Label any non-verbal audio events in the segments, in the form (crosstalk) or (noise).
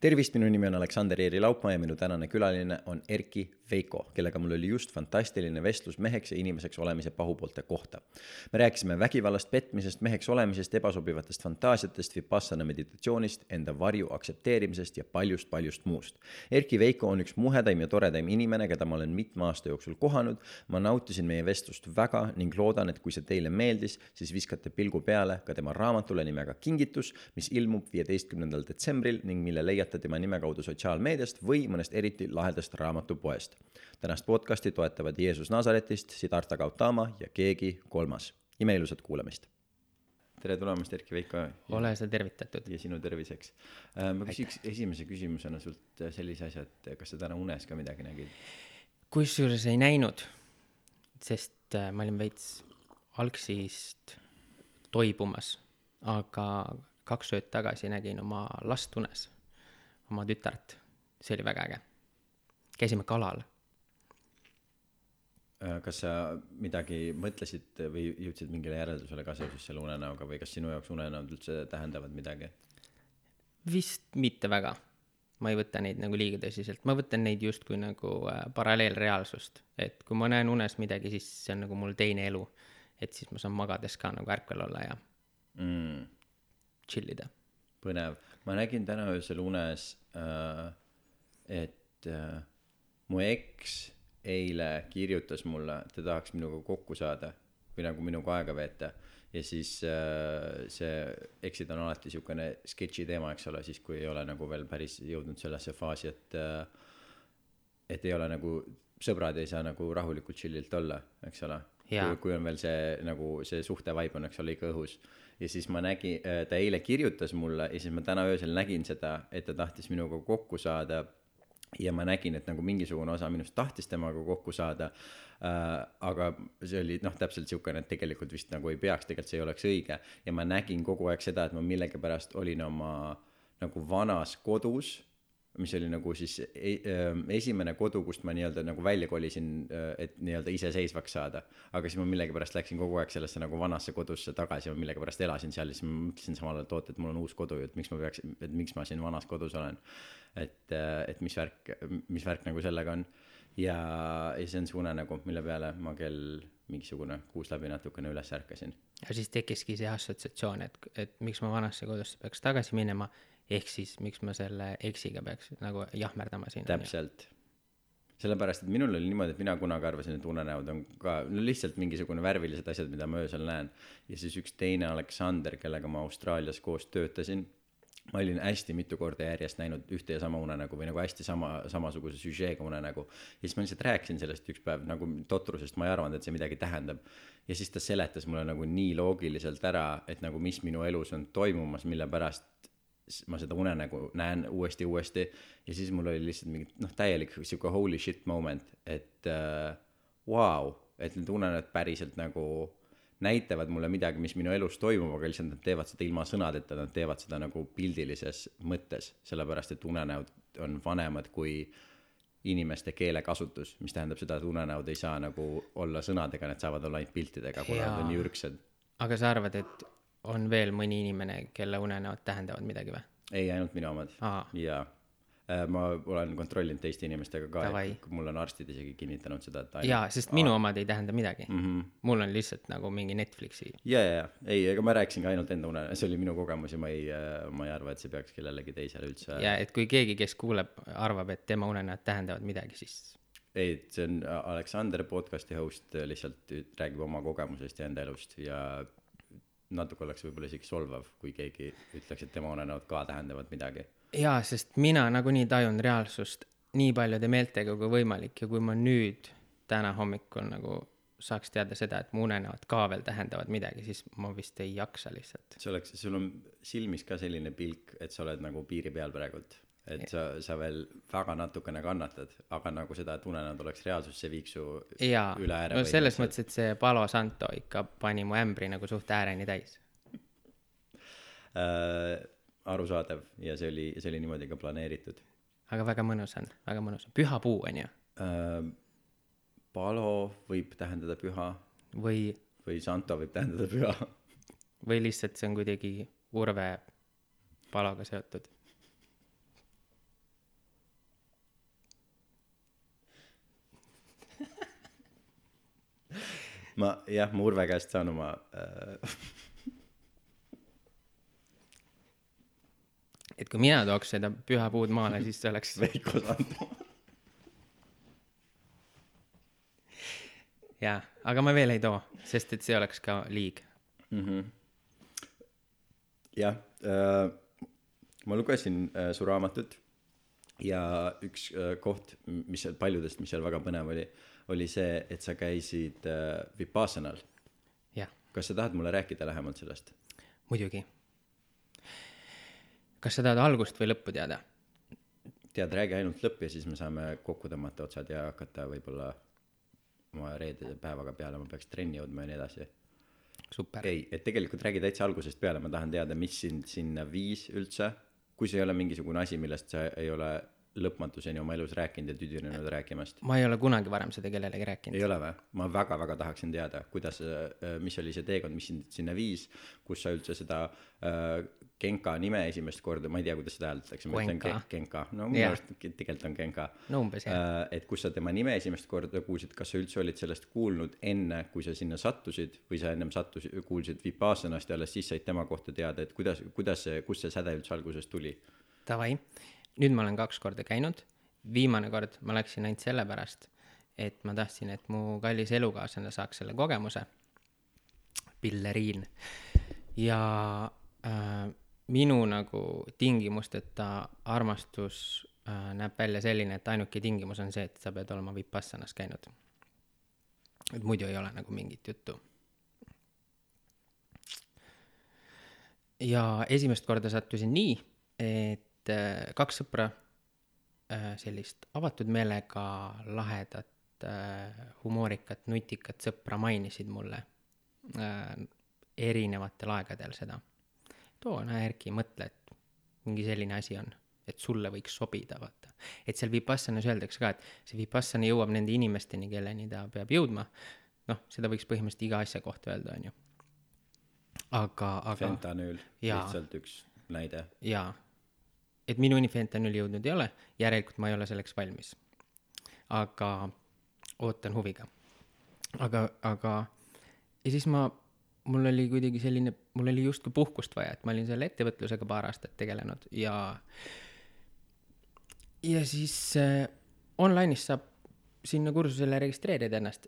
tervist, minu nimi on Aleksander Eeri Laupmaa ja minu tänane külaline on Erki Veiko, kellega mul oli just fantastiline vestlus meheks ja inimeseks olemise pahupoolte kohta. me rääkisime vägivallast, petmisest, meheks olemisest, ebasobivatest fantaasiatest, vipassana meditatsioonist, enda varju aktsepteerimisest ja paljust-paljust muust. Erki Veiko on üks muhedaim ja toredaim inimene, keda ma olen mitme aasta jooksul kohanud. ma nautisin meie vestlust väga ning loodan, et kui see teile meeldis, siis viskate pilgu peale ka tema raamatule nimega Kingitus, mis ilmub viieteistkümnendal detsembril ning mille leiate tema nime kaudu sotsiaalmeediast või mõnest eriti lahedast raamatupoest tänast podcasti toetavad Jeesus Nazaretist, Siddhartha Gautama ja keegi kolmas. imeilusat kuulamist. tere tulemast, Erki Veiko. ole sa tervitatud. ja sinu terviseks. Äh, ma küsiks esimese küsimusena sult sellise asja, et kas sa täna unes ka midagi nägid? kusjuures ei näinud, sest äh, ma olin veits algsist toibumas, aga kaks ööd tagasi nägin oma last unes, oma tütart. see oli väga äge käisime kalal. Äh, kas sa midagi mõtlesid või jõudsid mingile järeldusele ka seoses selle unenäoga või kas sinu jaoks unenäod üldse tähendavad midagi? vist mitte väga. ma ei võta neid nagu liiga tõsiselt, ma võtan neid justkui nagu äh, paralleelreaalsust, et kui ma näen unes midagi, siis see on nagu mul teine elu. et siis ma saan magades ka nagu ärkvel olla ja mm. chill ida. Põnev, ma nägin täna öösel unes äh,, et äh, mu eks eile kirjutas mulle, ta tahaks minuga kokku saada või nagu minuga aega veeta. ja siis äh, see, eksid on alati siukene sketši teema, eks ole, siis kui ei ole nagu veel päris jõudnud sellesse faasi, et äh,, et ei ole nagu, sõbrad ei saa nagu rahulikult chill'ilt olla, eks ole. kui, kui on veel see nagu see suhte vibe on, eks ole, ikka õhus. Ja siis ma nägin, äh, ta eile kirjutas mulle ja siis ma täna öösel nägin seda, et ta tahtis minuga kokku saada ja ma nägin, et nagu mingisugune osa minust tahtis temaga kokku saada äh,. aga see oli noh, täpselt siukene, et tegelikult vist nagu ei peaks, tegelikult see ei oleks õige. ja ma nägin kogu aeg seda, et ma millegipärast olin oma nagu vanas kodus mis oli nagu siis e ähm, esimene kodu, kust ma nii-öelda nagu välja kolisin, äh, et nii-öelda iseseisvaks saada. aga siis ma millegipärast läksin kogu aeg sellesse nagu vanasse kodusse tagasi, ma millegipärast elasin seal, siis ma mõtlesin samal ajal, et oot, et mul on uus kodu ju, et miks ma peaks, et miks ma siin vanas kodus olen. et, äh, et mis värk, mis värk nagu sellega on. ja, ja see on see unenägu, mille peale ma kell mingisugune kuus läbi natukene üles ärkasin. ja siis tekkiski see assotsiatsioon, et, et miks ma vanasse kodusse peaks tagasi minema ehk siis miks ma selle eksiga peaks nagu jahmerdama siin. täpselt. sellepärast, et minul oli niimoodi, et mina kunagi arvasin, et unenäod on ka no lihtsalt mingisugune värvilised asjad, mida ma öösel näen. ja siis üks teine Aleksander, kellega ma Austraalias koos töötasin, ma olin hästi mitu korda järjest näinud ühte ja sama unenägu või nagu hästi sama, samasuguse süžeega unenägu. ja siis ma lihtsalt rääkisin sellest üks päev nagu totrusest, ma ei arvanud, et see midagi tähendab. ja siis ta seletas mulle nagu nii loogiliselt ära, et nagu mis minu elus on toimumas, mille pärast ma seda unenägu näen uuesti, uuesti. Ja siis mul oli lihtsalt mingi noh, täielik sihuke holy shit moment, et äh, vau äh, wow,, et need unenäod päriselt nagu näitavad mulle midagi, mis minu elus toimub, aga lihtsalt nad teevad seda ilma sõnadeta, nad teevad seda nagu pildilises mõttes, sellepärast et unenäod on vanemad kui inimeste keelekasutus, mis tähendab seda, et unenäod ei saa nagu olla sõnadega, need saavad olla ainult piltidega, kuna nad on nii ürgsed. aga sa arvad, et on veel mõni inimene, kelle unenäod tähendavad midagi või? ei, ainult minu omad. jaa. Äh, ma olen kontrollinud teiste inimestega ka, mul on arstid isegi kinnitanud seda, et ainult... jaa, sest minu omad ei tähenda midagi mm. -hmm. mul on lihtsalt nagu mingi Netflixi. ja, ja, ja, ei, ega ma rääkisin ka ainult enda une, see oli minu kogemus ja ma ei, äh, ma ei arva, et see peaks kellelegi teisele üldse. ja, et kui keegi, kes kuuleb, arvab, et tema unenäod tähendavad midagi, siis ei, see on Aleksander podcast'i host, lihtsalt räägib oma kogemusest ja enda elust ja natuke oleks võib-olla isegi solvav, kui keegi ütleks, et tema unenäod ka tähendavad midagi. jaa, sest mina nagunii tajun reaalsust nii paljude meeltega kui võimalik ja kui ma nüüd täna hommikul nagu saaks teada seda, et mu unenäod ka veel tähendavad midagi, siis ma vist ei jaksa lihtsalt. see oleks, sul on silmis ka selline pilk, et sa oled nagu piiri peal praegult et sa, sa veel väga natukene kannatad, aga nagu seda, et unenäod oleks reaalsus, see viiks su jaa, no selles mõttes, et see Palo Santo ikka pani mu ämbri nagu suht ääreni täis äh,. arusaadav ja see oli, see oli niimoodi ka planeeritud. aga väga mõnus on, väga mõnus on, püha puu on ju äh,. Palo võib tähendada püha. või. või Santo võib tähendada püha. või lihtsalt see on kuidagi Urve Paloga seotud ma jah, ma Urve käest saan oma äh, et kui mina tooks seda püha puud maale, siis see oleks Veiko Sandma. jaa, aga ma veel ei too, sest et see oleks ka liig. jah äh,, ma lugesin äh, su raamatut ja üks äh, koht, mis seal paljudest, mis seal väga põnev oli, oli see, et sa käisid äh, Vipassanal. jah, kas sa tahad mulle rääkida lähemalt sellest? muidugi. kas sa tahad algust või lõppu teada? tead, räägi ainult lõpp ja siis me saame kokku tõmmata otsad ja hakata võib-olla oma reedese päevaga peale, ma peaks trenni jõudma ja nii edasi. ei, et tegelikult räägi täitsa algusest peale, ma tahan teada, mis sind sinna viis üldse, kui see ei ole mingisugune asi, millest sa ei ole lõpmatuseni oma elus rääkinud ja tüdinenud rääkimast. ma ei ole kunagi varem seda kellelegi rääkinud. ei ole või? ma väga-väga tahaksin teada, kuidas, mis oli see teekond, mis sind sinna viis, kus sa üldse seda äh, Genka nime esimest korda, ma ei tea, kuidas seda hääldatakse, ma ütlen Genka, no minu arust tegelikult on Genka no umbes jah. äh,. et kus sa tema nime esimest korda kuulsid, kas sa üldse olid sellest kuulnud enne, kui sa sinna sattusid või sa ennem sattusid, kuulsid Vipassanast ja alles siis said tema kohta teada, et kuidas, kuidas see, kust see säde üldse alguses tuli? Davai, nüüd ma olen kaks korda käinud, viimane kord ma läksin ainult sellepärast, et ma tahtsin, et mu kallis elukaaslane saaks selle kogemuse, pilleriin. ja äh, minu nagu tingimusteta armastus äh, näeb välja selline, et ainuke tingimus on see, et sa pead olema Vipassanas käinud. et muidu ei ole nagu mingit juttu. ja esimest korda sattusin nii, et äh, kaks sõpra äh, sellist avatud meelega lahedat äh, humoorikat nutikat sõpra mainisid mulle erinevatel aegadel seda. Too näe Erki mõtle et mingi selline asi on et sulle võiks sobida vaata. Et seal Vipassanas öeldakse ka et see Vipassana jõuab nende inimesteni kelleni ta peab jõudma. Noh seda võiks põhimõtteliselt iga asja kohta öelda onju aga aga fentanüül, lihtsalt üks näide. jaa, et minuni fentanüül jõudnud ei ole, järelikult ma ei ole selleks valmis. aga ootan huviga. aga, aga ja siis ma, mul oli kuidagi selline, mul oli justkui puhkust vaja, et ma olin selle ettevõtlusega paar aastat tegelenud ja ja siis äh, online'is saab sinna kursusele registreerida ennast.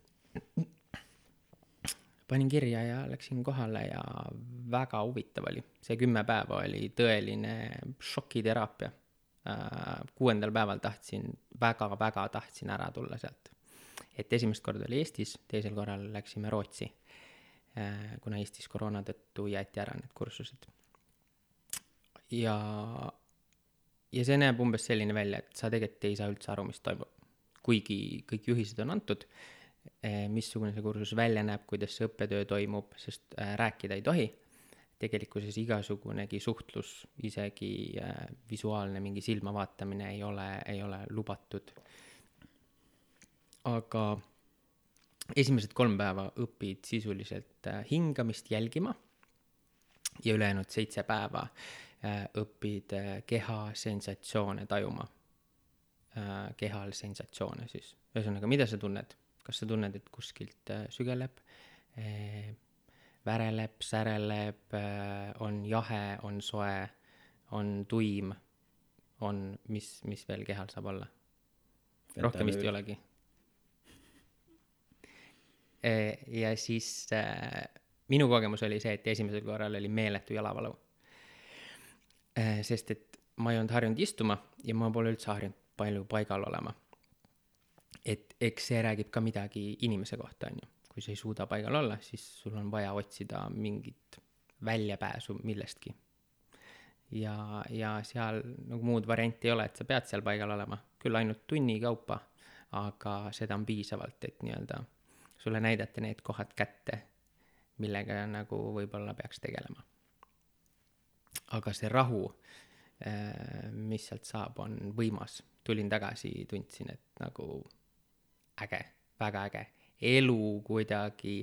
Panin kirja ja läksin kohale ja väga huvitav oli, see kümme päeva oli tõeline šokiteraapia. kuuendal päeval tahtsin väga-väga tahtsin ära tulla sealt. et esimest korda oli Eestis, teisel korral läksime Rootsi. kuna Eestis koroona tõttu jäeti ära need kursused. ja, ja see näeb umbes selline välja, et sa tegelikult ei saa üldse aru, mis toimub. kuigi kõik juhised on antud, missugune see kursus välja näeb, kuidas see õppetöö toimub, sest äh, rääkida ei tohi. tegelikkuses igasugunegi suhtlus, isegi äh, visuaalne mingi silma vaatamine ei ole, ei ole lubatud. aga esimesed kolm päeva õpid sisuliselt hingamist jälgima ja ülejäänud seitse päeva õpid keha sensatsioone tajuma kehal sensatsioone siis, ühesõnaga, mida sa tunned, kas sa tunned, et kuskilt äh, sügeleb äh,, väreleb, säreleb äh,, on jahe, on soe, on tuim, on, mis, mis veel kehal saab olla? rohkem vist ei olegi. ja siis minu kogemus oli see, et esimesel korral oli meeletu jalavalu. sest et ma ei olnud harjunud istuma ja ma pole üldse harjunud palju paigal olema. Et eks see räägib ka midagi inimese kohta, on ju. kui sa ei suuda paigal olla, siis sul on vaja otsida mingit väljapääsu millestki. ja, ja seal nagu muud varianti ei ole, et sa pead seal paigal olema, küll ainult tunni kaupa, aga seda on piisavalt, et nii-öelda sulle näidata need kohad kätte, millega nagu võib-olla peaks tegelema. aga see rahu, mis sealt saab, on võimas. tulin tagasi, tundsin, et nagu äge, väga äge, elu kuidagi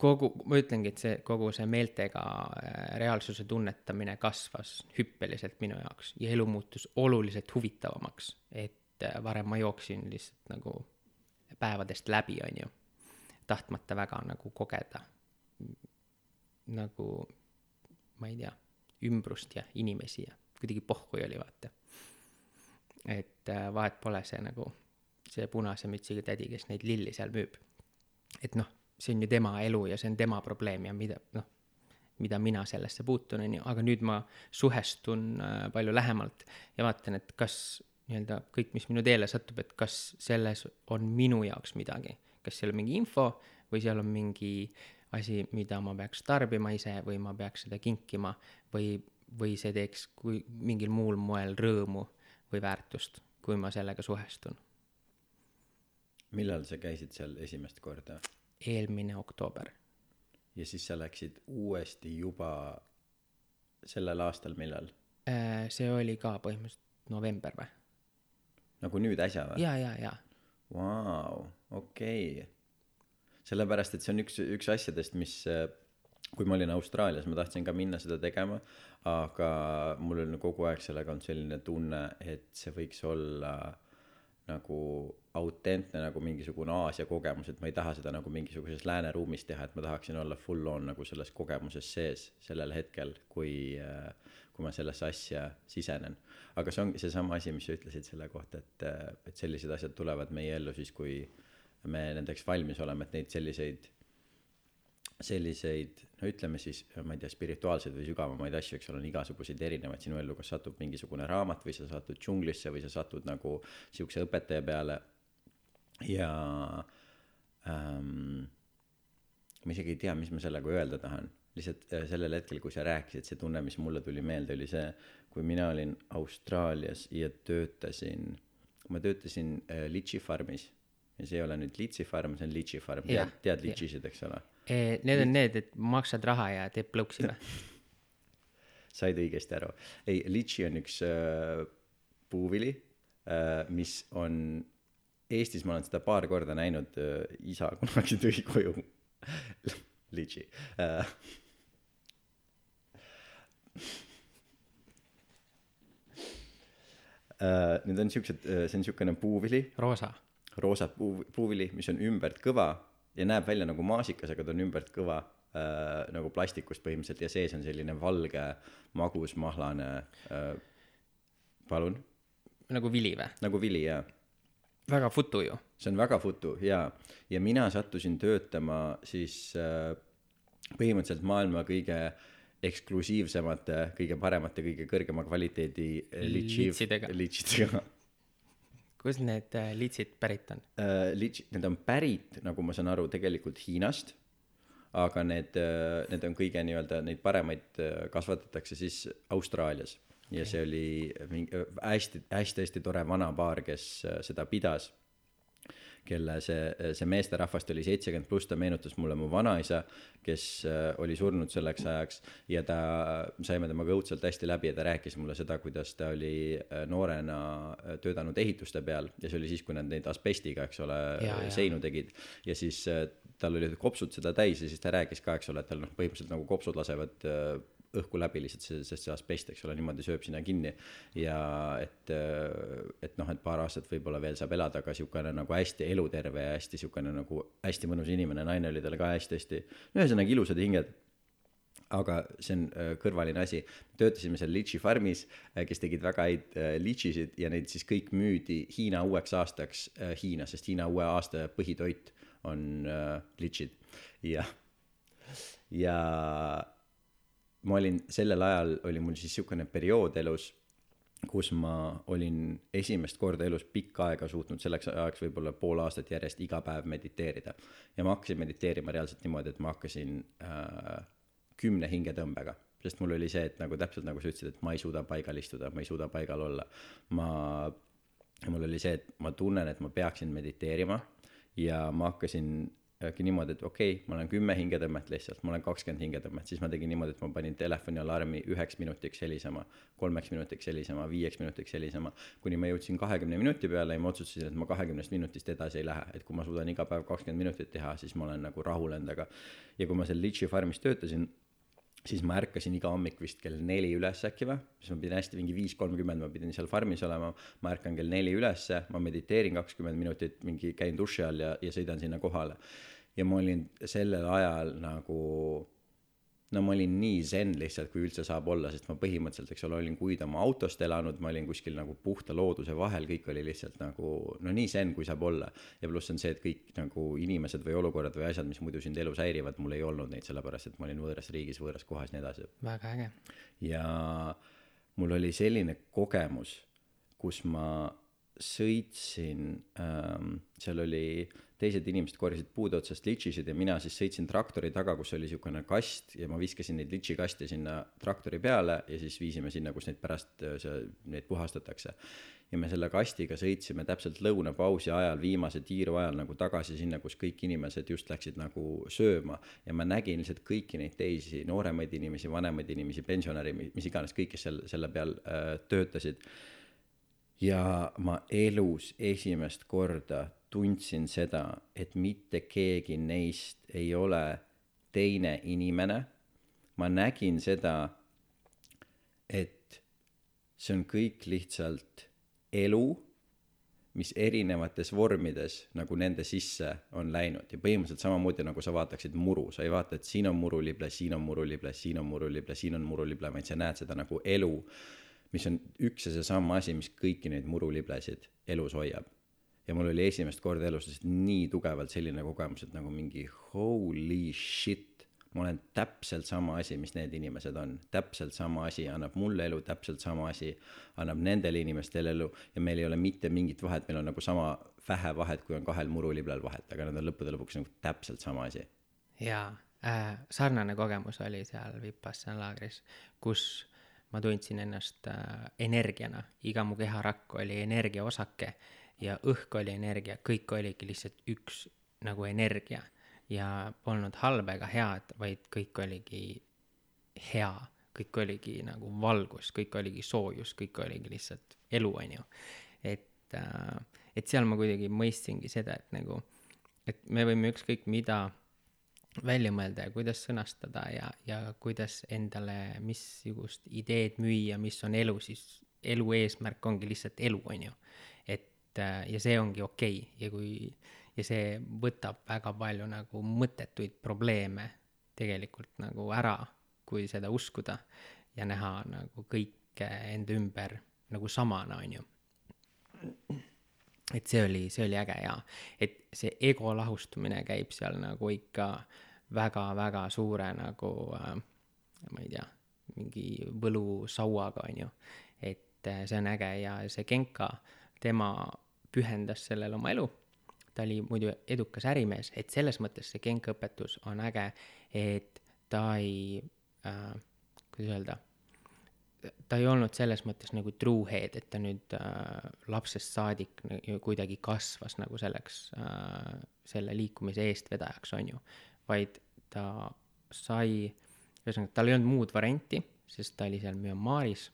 kogu, ma ütlengi, et see kogu see meeltega äh, reaalsuse tunnetamine kasvas hüppeliselt minu jaoks ja elu muutus oluliselt huvitavamaks, et äh, varem ma jooksin lihtsalt nagu päevadest läbi, on ju. tahtmata väga nagu kogeda nagu ma ei tea, ümbrust ja inimesi ja kuidagi pohhui oli, vaata. et äh, vahet pole see nagu see punase mütsiga tädi, kes neid lilli seal müüb. et noh, see on ju tema elu ja see on tema probleem ja mida noh, mida mina sellesse puutun, on ju, aga nüüd ma suhestun äh, palju lähemalt ja vaatan, et kas nii-öelda kõik, mis minu teele satub, et kas selles on minu jaoks midagi, kas seal on mingi info või seal on mingi asi, mida ma peaks tarbima ise või ma peaks seda kinkima või, või see teeks kui mingil muul moel rõõmu või väärtust, kui ma sellega suhestun. Millal sa käisid seal esimest korda? eelmine oktoober. ja siis sa läksid uuesti juba sellel aastal, millal? Äh, see oli ka põhimõtteliselt november või? nagu nüüd äsja või? ja, ja, ja. Vau, okei sellepärast, et see on üks, üks asjadest, mis kui ma olin Austraalias, ma tahtsin ka minna seda tegema, aga mul on kogu aeg sellega olnud selline tunne, et see võiks olla nagu autentne nagu mingisugune Aasia kogemus, et ma ei taha seda nagu mingisuguses lääneruumis teha, et ma tahaksin olla full on nagu selles kogemuses sees sellel hetkel, kui, kui ma sellesse asja sisenen. aga see ongi seesama asi, mis sa ütlesid selle kohta, et, et sellised asjad tulevad meie ellu siis, kui me nendeks valmis oleme, et neid selliseid, selliseid, no ütleme siis, ma ei tea, spirituaalseid või sügavamaid asju, eks ole, on igasuguseid erinevaid sinu ellu, kas satub mingisugune raamat või sa satud džunglisse või sa satud nagu sihukese õpetaja peale. Ja ähm, ma isegi ei tea, mis ma sellega öelda tahan lihtsalt äh, sellel hetkel, kui sa rääkisid, see tunne, mis mulle tuli meelde, oli see, kui mina olin Austraalias ja töötasin, ma töötasin äh, Litchi farmis ja see ei ole nüüd Litsi farm, see on Litchi farm, tead, tead Litšisid, eks ole? Need on need, et maksad raha ja teeb plõuksi või? (laughs) said õigesti aru. ei, Litši on üks äh, puuvili äh,, mis on, Eestis ma olen seda paar korda näinud äh,, isa kunagi tõi koju (laughs) Litši äh, Uh, need on siuksed uh,, see on siukene puuvili. roosa roosat puu, puuvili, mis on ümbert kõva ja näeb välja nagu maasikas, aga ta on ümbert kõva äh, nagu plastikust põhimõtteliselt ja sees on selline valge magus mahlane äh,. palun? nagu vili või? nagu vili, jaa. Väga futu ju. see on väga futu jaa, ja mina sattusin töötama siis äh, põhimõtteliselt maailma kõige eksklusiivsemate, kõige paremate, kõige kõrgema kvaliteedi litsidega, litsidega kust need äh, litsid pärit on uh,? Lits-, need on pärit, nagu ma saan aru, tegelikult Hiinast. aga need, äh, need on kõige nii-öelda, neid paremaid kasvatatakse siis Austraalias. Ja see oli mingi hästi, hästi-hästi tore vana paar, kes seda pidas kelle see, see meesterahvast oli seitsekümmend pluss, ta meenutas mulle mu vanaisa, kes äh, oli surnud selleks ajaks ja ta, saime temaga õudselt hästi läbi ja ta rääkis mulle seda, kuidas ta oli äh, noorena äh, töötanud ehituste peal ja see oli siis, kui nad neid asbestiga, eks ole, seinu tegid. ja siis tal olid kopsud seda täis ja siis ta rääkis ka, eks ole, et tal noh, põhimõtteliselt nagu kopsud lasevad õhku läbi lihtsalt sest see asbest, eks ole, niimoodi sööb sinna kinni. ja et, et noh, et paar aastat võib-olla veel saab elada, aga sihukene nagu hästi eluterve ja hästi sihukene nagu hästi mõnus inimene, naine oli talle ka hästi-hästi, ühesõnaga ilusad hinged. Aga see on äh, kõrvaline asi, töötasime seal litši farmis, äh, kes tegid väga häid äh, litšisid ja neid siis kõik müüdi Hiina uueks aastaks Hiinas, sest Hiina uue aasta põhitoit on litšid ja, ja ma olin sellel ajal oli mul siis sihukene periood elus, kus ma olin esimest korda elus pikka aega suutnud selleks ajaks võib-olla pool aastat järjest iga päev mediteerida. ja ma hakkasin mediteerima reaalselt niimoodi, et ma hakkasin äh, kümne hingetõmbega, sest mul oli see, et nagu täpselt nagu sa ütlesid, et ma ei suuda paigal istuda, ma ei suuda paigal olla. ma, mul oli see, et ma tunnen, et ma peaksin mediteerima ja ma hakkasin äkki niimoodi, et okei okay,, ma olen kümme hingetõmmet lihtsalt, ma olen kakskümmend hingetõmmet, siis ma tegin niimoodi, et ma panin telefoni alarmi üheks minutiks helisema, kolmeks minutiks helisema, viieks minutiks helisema, kuni ma jõudsin kahekümne minuti peale ja ma otsustasin, et ma kahekümnest minutist edasi ei lähe, et kui ma suudan iga päev kakskümmend minutit teha, siis ma olen nagu rahul endaga. ja kui ma seal Litchi farmis töötasin siis ma ärkasin iga hommik vist kell neli üles äkki või, siis ma pidin hästi mingi viis kolmkümmend, ma pidin seal farmis olema. ma ärkan kell neli ülesse, ma mediteerin kakskümmend minutit, mingi käin duši all ja, ja sõidan sinna kohale. ja ma olin sellel ajal nagu no ma olin nii zen lihtsalt, kui üldse saab olla, sest ma põhimõtteliselt, eks ole, olin kuid oma autost elanud, ma olin kuskil nagu puhta looduse vahel, kõik oli lihtsalt nagu no nii zen, kui saab olla. ja pluss on see, et kõik nagu inimesed või olukorrad või asjad, mis muidu sind elus häirivad, mul ei olnud neid, sellepärast et ma olin võõras riigis, võõras kohas nii edasi. väga äge. ja mul oli selline kogemus, kus ma sõitsin ähm,, seal oli teised inimesed korjasid puude otsast litšisid ja mina siis sõitsin traktori taga, kus oli niisugune kast ja ma viskasin neid litšikaste sinna traktori peale ja siis viisime sinna, kus neid pärast äh, neid puhastatakse. ja me selle kastiga sõitsime täpselt lõunapausi ajal, viimase tiiru ajal nagu tagasi sinna, kus kõik inimesed just läksid nagu sööma ja ma nägin lihtsalt kõiki neid teisi nooremaid inimesi, vanemaid inimesi, pensionäre, mis iganes, kõik, kes seal selle peal äh, töötasid ja ma elus esimest korda tundsin seda, et mitte keegi neist ei ole teine inimene. ma nägin seda, et see on kõik lihtsalt elu, mis erinevates vormides nagu nende sisse on läinud. Ja põhimõtteliselt samamoodi nagu sa vaataksid muru, sa ei vaata, et siin on murulible, siin on murulible, siin on murulible, siin on murulible, vaid sa näed seda nagu elu, mis on üks ja seesama asi, mis kõiki neid muruliblesid elus hoiab ja mul oli esimest korda elus lihtsalt nii tugevalt selline kogemus, et nagu mingi holy shit, ma olen täpselt sama asi, mis need inimesed on, täpselt sama asi annab mulle elu, täpselt sama asi annab nendele inimestele elu. Ja meil ei ole mitte mingit vahet, meil on nagu sama vähe vahet, kui on kahel muruliblal vahet, aga need on lõppude lõpuks nagu täpselt sama asi. jaa. Äh,, sarnane kogemus oli seal Vipassana laagris, kus ma tundsin ennast äh, energiana, iga mu keharakk oli energiaosake ja õhk oli energia, kõik oligi lihtsalt üks nagu energia ja polnud halba ega head, vaid kõik oligi hea, kõik oligi nagu valgus, kõik oligi soojus, kõik oligi lihtsalt elu, on ju. et, äh, et seal ma kuidagi mõistsingi seda, et nagu, et me võime ükskõik mida välja mõelda ja kuidas sõnastada ja, ja kuidas endale missugust ideed müüa, mis on elu, siis elu eesmärk ongi lihtsalt elu, on ju ja see ongi okei okay. ja kui, ja see võtab väga palju nagu mõttetuid probleeme tegelikult nagu ära, kui seda uskuda ja näha nagu kõike enda ümber nagu samana, on ju. et see oli, see oli äge ja, et see ego lahustumine käib seal nagu ikka väga-väga suure nagu äh, ma ei tea, mingi võlusauaga, on ju. et äh, see on äge ja see Genka äh, tema pühendas sellele oma elu, ta oli muidu edukas ärimees, et selles mõttes see genkaõpetus on äge, et ta ei äh,, kuidas öelda, ta ei olnud selles mõttes nagu truehead, et ta nüüd äh, lapsest saadik kuidagi kasvas nagu selleks äh,, selle liikumise eestvedajaks, on ju, vaid ta sai, ühesõnaga, tal ei olnud muud varianti, sest ta oli seal Myanmaris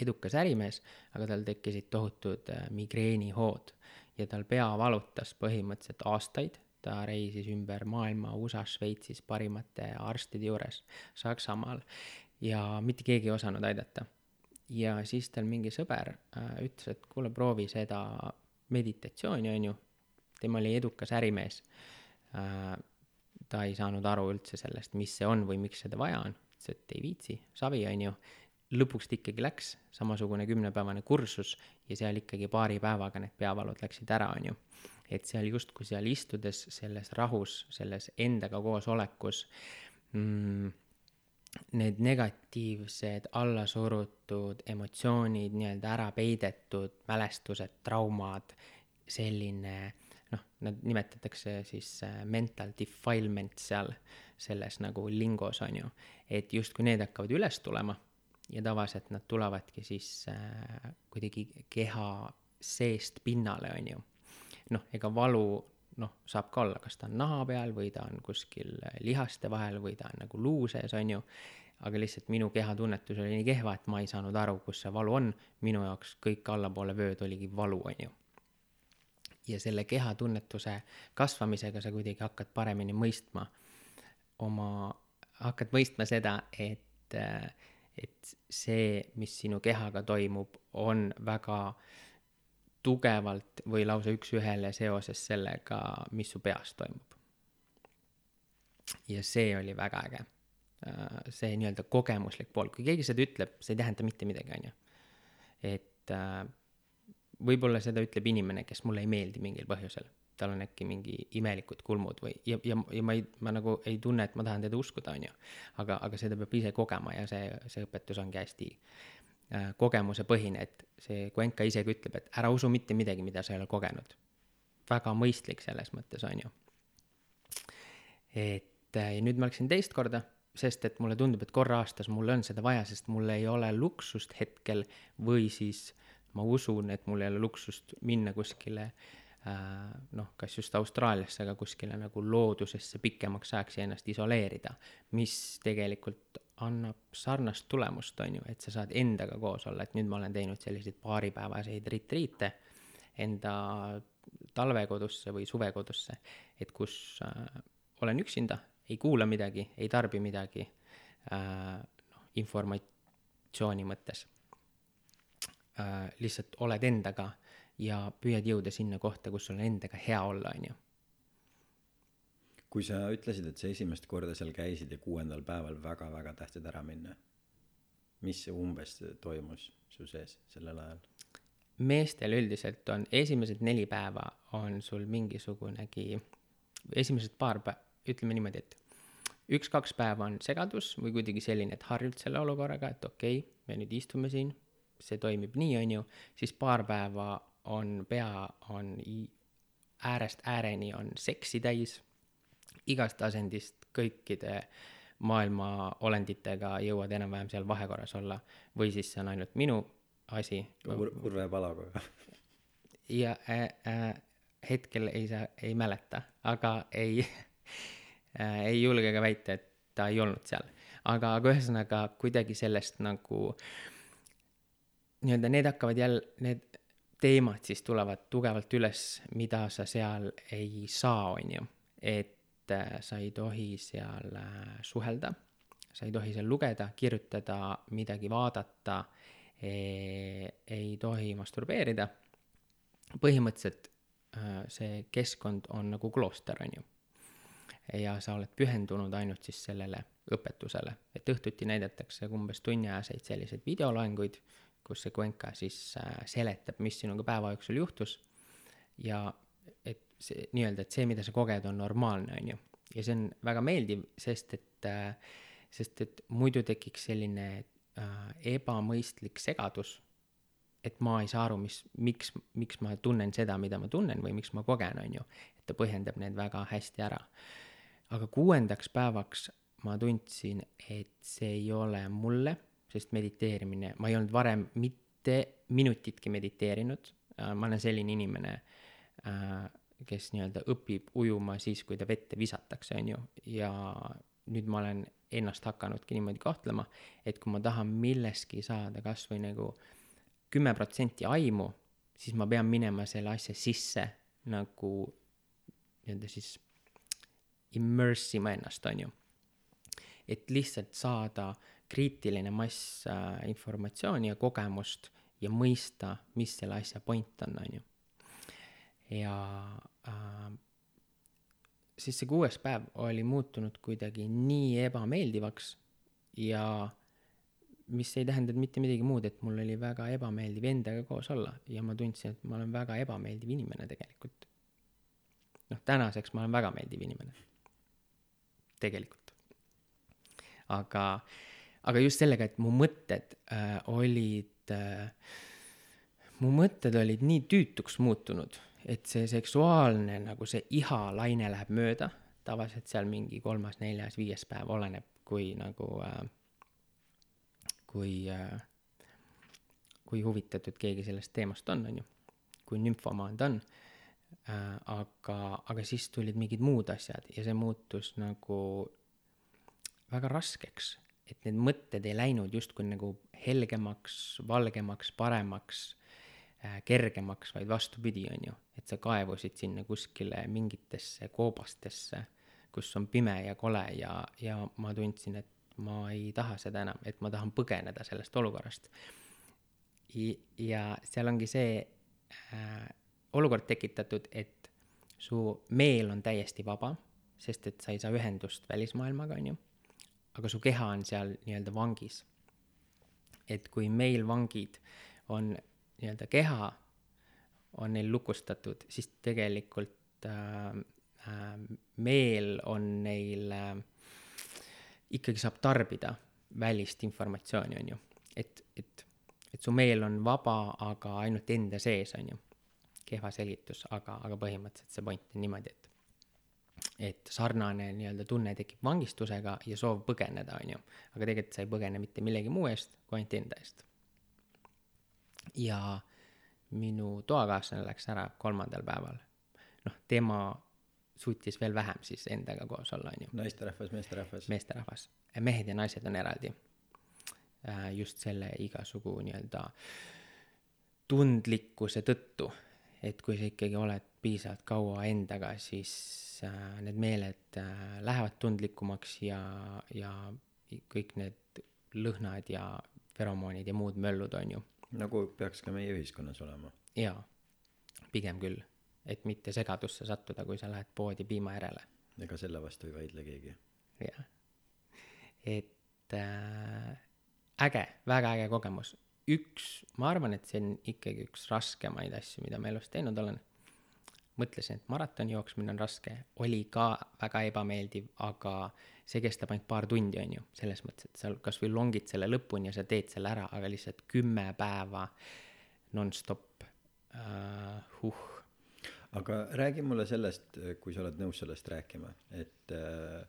edukas ärimees, aga tal tekkisid tohutud äh, migreenihood ja tal pea valutas põhimõtteliselt aastaid, ta reisis ümber maailma USA-s, Šveitsis parimate arstide juures, Saksamaal ja mitte keegi ei osanud aidata. ja siis tal mingi sõber äh, ütles, et kuule, proovi seda meditatsiooni, on ju, tema oli edukas ärimees äh,. ta ei saanud aru üldse sellest, mis see on või miks seda vaja on, ütles, et ei viitsi, savi, on ju lõpuks ta ikkagi läks, samasugune kümnepäevane kursus ja seal ikkagi paari päevaga need peavalud läksid ära, on ju. et seal justkui seal istudes selles rahus, selles endaga koosolekus mm, need negatiivsed allasurutud emotsioonid, nii-öelda ära peidetud mälestused, traumad, selline noh, nad nimetatakse siis äh, mental defilement seal selles nagu lingos on ju, et justkui need hakkavad üles tulema ja tavaliselt nad tulevadki siis äh, kuidagi keha seest pinnale, on ju. noh, ega valu noh, saab ka olla, kas ta on naha peal või ta on kuskil lihaste vahel või ta on nagu luu sees, on ju. aga lihtsalt minu kehatunnetus oli nii kehva, et ma ei saanud aru, kus see valu on. minu jaoks kõik allapoole vööd oligi valu, on ju. ja selle kehatunnetuse kasvamisega sa kuidagi hakkad paremini mõistma oma, hakkad mõistma seda, et äh, et see, mis sinu kehaga toimub, on väga tugevalt või lausa üks-ühele seoses sellega, mis su peas toimub. ja see oli väga äge. see nii-öelda kogemuslik pool, kui keegi seda ütleb, see ei tähenda mitte midagi, on ju. et võib-olla seda ütleb inimene, kes mulle ei meeldi mingil põhjusel tal on äkki mingi imelikud kulmud või, ja, ja, ja ma ei, ma nagu ei tunne, et ma tahan teda uskuda, on ju. aga, aga seda peab ise kogema ja see, see õpetus ongi hästi äh, kogemusepõhine, et see Cuenca isegi ütleb, et ära usu mitte midagi, mida sa ei ole kogenud. väga mõistlik selles mõttes, on ju. et äh, ja nüüd ma läksin teist korda, sest et mulle tundub, et korra aastas mul on seda vaja, sest mul ei ole luksust hetkel või siis ma usun, et mul ei ole luksust minna kuskile äh, noh, kas just Austraaliasse, aga kuskile nagu loodusesse pikemaks ajaks ja ennast isoleerida, mis tegelikult annab sarnast tulemust, on ju, et sa saad endaga koos olla, et nüüd ma olen teinud selliseid paaripäevaseid retriite enda talvekodusse või suvekodusse, et kus äh, olen üksinda, ei kuula midagi, ei tarbi midagi äh,, noh, informatsiooni mõttes äh,. lihtsalt oled endaga ja püüad jõuda sinna kohta, kus sul on endaga hea olla, on ju. kui sa ütlesid, et sa esimest korda seal käisid ja kuuendal päeval väga-väga tahtsid ära minna, mis umbes toimus su sees sellel ajal? meestel üldiselt on esimesed neli päeva on sul mingisugunegi, esimesed paar päeva, ütleme niimoodi, et üks-kaks päeva on segadus või kuidagi selline, et harjud selle olukorraga, et okei okay,, me nüüd istume siin, see toimib nii, on ju, siis paar päeva on pea, on äärest ääreni on seksi täis, igast asendist kõikide maailma olenditega jõuad enam-vähem seal vahekorras olla või siis see on ainult minu asi Ur. Urve Palakoga. (laughs) ja äh, äh, hetkel ei saa, ei mäleta, aga ei äh,, ei julge ka väita, et ta ei olnud seal. aga, aga ühesõnaga kuidagi sellest nagu nii-öelda need hakkavad jälle, need teemad siis tulevad tugevalt üles, mida sa seal ei saa, on ju. et äh, sa ei tohi seal äh, suhelda, sa ei tohi seal lugeda, kirjutada, midagi vaadata, ei tohi masturbeerida. põhimõtteliselt äh, see keskkond on nagu klooster, on ju. ja sa oled pühendunud ainult siis sellele õpetusele, et õhtuti näidatakse umbes tunniajaseid selliseid videoloenguid kus see Cuenca siis äh, seletab, mis sinuga päeva jooksul juhtus ja et see nii-öelda, et see, mida sa koged, on normaalne, on ju. ja see on väga meeldiv, sest et, äh, sest et muidu tekiks selline äh, ebamõistlik segadus, et ma ei saa aru, mis, miks, miks ma tunnen seda, mida ma tunnen või miks ma kogen, on ju. et ta põhjendab need väga hästi ära. aga kuuendaks päevaks ma tundsin, et see ei ole mulle sest mediteerimine, ma ei olnud varem mitte minutitki mediteerinud, äh, ma olen selline inimene, äh, kes nii-öelda õpib ujuma siis, kui ta vette visatakse, on ju, ja nüüd ma olen ennast hakanudki niimoodi kahtlema, et kui ma tahan milleski saada kas või nagu kümme protsenti aimu, siis ma pean minema selle asja sisse nagu nii-öelda siis immerse ima ennast, on ju. et lihtsalt saada kriitiline mass äh, informatsiooni ja kogemust ja mõista, mis selle asja point on, on ju. ja äh, siis see kuues päev oli muutunud kuidagi nii ebameeldivaks ja mis ei tähendanud mitte midagi muud, et mul oli väga ebameeldiv endaga koos olla ja ma tundsin, et ma olen väga ebameeldiv inimene tegelikult. noh, tänaseks ma olen väga meeldiv inimene. tegelikult. aga äh, aga just sellega, et mu mõtted äh, olid äh,, mu mõtted olid nii tüütuks muutunud, et see seksuaalne nagu see ihalaine läheb mööda, tavaliselt seal mingi kolmas, neljas, viies päev, oleneb, kui nagu äh,, kui äh,, kui huvitatud keegi sellest teemast on, on ju, kui nümfomaan ta on. Äh,, aga, aga siis tulid mingid muud asjad ja see muutus nagu väga raskeks et need mõtted ei läinud justkui nagu helgemaks, valgemaks, paremaks äh,, kergemaks, vaid vastupidi, on ju. et sa kaevusid sinna kuskile mingitesse koobastesse, kus on pime ja kole ja, ja ma tundsin, et ma ei taha seda enam, et ma tahan põgeneda sellest olukorrast. ja seal ongi see äh, olukord tekitatud, et su meel on täiesti vaba, sest et sa ei saa ühendust välismaailmaga, on ju. Aga su keha on seal nii-öelda vangis. et kui meil vangid on nii-öelda keha, on neil lukustatud, siis tegelikult äh, äh, meel on neil äh,, ikkagi saab tarbida välist informatsiooni, on ju. et, et, et su meel on vaba, aga ainult enda sees, on ju. kehva selgitus, aga, aga põhimõtteliselt see point on niimoodi, et et sarnane nii-öelda tunne tekib vangistusega ja soov põgeneda, on ju. aga tegelikult sa ei põgene mitte millegi muu eest, kui ainult enda eest. ja minu toakaaslane läks ära kolmandal päeval. noh, tema suutis veel vähem siis endaga koos olla, on ju. naisterahvas, meesterahvas. meesterahvas. mehed ja naised on eraldi. Äh, just selle igasugu nii-öelda tundlikkuse tõttu, et kui sa ikkagi oled piisavalt kaua endaga, siis äh, need meeled äh, lähevad tundlikumaks ja, ja kõik need lõhnad ja feromoonid ja muud möllud, on ju. nagu peaks ka meie ühiskonnas olema. jaa, pigem küll, et mitte segadusse sattuda, kui sa lähed poodi piima järele. ega selle vastu ei vaidle keegi. jah, et äh, äge, väga äge kogemus. Üks, ma arvan, et see on ikkagi üks raskemaid asju, mida ma elus teinud olen. Mõtlesin, et maratoni jooksmine on raske, oli ka väga ebameeldiv, aga see kestab ainult paar tundi, on ju, selles mõttes, et sa kasvõi longid selle lõpuni ja sa teed selle ära, aga lihtsalt kümme päeva nonstop. Uh,, huh. aga räägi mulle sellest, kui sa oled nõus sellest rääkima, et uh,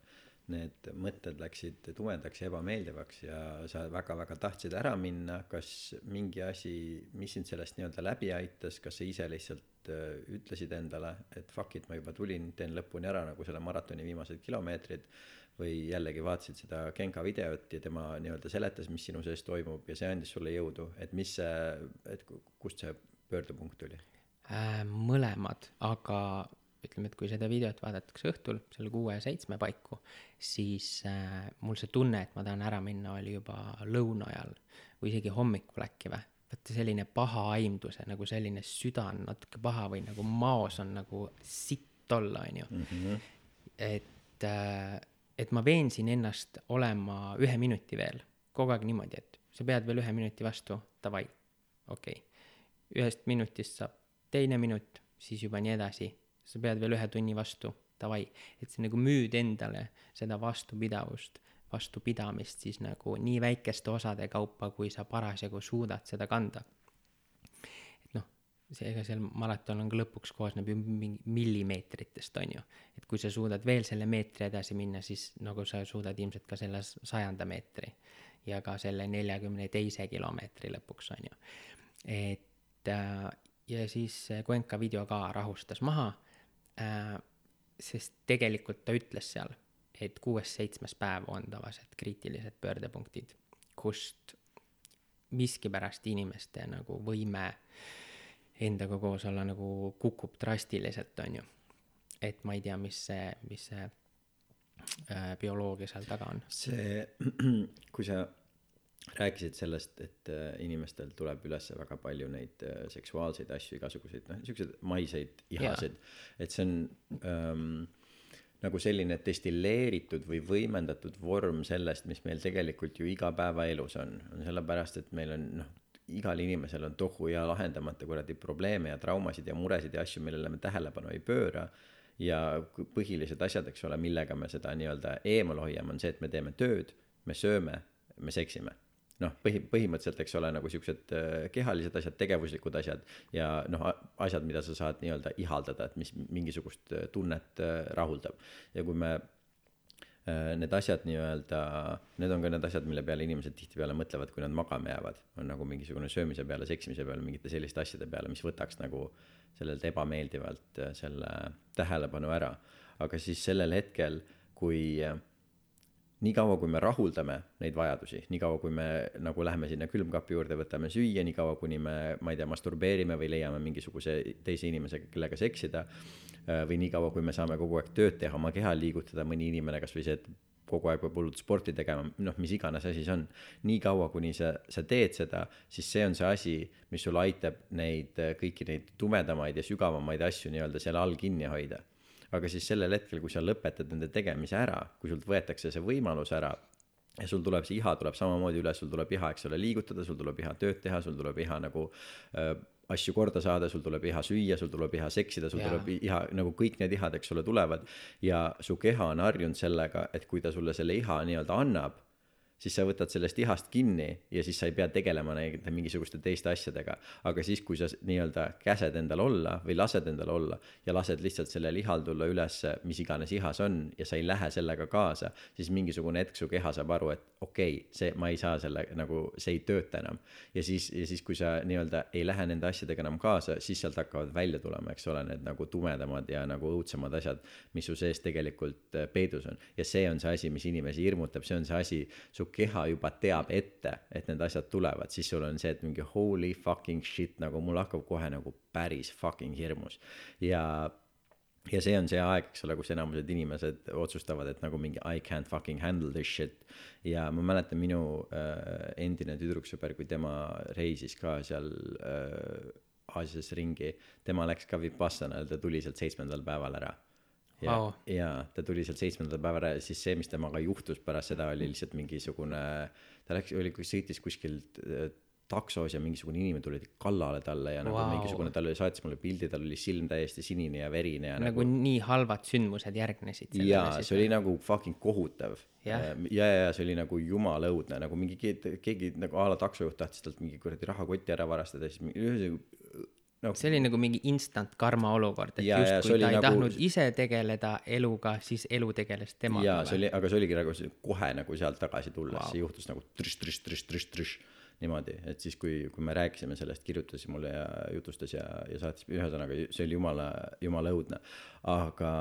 need mõtted läksid tumedaks ja ebameeldivaks ja sa väga-väga tahtsid ära minna, kas mingi asi, mis sind sellest nii-öelda läbi aitas, kas sa ise lihtsalt äh, ütlesid endale, et fuck it, ma juba tulin, teen lõpuni ära nagu selle maratoni viimased kilomeetrid või jällegi vaatasid seda Genka videot ja tema nii-öelda seletas, mis sinu sees toimub ja see andis sulle jõudu, et mis see, et kust see pöördepunkt tuli äh,? mõlemad, aga ütleme, et kui seda videot vaadatakse õhtul seal kuue-seitsme paiku, siis äh, mul see tunne, et ma tahan ära minna, oli juba lõuna ajal või isegi hommikul äkki või. vaata selline paha aimdus ja nagu selline süda on natuke paha või nagu maos on nagu sitt olla, on ju mm. -hmm. et äh,, et ma veensin ennast olema ühe minuti veel, kogu aeg niimoodi, et sa pead veel ühe minuti vastu, davai, okei okay.. ühest minutist saab teine minut, siis juba nii edasi sa pead veel ühe tunni vastu, davai, et sa nagu müüd endale seda vastupidavust, vastupidamist siis nagu nii väikeste osade kaupa, kui sa parasjagu suudad seda kanda. et noh, see, ega seal maraton on ka lõpuks koosneb ju mingi millimeetritest, on ju. et kui sa suudad veel selle meetri edasi minna, siis nagu sa suudad ilmselt ka selle sajanda meetri ja ka selle neljakümne teise kilomeetri lõpuks, on ju. et äh, ja siis Cuenca video ka rahustas maha. Sest tegelikult ta ütles seal, et kuues-seitsmes päev on tavaliselt kriitilised pöördepunktid, kust miskipärast inimeste nagu võime endaga koos olla nagu kukub drastiliselt, on ju. et ma ei tea, mis see, mis see äh, bioloogia seal taga on. see, (clears throat) kui sa rääkisid sellest, et äh, inimestel tuleb üles väga palju neid äh, seksuaalseid asju, igasuguseid noh, siukseid maiseid ihasid, et see on ähm, nagu selline destilleeritud või võimendatud vorm sellest, mis meil tegelikult ju igapäevaelus on, on sellepärast, et meil on noh, igal inimesel on tohu ja lahendamata kuradi probleeme ja traumasid ja muresid ja asju, millele me tähelepanu ei pööra. Ja põhilised asjad, eks ole, millega me seda nii-öelda eemal hoiame, on see, et me teeme tööd, me sööme, me seksime noh, põhi, põhimõtteliselt, eks ole, nagu siuksed äh, kehalised asjad, tegevuslikud asjad ja noh, asjad, mida sa saad nii-öelda ihaldada, et mis mingisugust äh, tunnet äh, rahuldab. ja kui me need asjad nii-öelda, need on ka need asjad, mille peale inimesed tihtipeale mõtlevad, kui nad magama jäävad, on nagu mingisugune söömise peale, seksimise peale, mingite selliste asjade peale, mis võtaks nagu sellelt ebameeldivalt selle tähelepanu ära. aga siis sellel hetkel, kui äh, niikaua, kui me rahuldame neid vajadusi, niikaua, kui me nagu läheme sinna külmkapi juurde, võtame süüa, niikaua, kuni me, ma ei tea, masturbeerime või leiame mingisuguse teise inimesega, kellega seksida. Äh, või niikaua, kui me saame kogu aeg tööd teha, oma keha liigutada, mõni inimene, kasvõi see, et kogu aeg peab hullult sporti tegema, noh, mis iganes asi see on. niikaua, kuni sa, sa teed seda, siis see on see asi, mis sul aitab neid kõiki neid tumedamaid ja sügavamaid asju nii-öelda seal all kinni hoida aga siis sellel hetkel kui sa lõpetad nende tegemise ära kui sult võetakse see võimalus ära ja sul tuleb see iha tuleb samamoodi üle sul tuleb iha eks ole liigutada sul tuleb iha tööd teha sul tuleb iha nagu äh, asju korda saada sul tuleb iha süüa sul tuleb iha seksida sul Jaa. tuleb iha nagu kõik need ihad eks ole tulevad ja su keha on harjunud sellega et kui ta sulle selle iha nii-öelda annab siis sa võtad sellest ihast kinni ja siis sa ei pea tegelema nende mingisuguste teiste asjadega. aga siis, kui sa nii-öelda käsed endal olla või lased endal olla ja lased lihtsalt sellel ihal tulla ülesse, mis iganes iha see on ja sa ei lähe sellega kaasa, siis mingisugune hetk su keha saab aru, et okei okay,, see, ma ei saa selle nagu, see ei tööta enam. ja siis, ja siis, kui sa nii-öelda ei lähe nende asjadega enam kaasa, siis sealt hakkavad välja tulema, eks ole, need nagu tumedamad ja nagu õudsemad asjad, mis su sees tegelikult äh, peidus on. ja see on see asi, mis inimesi hirmutab, see on see asi, su keha juba teab ette, et need asjad tulevad, siis sul on see, et mingi holy fucking shit, nagu mul hakkab kohe nagu päris fucking hirmus. ja, ja see on see aeg, eks ole, kus enamused inimesed otsustavad, et nagu mingi I can't fucking handle this shit. ja ma mäletan minu äh, endine tüdruksõber, kui tema reisis ka seal äh, Aasias ringi, tema läks ka Vipassanale, ta tuli sealt seitsmendal päeval ära ja Vau. ja ta tuli sealt seitsmendal päeval ära ja siis see, mis temaga juhtus pärast seda, oli lihtsalt mingisugune, ta läks, oli, sõitis kuskilt äh, taksos ja mingisugune inimene tuli kallale talle ja nagu Vau. mingisugune, tal oli, saatis mulle pildi, tal oli silm täiesti sinine ja verine ja nagu nii halvad sündmused järgnesid jaa, see oli nagu fucking kohutav. ja, ja, ja see oli nagu jumala õudne, nagu mingi keegi, keegi nagu a la taksojuht tahtis talt mingi kuradi rahakoti ära varastada, siis ühesõnaga nagu see oli nagu mingi instant karma olukord, et justkui ta ei nagu- tahtnud ise tegeleda eluga, siis elu tegeles temaga. jaa, see oli, aga see oligi nagu see kohe nagu sealt tagasi tulles wow. see juhtus nagu trš, trš, trš, trš, trš niimoodi, et siis, kui, kui me rääkisime sellest, kirjutas mulle ja jutustas ja, ja saatis, ühesõnaga see oli jumala, jumala õudne. aga,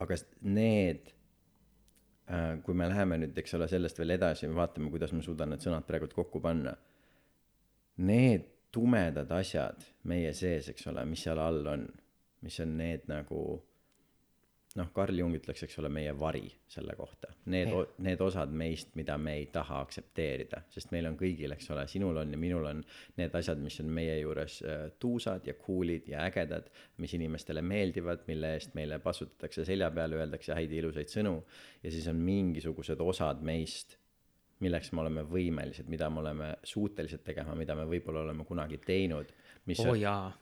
aga need, kui me läheme nüüd, eks ole, sellest veel edasi vaatame, kuidas ma suudan need sõnad praegult kokku panna. Need tumedad asjad meie sees, eks ole, mis seal all on, mis on need nagu noh, Carl Jung ütleks, eks ole, meie vari selle kohta. Need, need osad meist, mida me ei taha aktsepteerida, sest meil on kõigil, eks ole, sinul on ja minul on need asjad, mis on meie juures äh, tuusad ja cool'id ja ägedad, mis inimestele meeldivad, mille eest meile patsutatakse selja peale, öeldakse häid ja ilusaid sõnu. ja siis on mingisugused osad meist, milleks me oleme võimelised, mida me oleme suutelised tegema, mida me võib-olla oleme kunagi teinud, mis oo on,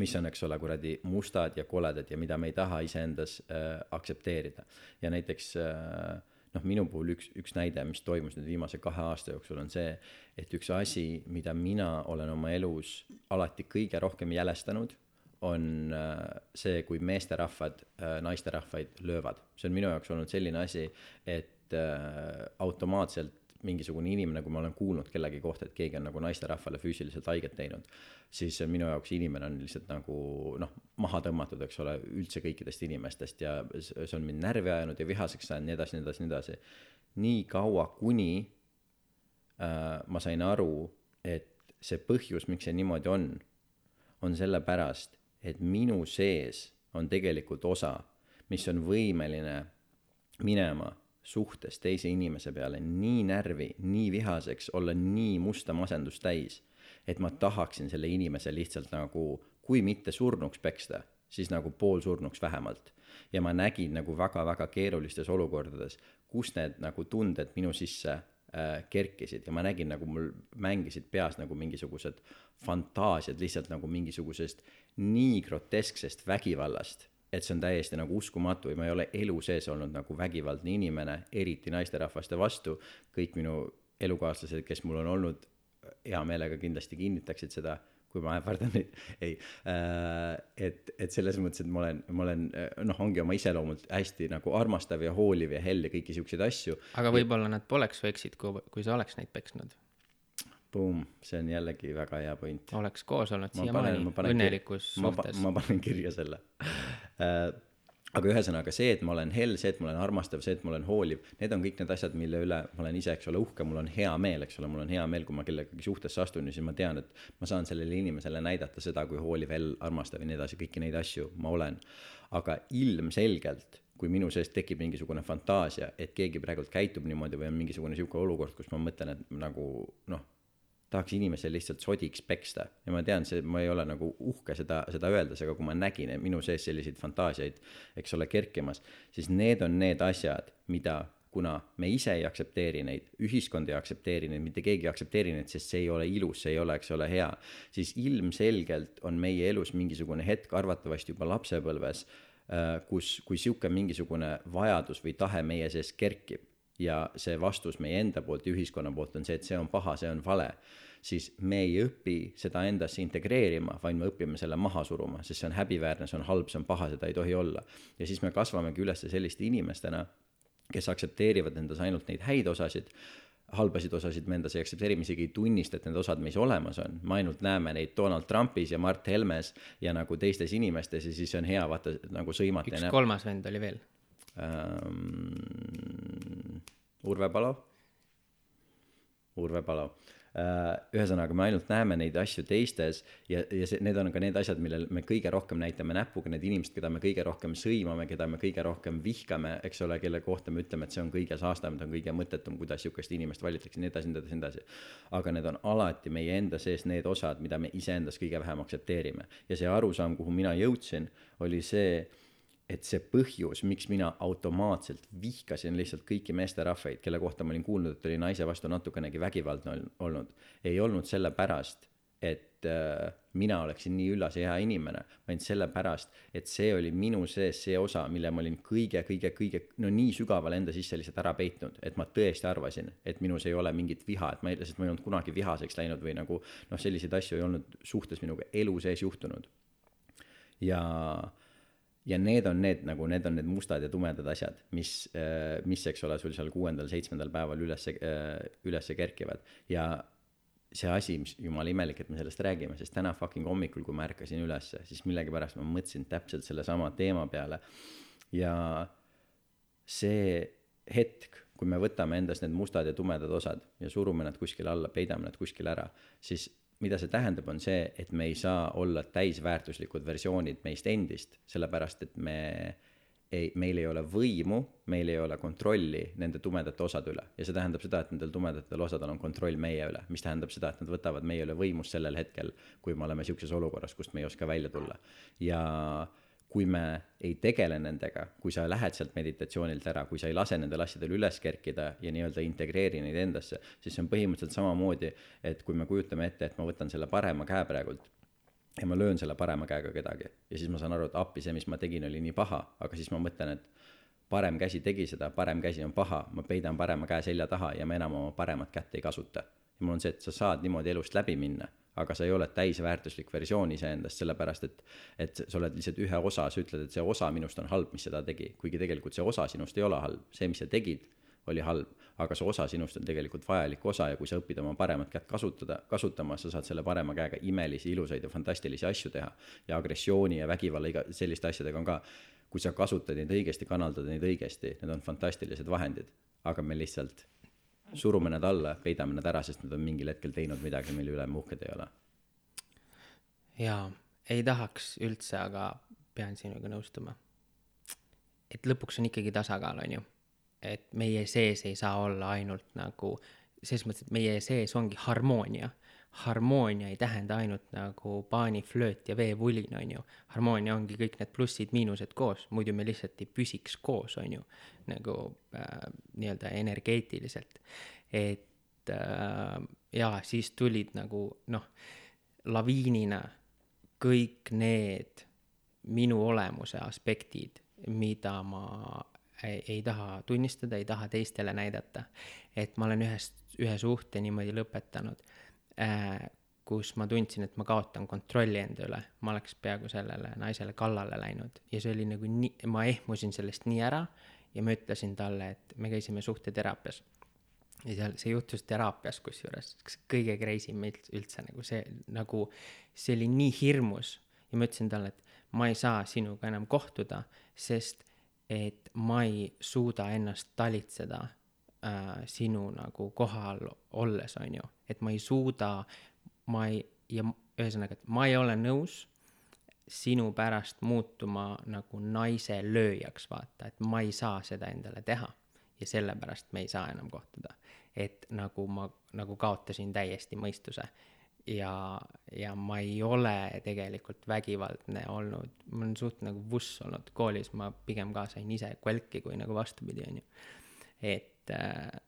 mis on, eks ole, kuradi mustad ja koledad ja mida me ei taha iseendas äh, aktsepteerida. ja näiteks äh, noh, minu puhul üks, üks näide, mis toimus nüüd viimase kahe aasta jooksul, on see, et üks asi, mida mina olen oma elus alati kõige rohkem jälestanud, on äh, see, kui meesterahvad äh, naisterahvaid löövad. see on minu jaoks olnud selline asi, et äh, automaatselt mingisugune inimene, kui ma olen kuulnud kellegi kohta, et keegi on nagu naisterahvale füüsiliselt haiget teinud, siis minu jaoks inimene on lihtsalt nagu noh, maha tõmmatud, eks ole, üldse kõikidest inimestest ja see on mind närvi ajanud ja vihaseks ajanud, nii edasi, nii edasi, nii edasi. nii kaua, kuni äh, ma sain aru, et see põhjus, miks see niimoodi on, on sellepärast, et minu sees on tegelikult osa, mis on võimeline minema suhtes teise inimese peale nii närvi, nii vihaseks, olla nii musta masendust täis, et ma tahaksin selle inimese lihtsalt nagu, kui mitte surnuks peksta, siis nagu poolsurnuks vähemalt. ja ma nägin nagu väga-väga keerulistes olukordades, kus need nagu tunded minu sisse äh, kerkisid ja ma nägin nagu mul mängisid peas nagu mingisugused fantaasiad lihtsalt nagu mingisugusest nii grotesksest vägivallast et see on täiesti nagu uskumatu ja ma ei ole elu sees olnud nagu vägivaldne inimene, eriti naisterahvaste vastu. kõik minu elukaaslased, kes mul on olnud, hea meelega kindlasti kinnitaksid seda, kui ma ähvardan neid, (laughs) ei äh,. et, et selles mõttes, et ma olen, ma olen noh, ongi oma iseloomult hästi nagu armastav ja hooliv ja hell ja kõiki siukseid asju. aga võib-olla nad poleks su eksid, kui, kui sa oleks neid peksnud. Boom, see on jällegi väga hea point. oleks koos olnud siiamaani õnnelikus suhtes. ma panen kirja selle äh, aga ühesõnaga see, et ma olen hell, see, et ma olen armastav, see, et ma olen hooliv, need on kõik need asjad, mille üle ma olen ise, eks ole, uhke, mul on hea meel, eks ole, mul on hea meel, kui ma kellegagi suhtesse astun ja siis ma tean, et ma saan sellele inimesele näidata seda, kui hooliv, hell, armastav ja nii edasi, kõiki neid asju ma olen. aga ilmselgelt, kui minu sees tekib mingisugune fantaasia, et keegi praegult käitub niimoodi või on mingisugune sihuke olukord, kus ma mõtlen, et nagu noh tahaks inimesel lihtsalt sodiks peksta. Ja ma tean, see, ma ei ole nagu uhke seda, seda öeldes, aga kui ma nägin minu sees selliseid fantaasiaid, eks ole, kerkimas, siis need on need asjad, mida kuna me ise ei aktsepteeri neid, ühiskond ei aktsepteeri neid, mitte keegi ei aktsepteeri neid, sest see ei ole ilus, see ei ole, eks ole, hea, siis ilmselgelt on meie elus mingisugune hetk, arvatavasti juba lapsepõlves, äh, kus, kui sihuke mingisugune vajadus või tahe meie sees kerkib. Ja see vastus meie enda poolt ja ühiskonna poolt on see, et see on paha, see on vale, siis me ei õpi seda endasse integreerima, vaid me õpime selle maha suruma, sest see on häbiväärne, see on halb, see on paha, seda ei tohi olla. ja siis me kasvamegi üles selliste inimestena, kes aktsepteerivad endas ainult neid häid osasid, halbasid osasid me endas ei aktsepteeri, me isegi ei tunnista, et need osad meis olemas on, me ainult näeme neid Donald Trumpis ja Mart Helmes ja nagu teistes inimestes ja siis on hea vaata nagu sõimata. üks kolmas vend oli veel ähm,. Urve Palo. Urve Palo. Ühesõnaga, me ainult näeme neid asju teistes ja, ja see, need on ka need asjad, millel me kõige rohkem näitame näpuga, need inimesed, keda me kõige rohkem sõimame, keda me kõige rohkem vihkame, eks ole, kelle kohta me ütleme, et see on kõige saastavam, ta on kõige mõttetum, kuidas sihukest inimest valitakse, nii edasi, nii edasi, nii edasi. aga need on alati meie enda sees need osad, mida me iseendas kõige vähem aktsepteerime ja see arusaam, kuhu mina jõudsin, oli see et see põhjus, miks mina automaatselt vihkasin lihtsalt kõiki meesterahvaid, kelle kohta ma olin kuulnud, et oli naise vastu natukenegi vägivaldne olnud, ei olnud sellepärast, et äh, mina oleksin nii üllas ja hea inimene, vaid sellepärast, et see oli minu sees see osa, mille ma olin kõige, kõige, kõige, no nii sügaval enda sisse lihtsalt ära peitnud, et ma tõesti arvasin, et minus ei ole mingit viha, et ma ei, sest ma ei olnud kunagi vihaseks läinud või nagu noh, selliseid asju ei olnud suhtes minuga elu sees juhtunud. ja äh, ja need on need nagu, need on need mustad ja tumedad asjad, mis, äh, mis, eks ole, sul seal kuuendal-seitsmendal päeval üles, äh, üles kerkivad ja see asi, mis jumala imelik, et me sellest räägime, sest täna fucking hommikul, kui ma ärkasin ülesse, siis millegipärast ma mõtlesin täpselt sellesama teema peale. ja see hetk, kui me võtame endas need mustad ja tumedad osad ja surume nad kuskile alla, peidame nad kuskile ära, siis mida see tähendab, on see, et me ei saa olla täisväärtuslikud versioonid meist endist, sellepärast et me ei, meil ei ole võimu, meil ei ole kontrolli nende tumedate osade üle. Ja see tähendab seda, et nendel tumedatel osadel on kontroll meie üle, mis tähendab seda, et nad võtavad meie üle võimust sellel hetkel, kui me oleme sihukeses olukorras, kust me ei oska välja tulla. Ja kui me ei tegele nendega, kui sa lähed sealt meditatsioonilt ära, kui sa ei lase nendel asjadel üles kerkida ja nii-öelda integreeri neid endasse, siis see on põhimõtteliselt samamoodi, et kui me kujutame ette, et ma võtan selle parema käe praegult ja ma löön selle parema käega kedagi ja siis ma saan aru, et appi, see, mis ma tegin, oli nii paha, aga siis ma mõtlen, et parem käsi tegi seda, parem käsi on paha, ma peidan parema käe selja taha ja ma enam oma paremat kätt ei kasuta. ja mul on see, et sa saad niimoodi elust läbi minna aga sa ei ole täisväärtuslik versioon iseendast, sellepärast et, et sa oled lihtsalt ühe osa, sa ütled, et see osa minust on halb, mis seda tegi, kuigi tegelikult see osa sinust ei ole halb, see, mis sa tegid, oli halb, aga see osa sinust on tegelikult vajalik osa ja kui sa õpid oma paremat kätt kasutada, kasutama, sa saad selle parema käega imelisi, ilusaid ja fantastilisi asju teha. ja agressiooni ja vägivalla, iga selliste asjadega on ka, kui sa kasutad neid õigesti, kanaldad neid õigesti, need on fantastilised vahendid, aga me lihtsalt surume nad alla, peidame nad ära, sest nad on mingil hetkel teinud midagi, mille üle me uhked ei ole. jaa, ei tahaks üldse, aga pean sinuga nõustuma. et lõpuks on ikkagi tasakaal, on ju. et meie sees ei saa olla ainult nagu, selles mõttes, et meie sees ongi harmoonia harmoonia ei tähenda ainult nagu paaniflööt ja veevulin, on ju. harmoonia ongi kõik need plussid-miinused koos, muidu me lihtsalt ei püsiks koos, on ju. nagu äh, nii-öelda energeetiliselt. et äh, jaa, siis tulid nagu noh, laviinina kõik need minu olemuse aspektid, mida ma ei, ei taha tunnistada, ei taha teistele näidata. et ma olen ühest, ühe suhte niimoodi lõpetanud kus ma tundsin, et ma kaotan kontrolli enda üle, ma oleks peaaegu sellele naisele kallale läinud ja see oli nagu nii, ma ehmusin sellest nii ära ja ma ütlesin talle, et me käisime suhteteraapias. ja seal, see juhtus teraapias kusjuures, kõige crazy im üldse nagu see, nagu see oli nii hirmus ja ma ütlesin talle, et ma ei saa sinuga enam kohtuda, sest et ma ei suuda ennast talitseda äh, sinu nagu kohal olles, on ju. Et ma ei suuda, ma ei, ja ühesõnaga, et ma ei ole nõus sinu pärast muutuma nagu naise lööjaks, vaata, et ma ei saa seda endale teha. ja sellepärast me ei saa enam kohtuda. et nagu ma nagu kaotasin täiesti mõistuse ja, ja ma ei ole tegelikult vägivaldne olnud, ma olen suht nagu vuss olnud koolis, ma pigem ka sain ise kvälki kui nagu vastupidi, on ju. et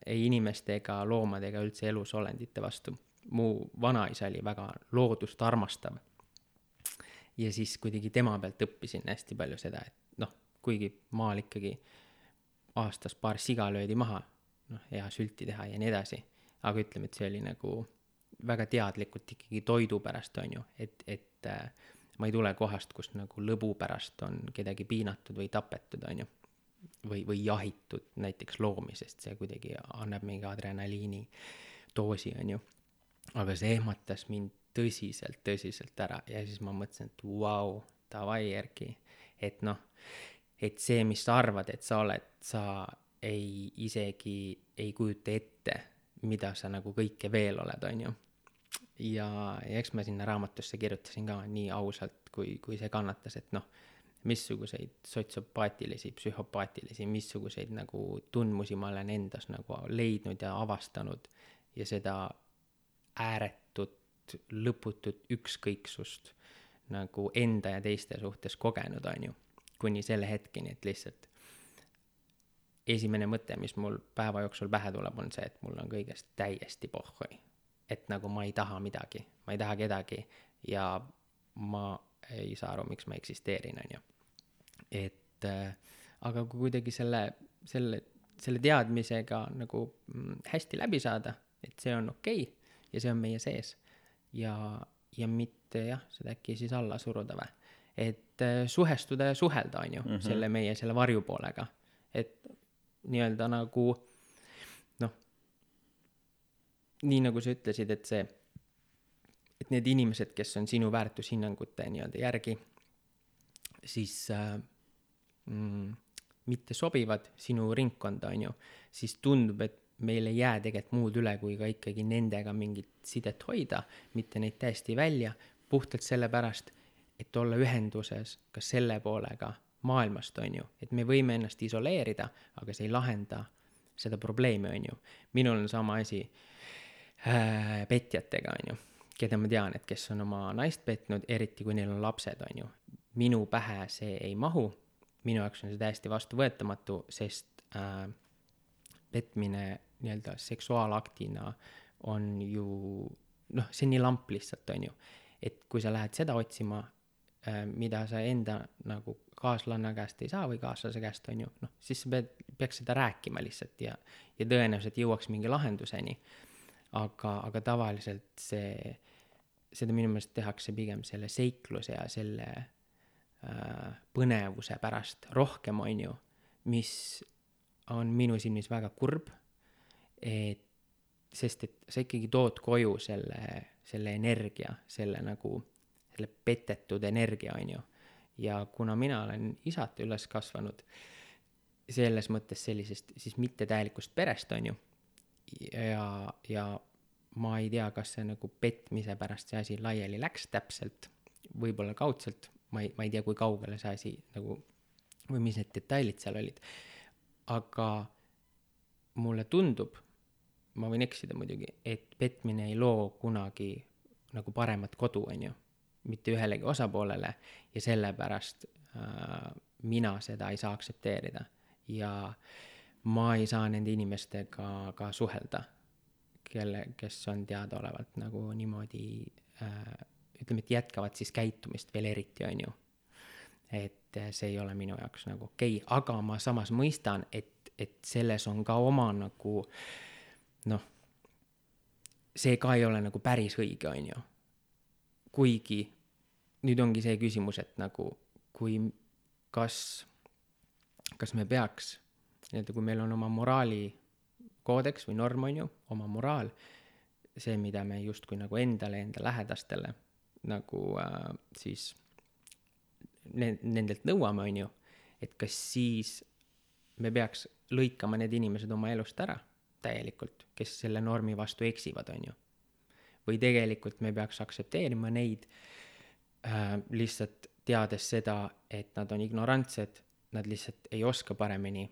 ei inimeste ega loomade ega üldse elusolendite vastu. mu vanaisa oli väga loodust armastav. ja siis kuidagi tema pealt õppisin hästi palju seda, et noh, kuigi maal ikkagi aastas paar siga löödi maha, noh, hea sülti teha ja nii edasi, aga ütleme, et see oli nagu väga teadlikult ikkagi toidu pärast, on ju, et, et äh, ma ei tule kohast, kus nagu lõbu pärast on kedagi piinatud või tapetud, on ju. Või, või jahitud näiteks loomi, sest see kuidagi annab mingi adrenaliini doosi, on ju. aga see ehmatas mind tõsiselt, tõsiselt ära ja siis ma mõtlesin, et vau davai, Erki, et noh, et see, mis sa arvad, et sa oled, sa ei isegi ei kujuta ette, mida sa nagu kõike veel oled, on ju ja, ja eks ma sinna raamatusse kirjutasin ka nii ausalt, kui, kui see kannatas, et noh, missuguseid sotsiopaatilisi, psühhopaatilisi, missuguseid nagu tundmusi ma olen endas nagu leidnud ja avastanud ja seda ääretut, lõputut ükskõiksust nagu enda ja teiste suhtes kogenud, on ju, kuni selle hetkeni, et lihtsalt esimene mõte, mis mul päeva jooksul pähe tuleb, on see, et mul on kõigest täiesti pohhui. Et nagu ma ei taha midagi, ma ei taha kedagi ja ma ei saa aru, miks ma eksisteerin, on ju. et äh, aga kui kuidagi selle, selle, selle teadmisega nagu mm, hästi läbi saada, et see on okei okay, ja see on meie sees ja, ja mitte jah, seda äkki siis alla suruda või. et äh, suhestuda ja suhelda, on ju mm, -hmm. selle meie, selle varjupoolega. et nii-öelda nagu nii nagu sa ütlesid, et see, et need inimesed, kes on sinu väärtushinnangute nii-öelda järgi, siis äh, mm, mitte sobivad sinu ringkonda, on ju, siis tundub, et meil ei jää tegelikult muud üle, kui ka ikkagi nendega mingit sidet hoida, mitte neid täiesti välja, puhtalt sellepärast, et olla ühenduses ka selle poolega maailmast, on ju, et me võime ennast isoleerida, aga see ei lahenda seda probleemi, on ju. minul on sama asi äh, petjatega, on ju, keda ma tean, et kes on oma naist petnud, eriti kui neil on lapsed, on ju. minu pähe see ei mahu, minu jaoks on see täiesti vastuvõetamatu, sest äh, petmine nii-öelda seksuaalaktina on ju noh, see on nii lamp lihtsalt, on ju. et kui sa lähed seda otsima äh,, mida sa enda nagu kaaslanna käest ei saa või kaaslase käest, on ju, noh, siis sa pead, peaks seda rääkima lihtsalt ja, ja tõenäoliselt jõuaks mingi lahenduseni aga, aga tavaliselt see, seda minu meelest tehakse pigem selle seikluse ja selle äh, põnevuse pärast rohkem, on ju, mis on minu silmis väga kurb, et sest et sa ikkagi tood koju selle, selle energia, selle nagu, selle petetud energia, on ju. ja kuna mina olen isata üles kasvanud selles mõttes sellisest siis mittetäielikust perest, on ju ja, ja ma ei tea, kas see nagu petmise pärast see asi laiali läks täpselt, võib-olla kaudselt, ma ei, ma ei tea, kui kaugele see asi nagu või mis need detailid seal olid. aga mulle tundub, ma võin eksida muidugi, et petmine ei loo kunagi nagu paremat kodu, on ju, mitte ühelegi osapoolele ja sellepärast äh, mina seda ei saa aktsepteerida. Ja ma ei saa nende inimestega ka suhelda, kelle, kes on teadaolevalt nagu niimoodi äh, ütleme, et jätkavad siis käitumist veel eriti, on ju. et äh, see ei ole minu jaoks nagu okei okay., aga ma samas mõistan, et, et selles on ka oma nagu noh, see ka ei ole nagu päris õige, on ju. kuigi nüüd ongi see küsimus, et nagu kui, kas, kas me peaks nii-öelda kui meil on oma moraalikoodeks või norm, on ju, oma moraal, see, mida me justkui nagu endale, enda lähedastele nagu äh, siis ne-, nendelt nõuame, on ju, et kas siis me peaks lõikama need inimesed oma elust ära täielikult, kes selle normi vastu eksivad, on ju. või tegelikult me peaks aktsepteerima neid äh, lihtsalt teades seda, et nad on ignorantsed, nad lihtsalt ei oska paremini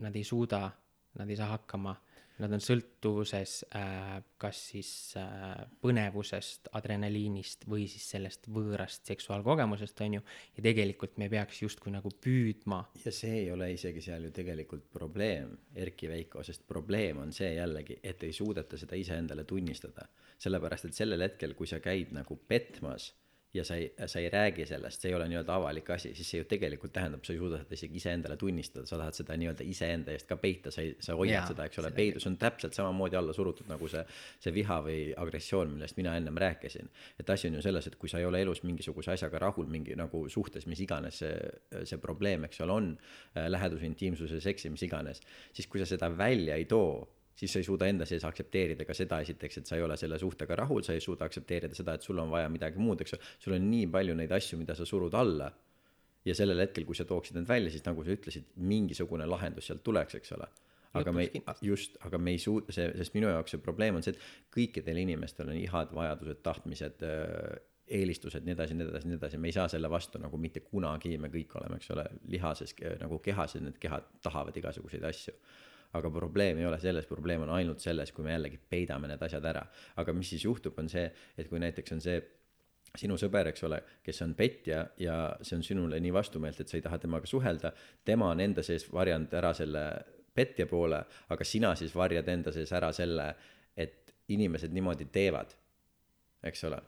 nad ei suuda, nad ei saa hakkama, nad on sõltuvuses äh, kas siis äh, põnevusest, adrenaliinist või siis sellest võõrast seksuaalkogemusest, on ju, ja tegelikult me peaks justkui nagu püüdma. Ja see ei ole isegi seal ju tegelikult probleem. Erki Veiko, sest probleem on see jällegi, et ei suudeta seda iseendale tunnistada. sellepärast, et sellel hetkel, kui sa käid nagu petmas ja sa ei, sa ei räägi sellest, see ei ole nii-öelda avalik asi, siis see ju tegelikult tähendab, sa ei suuda seda isegi iseendale tunnistada, sa tahad seda nii-öelda iseenda eest ka peita, sa ei, sa hoiad Jaa, seda, eks ole, peidus on täpselt samamoodi alla surutud nagu see, see viha või agressioon, millest mina ennem rääkisin. et asi on ju selles, et kui sa ei ole elus mingisuguse asjaga rahul, mingi nagu suhtes, mis iganes see, see probleem, eks ole, on, läheduse, intiimsuse, seksi, mis iganes, siis kui sa seda välja ei too, siis sa ei suuda enda sees aktsepteerida ka seda esiteks, et sa ei ole selle suhtega rahul, sa ei suuda aktsepteerida seda, et sul on vaja midagi muud, eks ju, sul on nii palju neid asju, mida sa surud alla. ja sellel hetkel, kui sa tooksid need välja, siis nagu sa ütlesid, mingisugune lahendus sealt tuleks, eks ole. aga me ei, just, aga me ei suuda, see, sest minu jaoks see probleem on see, et kõikidel inimestel on ihad, vajadused, tahtmised, eelistused, nii edasi, nii edasi, nii edasi, me ei saa selle vastu nagu mitte kunagi, me kõik oleme, eks ole, lihases nagu kehas ja need kehad tahavad igasuguseid asju aga probleem ei ole selles, probleem on ainult selles, kui me jällegi peidame need asjad ära. aga mis siis juhtub, on see, et kui näiteks on see sinu sõber, eks ole, kes on petja ja see on sinule nii vastumeelt, et sa ei taha temaga suhelda, tema on enda sees varjanud ära selle petja poole, aga sina siis varjad enda sees ära selle, et inimesed niimoodi teevad, eks ole.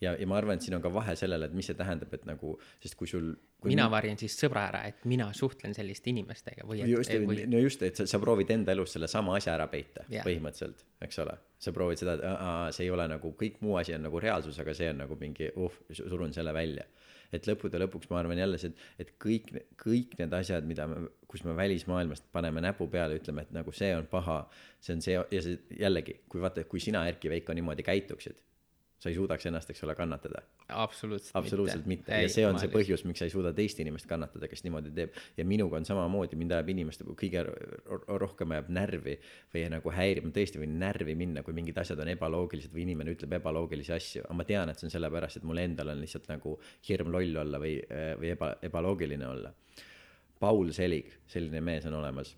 Ja, ja ma arvan, et siin on ka vahe sellele, et mis see tähendab, et nagu, sest kui sul kui mina varjan siis sõbra ära, et mina suhtlen selliste inimestega või et just, või no just, et sa, sa proovid enda elus selle sama asja ära peita Jah. põhimõtteliselt, eks ole. sa proovid seda, et see ei ole nagu, kõik muu asi on nagu reaalsus, aga see on nagu mingi, uh, surun selle välja. et lõppude lõpuks ma arvan jälle see, et, et kõik, kõik need asjad, mida me, kus me välismaailmast paneme näpu peale, ütleme, et nagu see on paha, see on see ja see jällegi, kui vaata, kui sina, Erki Veiko, niimoodi käituksid, sa ei suudaks ennast, eks ole, kannatada absoluutselt absoluutselt mitte, mitte. ja see on see põhjus, miks sa ei suuda teist inimest kannatada, kes niimoodi teeb. ja minuga on samamoodi, mind ajab inimeste kõige ro- rohkem ajab närvi või nagu häirib, ma tõesti võin närvi minna, kui mingid asjad on ebaloogilised või inimene ütleb ebaloogilisi asju, aga ma tean, et see on sellepärast, et mul endal on lihtsalt nagu hirm loll olla või, või eba, ebaloogiline olla. Paul Selig, selline mees on olemas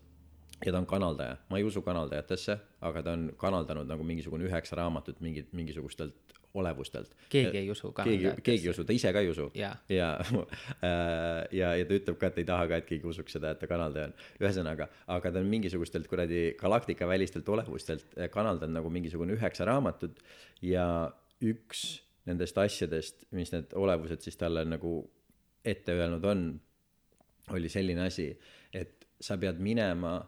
ja ta on kanaldaja, ma ei usu kanaldajatesse, aga ta on kanaldanud nagu mingisugune üheksa raamatut mingit, mingisugustelt olevustelt. keegi ei usu keegi, kanaldajatesse. keegi ei usu, ta ise ka ei usu. Jaa. ja, (laughs) ja, ja ta ütleb ka, et ei taha ka, et keegi usuks seda, et ta kanaldaja on. ühesõnaga, aga ta on mingisugustelt kuradi galaktika välistelt olevustelt eh, kanaldanud nagu mingisugune üheksa raamatut ja üks nendest asjadest, mis need olevused siis talle nagu ette öelnud on, oli selline asi, et sa pead minema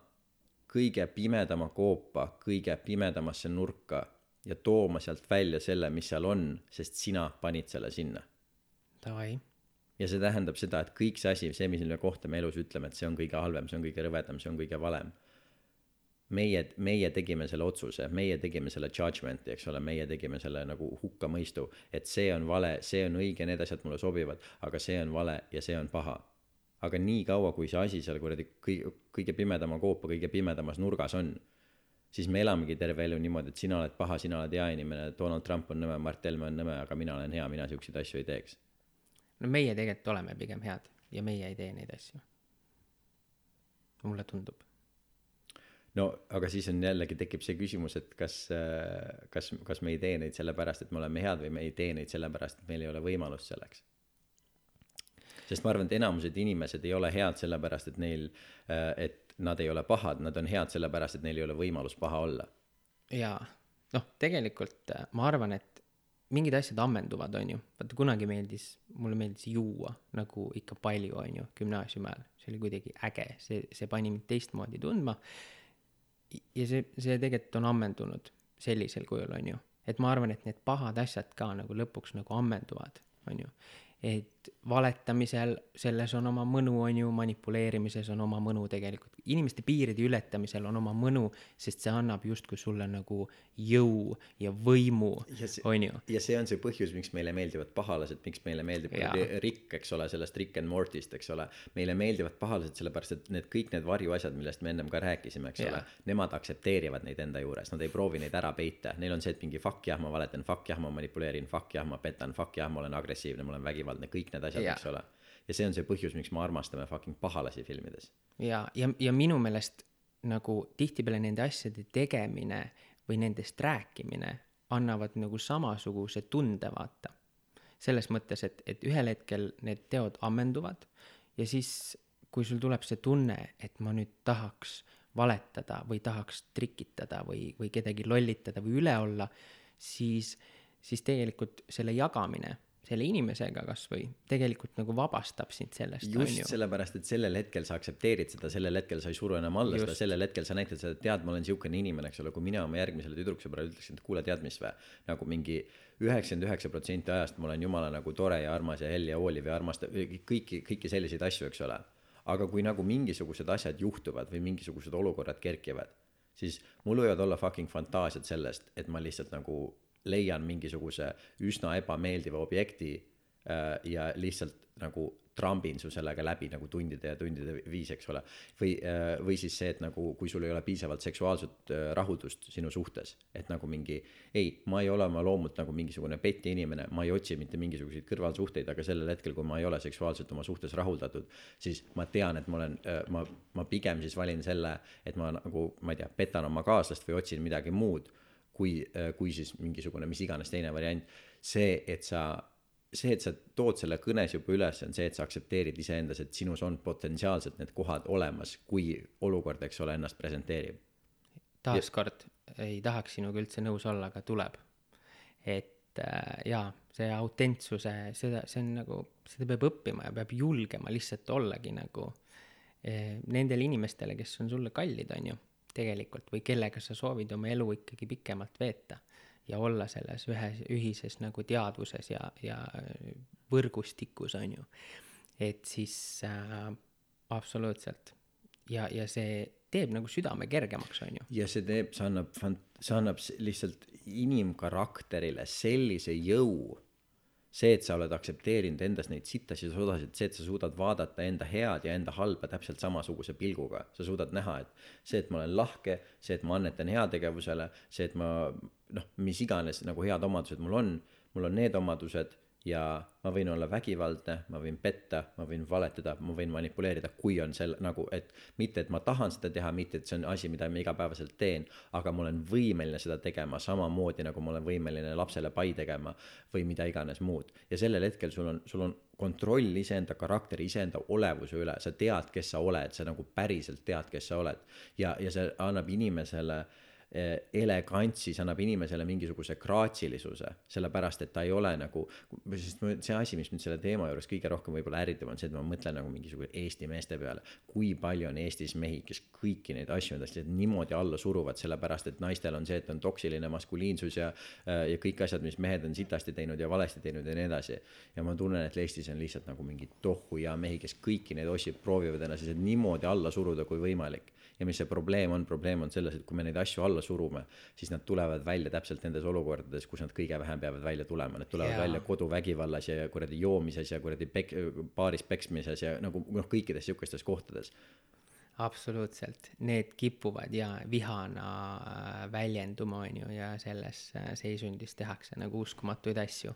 kõige pimedama koopa, kõige pimedamasse nurka ja tooma sealt välja selle, mis seal on, sest sina panid selle sinna. Davai, ja see tähendab seda, et kõik see asi, see, mille kohta me elus ütleme, et see on kõige halvem, see on kõige rõvedam, see on kõige valem. meie, meie tegime selle otsuse, meie tegime selle judgment'i, eks ole, meie tegime selle nagu hukkamõistu, et see on vale, see on õige, need asjad mulle sobivad, aga see on vale ja see on paha aga nii kaua, kui see asi seal kuradi kõige, kõige pimedama koopa, kõige pimedamas nurgas on, siis me elamegi terve elu niimoodi, et sina oled paha, sina oled hea inimene, Donald Trump on nõme, Mart Helme on nõme, aga mina olen hea, mina siukseid asju ei teeks. no meie tegelikult oleme pigem head ja meie ei tee neid asju. mulle tundub. no aga siis on jällegi tekib see küsimus, et kas, kas, kas me ei tee neid sellepärast, et me oleme head või me ei tee neid sellepärast, et meil ei ole võimalust selleks. sest ma arvan, et enamused inimesed ei ole head sellepärast, et neil, et nad ei ole pahad, nad on head sellepärast, et neil ei ole võimalust paha olla. jaa, noh, tegelikult äh, ma arvan, et mingid asjad ammenduvad, on ju. vaata, kunagi meeldis, mulle meeldis juua nagu ikka palju, on ju, gümnaasiumi ajal. see oli kuidagi äge, see, see pani mind teistmoodi tundma. ja see, see tegelikult on ammendunud sellisel kujul, on ju. et ma arvan, et need pahad asjad ka nagu lõpuks nagu ammenduvad, on ju. et valetamisel, selles on oma mõnu, on ju, manipuleerimises on oma mõnu tegelikult. inimeste piiride ületamisel on oma mõnu, sest see annab justkui sulle nagu jõu ja võimu, Ja on ju. ja see on see põhjus, miks meile meeldivad pahalased, miks meile meeldib Rick, eks ole, sellest Rick and Mortist, eks ole. meile meeldivad pahalased sellepärast, et need kõik need varjuasjad, millest me ennem ka rääkisime, eks Jaa. ole. Nemad aktsepteerivad neid enda juures, nad ei proovi neid ära peita, neil on see, et mingi fuck jah, ma valetan, fuck jah, ma manipuleerin, fuck jah, ma petan, fuck jah, ma olen agressiivne, ma olen vägivaldne, kõik need asjad, eks ole. ja see on see põhjus, miks me armastame fucking pahalasi filmides. ja, ja, ja minu meelest nagu tihtipeale nende asjade tegemine või nendest rääkimine annavad nagu samasuguse tunde, vaata. selles mõttes, et, et ühel hetkel need teod ammenduvad ja siis, kui sul tuleb see tunne, et ma nüüd tahaks valetada või tahaks trikitada või, või kedagi lollitada või üle olla, siis, siis tegelikult selle jagamine selle inimesega kasvõi tegelikult nagu vabastab sind sellest. just sellepärast, et sellel hetkel sa aktsepteerid seda, sellel hetkel sa ei suru enam alla just. seda, sellel hetkel sa näitad seda, et tead, ma olen siukene inimene, eks ole, kui mina oma järgmisele tüdruksõbrale ütleksin, et kuule, tead mis vä, nagu mingi üheksakümmend üheksa protsenti ajast ma olen jumala nagu tore ja armas ja hell ja hooliv ja armastab kõiki, kõiki selliseid asju, eks ole. aga kui nagu mingisugused asjad juhtuvad või mingisugused olukorrad kerkivad, siis mul võivad olla fucking fantaasiad sellest, et ma lihtsalt nagu leian mingisuguse üsna ebameeldiva objekti äh, ja lihtsalt nagu trambin su sellega läbi nagu tundide ja tundide viisi, eks ole. või, äh, või siis see, et nagu kui sul ei ole piisavalt seksuaalset äh, rahuldust sinu suhtes, et nagu mingi ei, ma ei ole oma loomult nagu mingisugune peti inimene, ma ei otsi mitte mingisuguseid kõrvalsuhteid, aga sellel hetkel, kui ma ei ole seksuaalselt oma suhtes rahuldatud, siis ma tean, et ma olen, ma, ma pigem siis valin selle, et ma nagu, ma ei tea, petan oma kaaslast või otsin midagi muud kui, äh, kui siis mingisugune mis iganes teine variant. see, et sa, see, et sa tood selle kõnes juba üles, on see, et sa aktsepteerid iseendas, et sinus on potentsiaalselt need kohad olemas, kui olukord, eks ole, ennast presenteerib. taaskord ei tahaks sinuga üldse nõus olla, aga tuleb. et äh, jaa, see autentsuse, seda, see on nagu, seda peab õppima ja peab julgema lihtsalt ollagi nagu eh, nendele inimestele, kes on sulle kallid, on ju tegelikult või kellega sa soovid oma elu ikkagi pikemalt veeta ja olla selles ühes, ühises nagu teadvuses ja, ja võrgustikus, on ju. et siis äh, absoluutselt ja, ja see teeb nagu südame kergemaks, on ju. ja see teeb, see annab, see annab lihtsalt inimkarakterile sellise jõu see, et sa oled aktsepteerinud endas neid sittasid ja sodasid, see, et sa suudad vaadata enda head ja enda halba täpselt samasuguse pilguga. sa suudad näha, et see, et ma olen lahke, see, et ma annetan heategevusele, see, et ma noh, mis iganes nagu head omadused mul on, mul on need omadused ja ma võin olla vägivaldne, ma võin petta, ma võin valetada, ma võin manipuleerida, kui on seal nagu, et mitte, et ma tahan seda teha, mitte, et see on asi, mida ma igapäevaselt teen, aga ma olen võimeline seda tegema samamoodi, nagu ma olen võimeline lapsele pai tegema või mida iganes muud. ja sellel hetkel sul on, sul on kontroll iseenda karakteri, iseenda olevuse üle, sa tead, kes sa oled, sa nagu päriselt tead, kes sa oled. ja, ja see annab inimesele äh, Eh, elegantsis annab inimesele mingisuguse graatsilisuse, sellepärast et ta ei ole nagu, sest see asi, mis mind selle teema juures kõige rohkem võib-olla ärritab, on see, et ma mõtlen nagu mingisugune Eesti meeste peale. kui palju on Eestis mehi, kes kõiki neid asju endast niimoodi alla suruvad, sellepärast et naistel on see, et on toksiline maskuliinsus ja, äh, ja kõik asjad, mis mehed on sitasti teinud ja valesti teinud ja nii edasi. ja ma tunnen, et Eestis on lihtsalt nagu mingi tohu ja mehi, kes kõiki neid asju proovivad ennast lihtsalt niimoodi alla suruda kui võimalik ja mis see probleem on, probleem on selles, et kui me neid asju alla surume, siis nad tulevad välja täpselt nendes olukordades, kus nad kõige vähem peavad välja tulema, need tulevad yeah. välja koduvägivallas ja kuradi joomises ja kuradi pek-, baaris peksmises ja nagu noh, kõikides sihukestes kohtades. Absoluutselt, need kipuvad ja vihana äh, väljenduma, on ju, ja selles äh, seisundis tehakse nagu uskumatuid asju.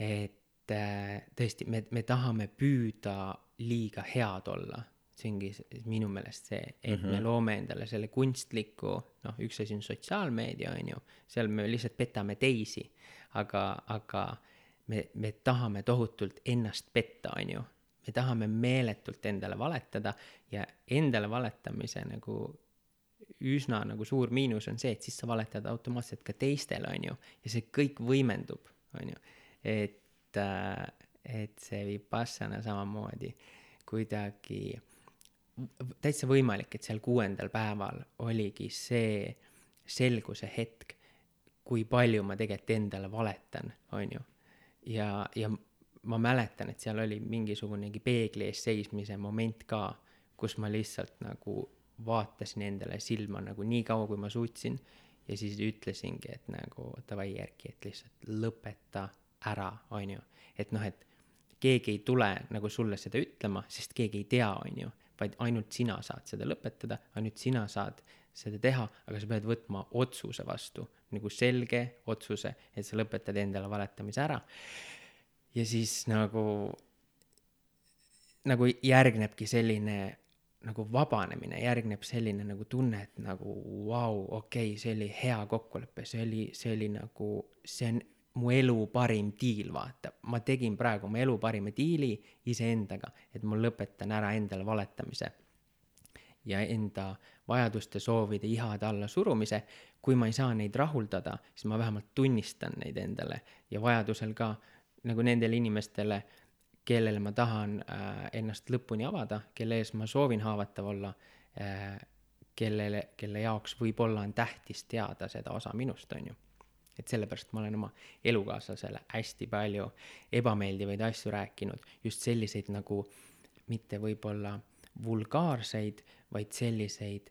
et äh, tõesti, me, me tahame püüda liiga head olla see ongi minu meelest see, et mm -hmm. me mhm. loome endale selle kunstliku, noh, üks asi on sotsiaalmeedia, on ju, seal me lihtsalt petame teisi, aga, aga me, me tahame tohutult ennast petta, on ju. me tahame meeletult endale valetada ja endale valetamise nagu üsna nagu suur miinus on see, et siis sa valetad automaatselt ka teistele, on ju, ja see kõik võimendub, on ju, et, äh, et see Vipassana samamoodi kuidagi täitsa võimalik, et seal kuuendal päeval oligi see selguse hetk, kui palju ma tegelikult endale valetan, on ju. ja, ja ma mäletan, et seal oli mingisugunegi peegli ees seismise moment ka, kus ma lihtsalt nagu vaatasin endale silma nagu nii kaua, kui ma suutsin ja siis ütlesingi, et nagu davai, Erki, et lihtsalt lõpeta ära, on ju. et noh, et keegi ei tule nagu sulle seda ütlema, sest keegi ei tea, on ju vaid ainult sina saad seda lõpetada, ainult sina saad seda teha, aga sa pead võtma otsuse vastu, nagu selge otsuse, et sa lõpetad endale valetamise ära. ja siis nagu, nagu järgnebki selline nagu vabanemine, järgneb selline nagu tunne, et nagu vau, okei okay,, see oli hea kokkulepe, see oli, see oli nagu, see on mu elu parim diil, vaata. ma tegin praegu oma elu parima diili iseendaga, et ma lõpetan ära endale valetamise ja enda vajaduste, soovide, ihade alla surumise. kui ma ei saa neid rahuldada, siis ma vähemalt tunnistan neid endale ja vajadusel ka nagu nendele inimestele, kellele ma tahan äh, ennast lõpuni avada, kelle ees ma soovin haavatav olla äh,, kellele, kelle jaoks võib-olla on tähtis teada seda osa minust, on ju et sellepärast ma olen oma elukaaslasele hästi palju ebameeldivaid asju rääkinud, just selliseid nagu mitte võib-olla vulgaarseid, vaid selliseid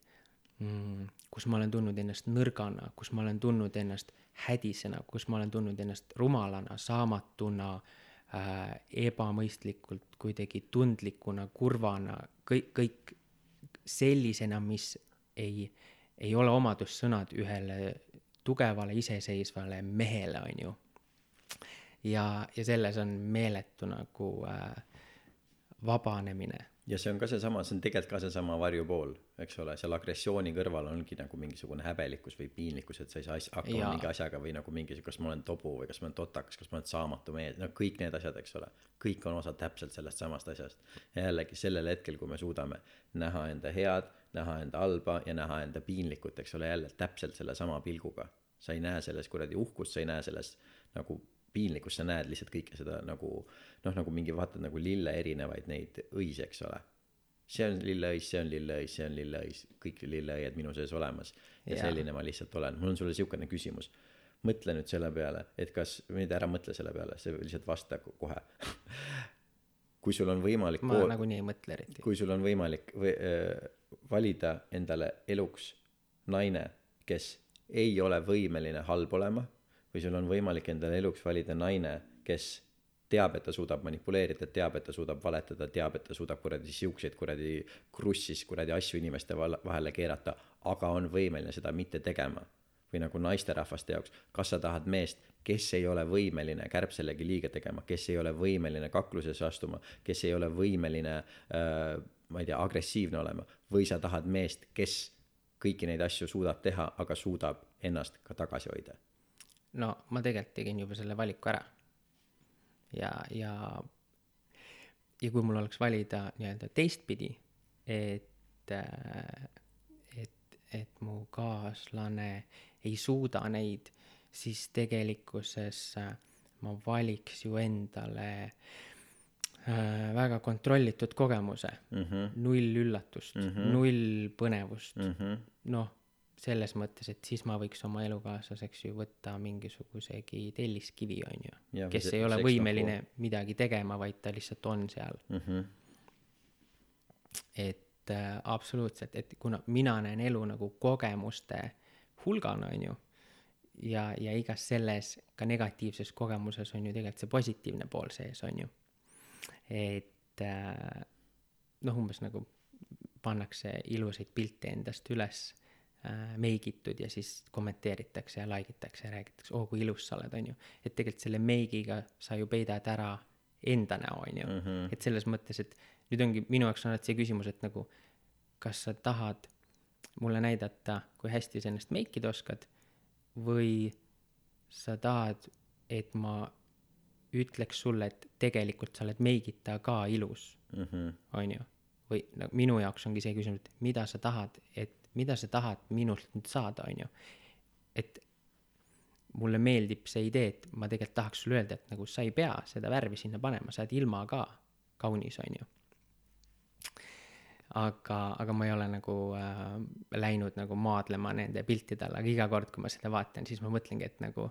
mm,, kus ma olen tundnud ennast nõrgana, kus ma olen tundnud ennast hädisena, kus ma olen tundnud ennast rumalana, saamatuna äh,, ebamõistlikult kuidagi tundlikuna, kurvana, kõik, kõik sellisena, mis ei, ei ole omadussõnad ühele tugevale iseseisvale mehele, on ju. ja, ja selles on meeletu nagu äh, vabanemine. ja see on ka seesama, see on tegelikult ka seesama varjupool, eks ole, seal agressiooni kõrval ongi nagu mingisugune häbelikkus või piinlikkus, et sa ei saa asja, hakkama ja. mingi asjaga või nagu mingi, kas ma olen tobu või kas ma olen totakas, kas ma olen saamatu mees, no kõik need asjad, eks ole. kõik on osa täpselt sellest samast asjast. ja jällegi sellel hetkel, kui me suudame näha enda head, näha enda halba ja näha enda piinlikut, eks ole, jälle täpselt sellesama pilguga sa ei näe selles kuradi uhkust, sa ei näe selles nagu piinlikkust, sa näed lihtsalt kõike seda nagu noh, nagu mingi vaatad nagu lille erinevaid neid õisi, eks ole. see on lilleõis, see on lilleõis, see on lilleõis, kõik lilleõied minu sees olemas ja, ja selline ma lihtsalt olen. mul on sulle niisugune küsimus. mõtle nüüd selle peale, et kas, mitte ära mõtle selle peale, see lihtsalt vasta kohe (laughs) kui sul on võimalik ma nagunii ei mõtle eriti. kui sul on võimalik või, äh, valida endale eluks naine, kes ei ole võimeline halb olema või sul on võimalik endale eluks valida naine, kes teab, et ta suudab manipuleerida, teab, et ta suudab valetada, teab, et ta suudab kuradi siukseid kuradi krussis kuradi asju inimeste vahele keerata, aga on võimeline seda mitte tegema. või nagu naisterahvaste jaoks, kas sa tahad meest, kes ei ole võimeline kärbselegi liiga tegema, kes ei ole võimeline kaklusesse astuma, kes ei ole võimeline äh, ma ei tea, agressiivne olema või sa tahad meest, kes kõiki neid asju suudab teha, aga suudab ennast ka tagasi hoida? no ma tegelikult tegin juba selle valiku ära. ja, ja, ja kui mul oleks valida nii-öelda teistpidi, et, et, et mu kaaslane ei suuda neid, siis tegelikkuses ma valiks ju endale äh, väga kontrollitud kogemuse mm, -hmm. null üllatust mm, -hmm. null põnevust mm -hmm.. Noh, selles mõttes, et siis ma võiks oma elukaaslaseks ju võtta mingisugusegi telliskivi, on ju, kes ei ole võimeline nagu... midagi tegema, vaid ta lihtsalt on seal mm. -hmm. et äh, absoluutselt, et kuna mina näen elu nagu kogemuste hulgana, on ju ja, ja igas selles ka negatiivses kogemuses on ju tegelikult see positiivne pool sees, on ju et äh, noh, umbes nagu pannakse ilusaid pilte endast üles äh, meigitud ja siis kommenteeritakse ja like itakse ja räägitakse, oo kui ilus sa oled, on ju. et tegelikult selle meigiga sa ju peidad ära enda näo, on ju mm. -hmm. et selles mõttes, et nüüd ongi minu jaoks on alati see küsimus, et nagu kas sa tahad mulle näidata, kui hästi sa ennast meikida oskad või sa tahad, et ma ütleks sulle, et tegelikult sa oled meigita ka ilus mm, -hmm. on ju. Või no minu jaoks ongi see küsimus, et mida sa tahad, et mida sa tahad minult nüüd saada, on ju. et mulle meeldib see idee, et ma tegelikult tahaks sulle öelda, et nagu sa ei pea seda värvi sinna panema, sa oled ilma ka kaunis, on ju. aga, aga ma ei ole nagu äh, läinud nagu maadlema nende piltide all, aga iga kord, kui ma seda vaatan, siis ma mõtlengi, et nagu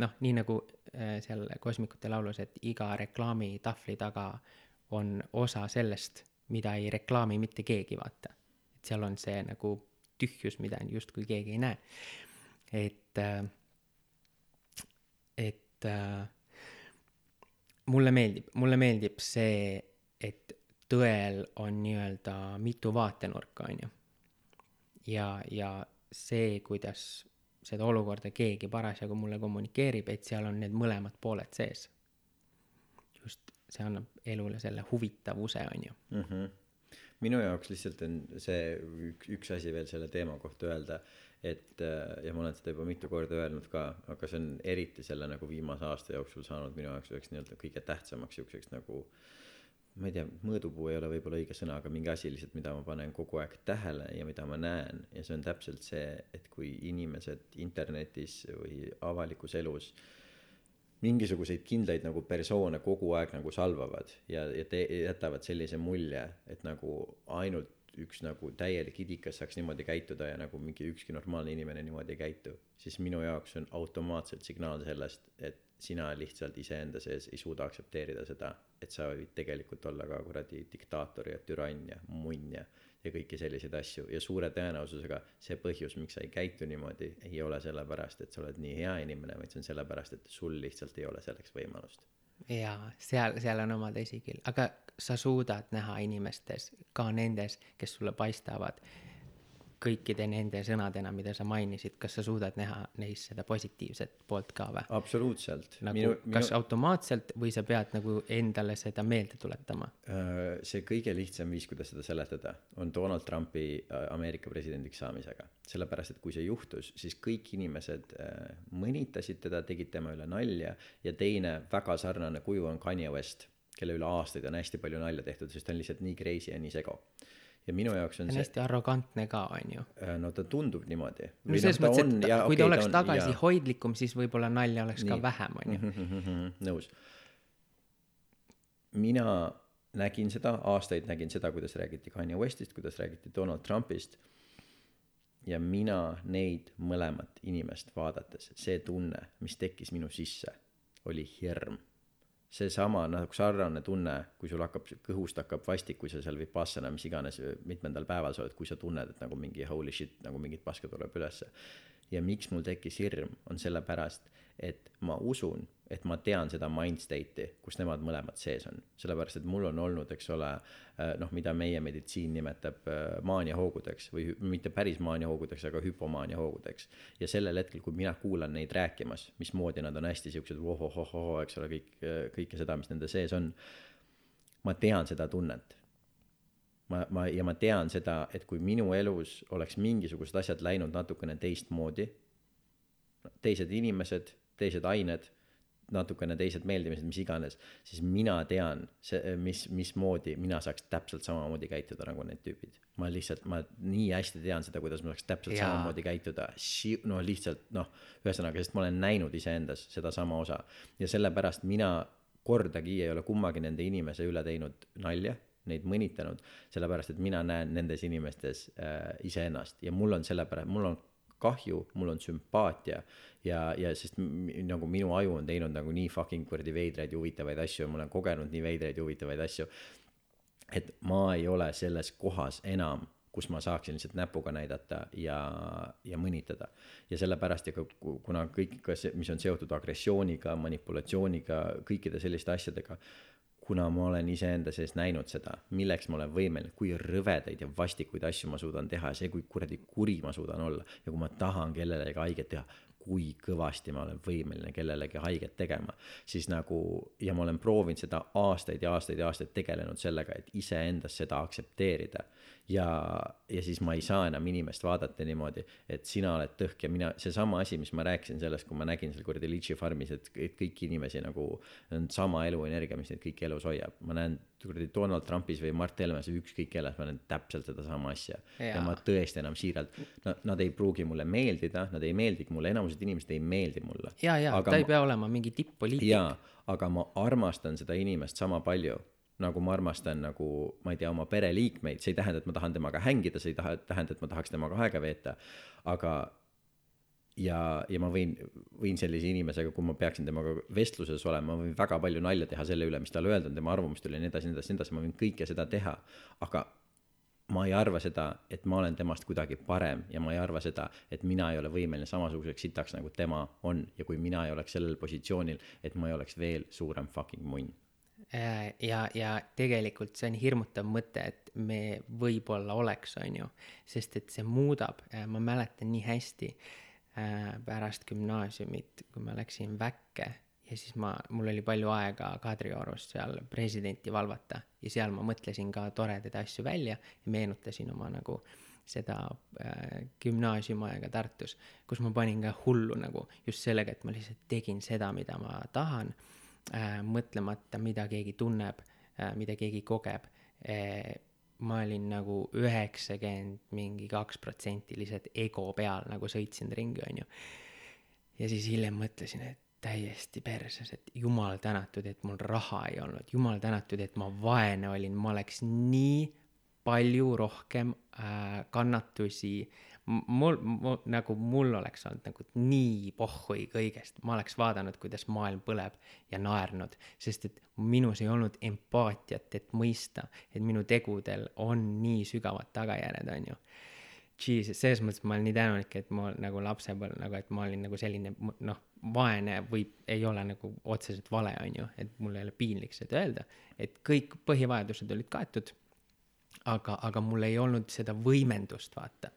noh, nii nagu äh, seal Kosmikute laulus, et iga reklaamitahvli taga on osa sellest, mida ei reklaami mitte keegi, vaata. et seal on see nagu tühjus, mida justkui keegi ei näe. et, äh, et äh, mulle meeldib, mulle meeldib see, et tõel on nii-öelda mitu vaatenurka, on ju. ja, ja see, kuidas seda olukorda keegi parasjagu mulle kommunikeerib, et seal on need mõlemad pooled sees. See annab elule selle huvitavuse, on ju mm. -hmm. minu jaoks lihtsalt on see üks, üks asi veel selle teema kohta öelda, et äh, ja ma olen seda juba mitu korda öelnud ka, aga see on eriti selle nagu viimase aasta jooksul saanud minu jaoks üheks nii-öelda kõige tähtsamaks siukseks nagu ma ei tea, mõõdupuu ei ole võib-olla õige sõna, aga mingi asi lihtsalt, mida ma panen kogu aeg tähele ja mida ma näen ja see on täpselt see, et kui inimesed internetis või avalikus elus mingisuguseid kindlaid nagu persoone kogu aeg nagu salvavad ja, ja te, jätavad sellise mulje, et nagu ainult üks nagu täielik idikas saaks niimoodi käituda ja nagu mingi ükski normaalne inimene niimoodi ei käitu, siis minu jaoks on automaatselt signaal sellest, et sina lihtsalt iseenda sees ei suuda aktsepteerida seda, et sa võid tegelikult olla ka kuradi diktaator ja türann ja munn ja, ja kõiki selliseid asju ja suure tõenäosusega see põhjus, miks sa ei käitu niimoodi, ei ole sellepärast, et sa oled nii hea inimene, vaid see on sellepärast, et sul lihtsalt ei ole selleks võimalust. jaa, seal, seal on oma tõsi küll, aga sa suudad näha inimestes, ka nendes, kes sulle paistavad kõikide nende sõnadena, mida sa mainisid, kas sa suudad näha neis seda positiivset poolt ka või? absoluutselt. nagu minu, kas minu... automaatselt või sa pead nagu endale seda meelde tuletama? Äh, see kõige lihtsam viis, kuidas seda seletada, on Donald Trumpi äh, Ameerika presidendiks saamisega. sellepärast, et kui see juhtus, siis kõik inimesed äh, mõnitasid teda, tegid tema üle nalja ja teine väga sarnane kuju on Kanye West, kelle üle aastaid on hästi palju nalja tehtud, sest ta on lihtsalt nii crazy ja nii sego ja minu jaoks on ta on see. hästi arrogantne ka, on ju. Äh, no ta tundub niimoodi. no selles no, mõttes, et ta, kui okay, ta oleks tagasihoidlikum, siis võib-olla nalja oleks Nii. ka vähem, on ju. Mhm, mhm, mhm, nõus. mina nägin seda, aastaid nägin seda, kuidas räägiti Kanye Westist, kuidas räägiti Donald Trumpist. ja mina neid mõlemat inimest vaadates, see tunne, mis tekkis minu sisse, oli hirm seesama nagu sarnane tunne, kui sul hakkab, kõhust hakkab vastik, kui sa seal Vipassana, mis iganes, mitmendal päeval sa oled, kui sa tunned, et nagu mingi holy shit, nagu mingit paska tuleb ülesse. ja miks mul tekkis hirm, on sellepärast, et ma usun, et ma tean seda mind state'i, kus nemad mõlemad sees on. sellepärast, et mul on olnud, eks ole, äh, noh, mida meie meditsiin nimetab äh, maaniahoogudeks või mitte päris maaniahoogudeks, aga hüpomaaniahoogudeks. ja sellel hetkel, kui mina kuulan neid rääkimas, mismoodi nad on hästi siuksed vohohohoho, eks ole, kõik, äh, kõike seda, mis nende sees on. ma tean seda tunnet ma, ma ja ma tean seda, et kui minu elus oleks mingisugused asjad läinud natukene teistmoodi, teised inimesed, teised ained, natukene teised meeldimised, mis iganes, siis mina tean see, mis, mismoodi mina saaks täpselt samamoodi käituda nagu need tüübid. ma lihtsalt, ma nii hästi tean seda, kuidas ma saaks täpselt Jaa. samamoodi käituda, no lihtsalt noh, ühesõnaga, sest ma olen näinud iseendas sedasama osa ja sellepärast mina kordagi ei ole kummagi nende inimese üle teinud nalja neid mõnitanud, sellepärast et mina näen nendes inimestes äh, iseennast ja mul on sellepärast, mul on kahju, mul on sümpaatia ja, ja sest nagu minu aju on teinud nagu nii fucking kuradi veidraid ja huvitavaid asju ja ma olen kogenud nii veidraid ja huvitavaid asju. et ma ei ole selles kohas enam, kus ma saaksin lihtsalt näpuga näidata ja, ja mõnitada. ja sellepärast, ega kuna kõik, mis on seotud agressiooniga, manipulatsiooniga, kõikide selliste asjadega kuna ma olen iseenda sees näinud seda, milleks ma olen võimeline, kui rõvedaid ja vastikuid asju ma suudan teha ja see, kui kuradi kuri ma suudan olla ja kui ma tahan kellelegi haiget teha, kui kõvasti ma olen võimeline kellelegi haiget tegema, siis nagu ja ma olen proovinud seda aastaid ja aastaid ja aastaid tegelenud sellega, et iseendas seda aktsepteerida ja, ja siis ma ei saa enam inimest vaadata niimoodi, et sina oled tõhk ja mina, seesama asi, mis ma rääkisin sellest, kui ma nägin seal kuradi Litchi farmis, et kõiki inimesi nagu on sama eluenergia, mis neid kõiki elus hoiab, ma näen kuradi Donald Trumpis või Mart Helmes või ükskõik kelles, ma näen täpselt sedasama asja. ja ma tõesti enam siiralt, no nad ei pruugi mulle meeldida, nad ei meeldigi mulle, enamused inimesed ei meeldi mulle. ja, ja ta ei ma, pea olema mingi tipp-poliitik. jaa, aga ma armastan seda inimest sama palju nagu ma armastan nagu, ma ei tea, oma pereliikmeid, see ei tähenda, et ma tahan temaga hängida, see ei taha, tähenda, et ma tahaks temaga aega veeta, aga ja, ja ma võin, võin sellise inimesega, kui ma peaksin temaga vestluses olema, ma võin väga palju nalja teha selle üle, mis talle öelda on, tema arvamuste üle ja nii edasi, nii edasi, nii edasi, ma võin kõike seda teha, aga ma ei arva seda, et ma olen temast kuidagi parem ja ma ei arva seda, et mina ei ole võimeline samasuguseks sitaks, nagu tema on. Ja kui mina ei oleks sellel positsioonil, et ma ei oleks veel suurem fucking munn ja, ja tegelikult see on hirmutav mõte, et me võib-olla oleks, on ju, sest et see muudab, äh, ma mäletan nii hästi äh, pärast gümnaasiumit, kui ma läksin väkke ja siis ma, mul oli palju aega Kadriorus seal presidenti valvata ja seal ma mõtlesin ka toredaid asju välja ja meenutasin oma nagu seda äh, gümnaasiumiaega Tartus, kus ma panin ka hullu nagu just sellega, et ma lihtsalt tegin seda, mida ma tahan. äh,, mõtlemata, mida keegi tunneb äh,, mida keegi kogeb äh, ma olin nagu üheksakümmend mingi kaks protsenti lihtsalt ego peal nagu sõitsin ringi, onju. ja siis hiljem mõtlesin, et täiesti perses, et jumal tänatud, et mul raha ei olnud, jumal tänatud, et ma vaene olin, ma oleks nii palju rohkem äh, kannatusi mul, mul, nagu mul oleks olnud nagu nii pohhui kõigest, ma oleks vaadanud, kuidas maailm põleb ja naernud, sest et minus ei olnud empaatiat, et mõista, et minu tegudel on nii sügavad tagajärjed, on ju. Jesus, selles mõttes ma olen nii tänulik, et ma nagu lapsepõlv nagu, et ma olin nagu selline noh, vaene või ei ole nagu otseselt vale, on ju, et mul ei ole piinlik seda öelda, et kõik põhivajadused olid kaetud. aga, aga mul ei olnud seda võimendust, vaata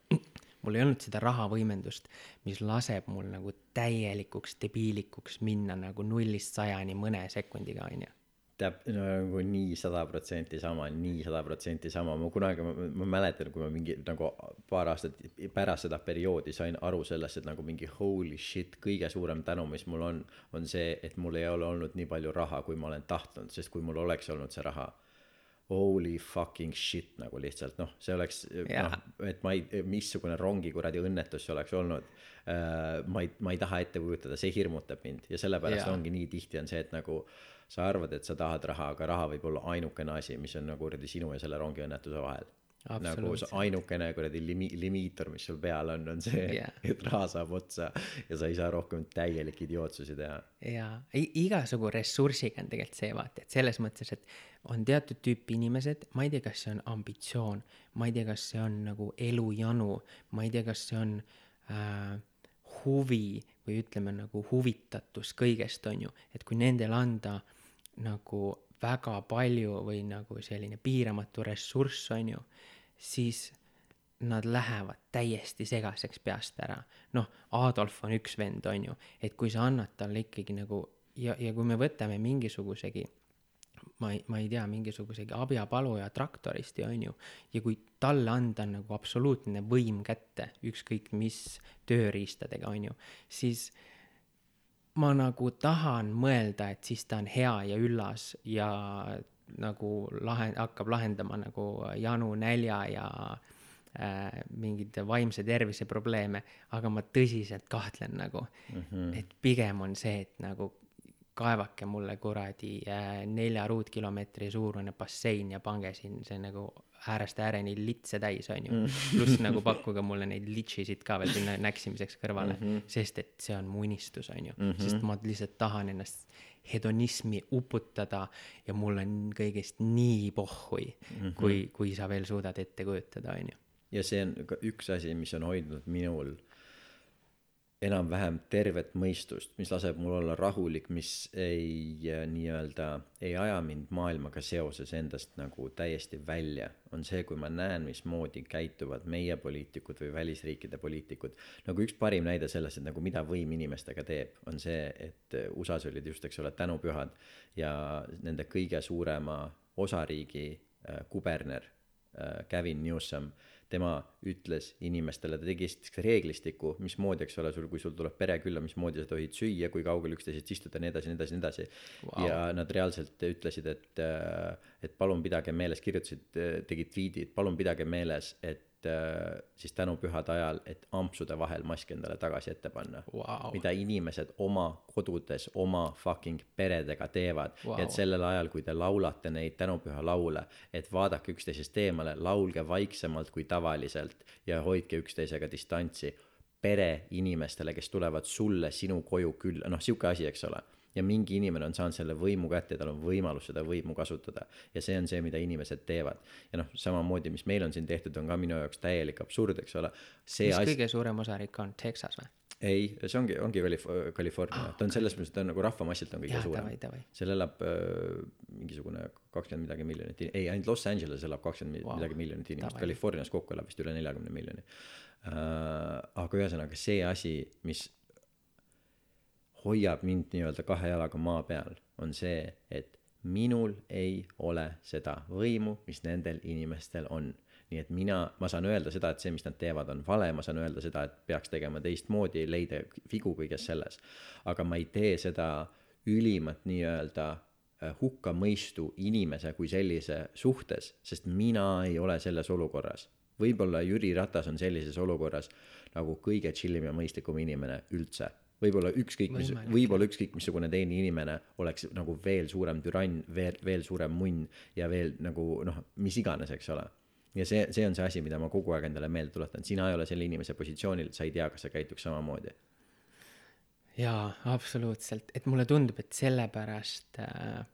mul ei olnud seda rahavõimendust, mis laseb mul nagu täielikuks debiilikuks minna nagu nullist sajani mõne sekundiga, onju täp-, nagu nii sada protsenti sama, nii sada protsenti sama, ma kunagi, ma mäletan, kui ma mingi nagu paar aastat pärast seda perioodi sain aru sellest, et nagu mingi holy shit, kõige suurem tänu, mis mul on, on see, et mul ei ole olnud nii palju raha, kui ma olen tahtnud, sest kui mul oleks olnud see raha holy fucking shit nagu lihtsalt noh, see oleks yeah. noh, et ma ei, missugune rongi kuradi õnnetus see oleks olnud uh,. ma ei, ma ei taha ette kujutada, see hirmutab mind ja sellepärast yeah. ongi nii tihti on see, et nagu sa arvad, et sa tahad raha, aga raha võib olla ainukene asi, mis on nagu kuradi sinu ja selle rongiõnnetuse vahel nagu see ainukene kuradi limi-, limiitor, mis sul peal on, on see yeah., (laughs) et raha saab otsa ja sa ei saa rohkem täielik idiootsusi teha. jaa, igasugu ressursiga on tegelikult see vaata, et selles mõttes, et on teatud tüüpi inimesed, ma ei tea, kas see on ambitsioon, ma ei tea, kas see on nagu elujanu, ma ei tea, kas see on äh, huvi või ütleme nagu huvitatus kõigest, on ju, et kui nendele anda nagu väga palju või nagu selline piiramatu ressurss, on ju siis nad lähevad täiesti segaseks peast ära. noh, Adolf on üks vend, on ju, et kui sa annad talle ikkagi nagu ja, ja kui me võtame mingisugusegi ma ei, ma ei tea, mingisugusegi abjapaluja traktoristi, on ju, ja kui talle anda nagu absoluutne võim kätte, ükskõik mis tööriistadega, on ju, siis ma nagu tahan mõelda, et siis ta on hea ja üllas ja nagu lahe, hakkab lahendama nagu janu, nälja ja äh, mingeid vaimse tervise probleeme, aga ma tõsiselt kahtlen nagu mm, -hmm. et pigem on see, et nagu kaevake mulle kuradi äh, nelja ruutkilomeetri suurune bassein ja pange siin see nagu äärest ääreni litse täis, on ju mm. -hmm. pluss nagu pakkuge mulle neid litšisid ka veel sinna näksimiseks kõrvale mm, -hmm. sest et see on mu unistus, on ju mm, -hmm. sest ma lihtsalt tahan ennast hedonismi uputada ja mul on kõigest nii pohhui mm, -hmm. kui, kui sa veel suudad ette kujutada, on ju. ja see on ka üks asi, mis on hoidnud minul enam-vähem tervet mõistust, mis laseb mul olla rahulik, mis ei äh, nii-öelda, ei aja mind maailmaga seoses endast nagu täiesti välja, on see, kui ma näen, mismoodi käituvad meie poliitikud või välisriikide poliitikud. nagu üks parim näide sellest, et nagu mida võim inimestega teeb, on see, et USA-s olid just, eks ole, tänupühad ja nende kõige suurema osariigi äh, kuberner äh, Gavin Newsom äh, tema ütles inimestele, ta tegi esiteks reeglistiku, mismoodi, eks ole, sul, kui sul tuleb pere külla, mismoodi sa tohid süüa, kui kaugel üksteisest istuda, nii edasi, nii edasi, nii edasi. Wow.. ja nad reaalselt ütlesid, et, et palun pidage meeles, kirjutasid, tegid tweet'id, palun pidage meeles, et siis tänupühade ajal, et ampsude vahel mask endale tagasi ette panna. Wow.. mida inimesed oma kodudes oma fucking peredega teevad. Wow.. et sellel ajal, kui te laulate neid tänupüha laule, et vaadake üksteisest eemale, laulge vaiksemalt kui tavaliselt ja hoidke üksteisega distantsi. pere inimestele, kes tulevad sulle sinu koju külla, noh, sihuke asi, eks ole ja mingi inimene on saanud selle võimu kätte ja tal on võimalus seda võimu kasutada. ja see on see, mida inimesed teevad. ja noh, samamoodi, mis meil on siin tehtud, on ka minu jaoks täielik absurd, eks ole. mis as... kõige suurem osariik on, Texas või? ei, see ongi, ongi California ah,, ta on selles mõttes, ta on nagu rahvamassilt on kõige suurem. seal elab äh, mingisugune kakskümmend midagi miljonit, ei, ainult Los Angeles elab kakskümmend wow. midagi miljonit inimest, Californias kokku elab vist üle neljakümne miljoni äh,. aga ühesõnaga see asi, mis hoiab mind nii-öelda kahe jalaga maa peal, on see, et minul ei ole seda võimu, mis nendel inimestel on. nii et mina, ma saan öelda seda, et see, mis nad teevad, on vale, ma saan öelda seda, et peaks tegema teistmoodi, leida vigu kõiges selles. aga ma ei tee seda ülimat nii-öelda äh, hukkamõistu inimese kui sellise suhtes, sest mina ei ole selles olukorras. võib-olla Jüri Ratas on sellises olukorras nagu kõige chill im ja mõistlikum inimene üldse võib-olla ükskõik mis, võib-olla ükskõik missugune teine inimene oleks nagu veel suurem türann, veel, veel suurem munn ja veel nagu noh, mis iganes, eks ole. ja see, see on see asi, mida ma kogu aeg endale meelde tuletan, sina ei ole selle inimese positsioonil, sa ei tea, kas sa käituks samamoodi. jaa, absoluutselt, et mulle tundub, et sellepärast äh,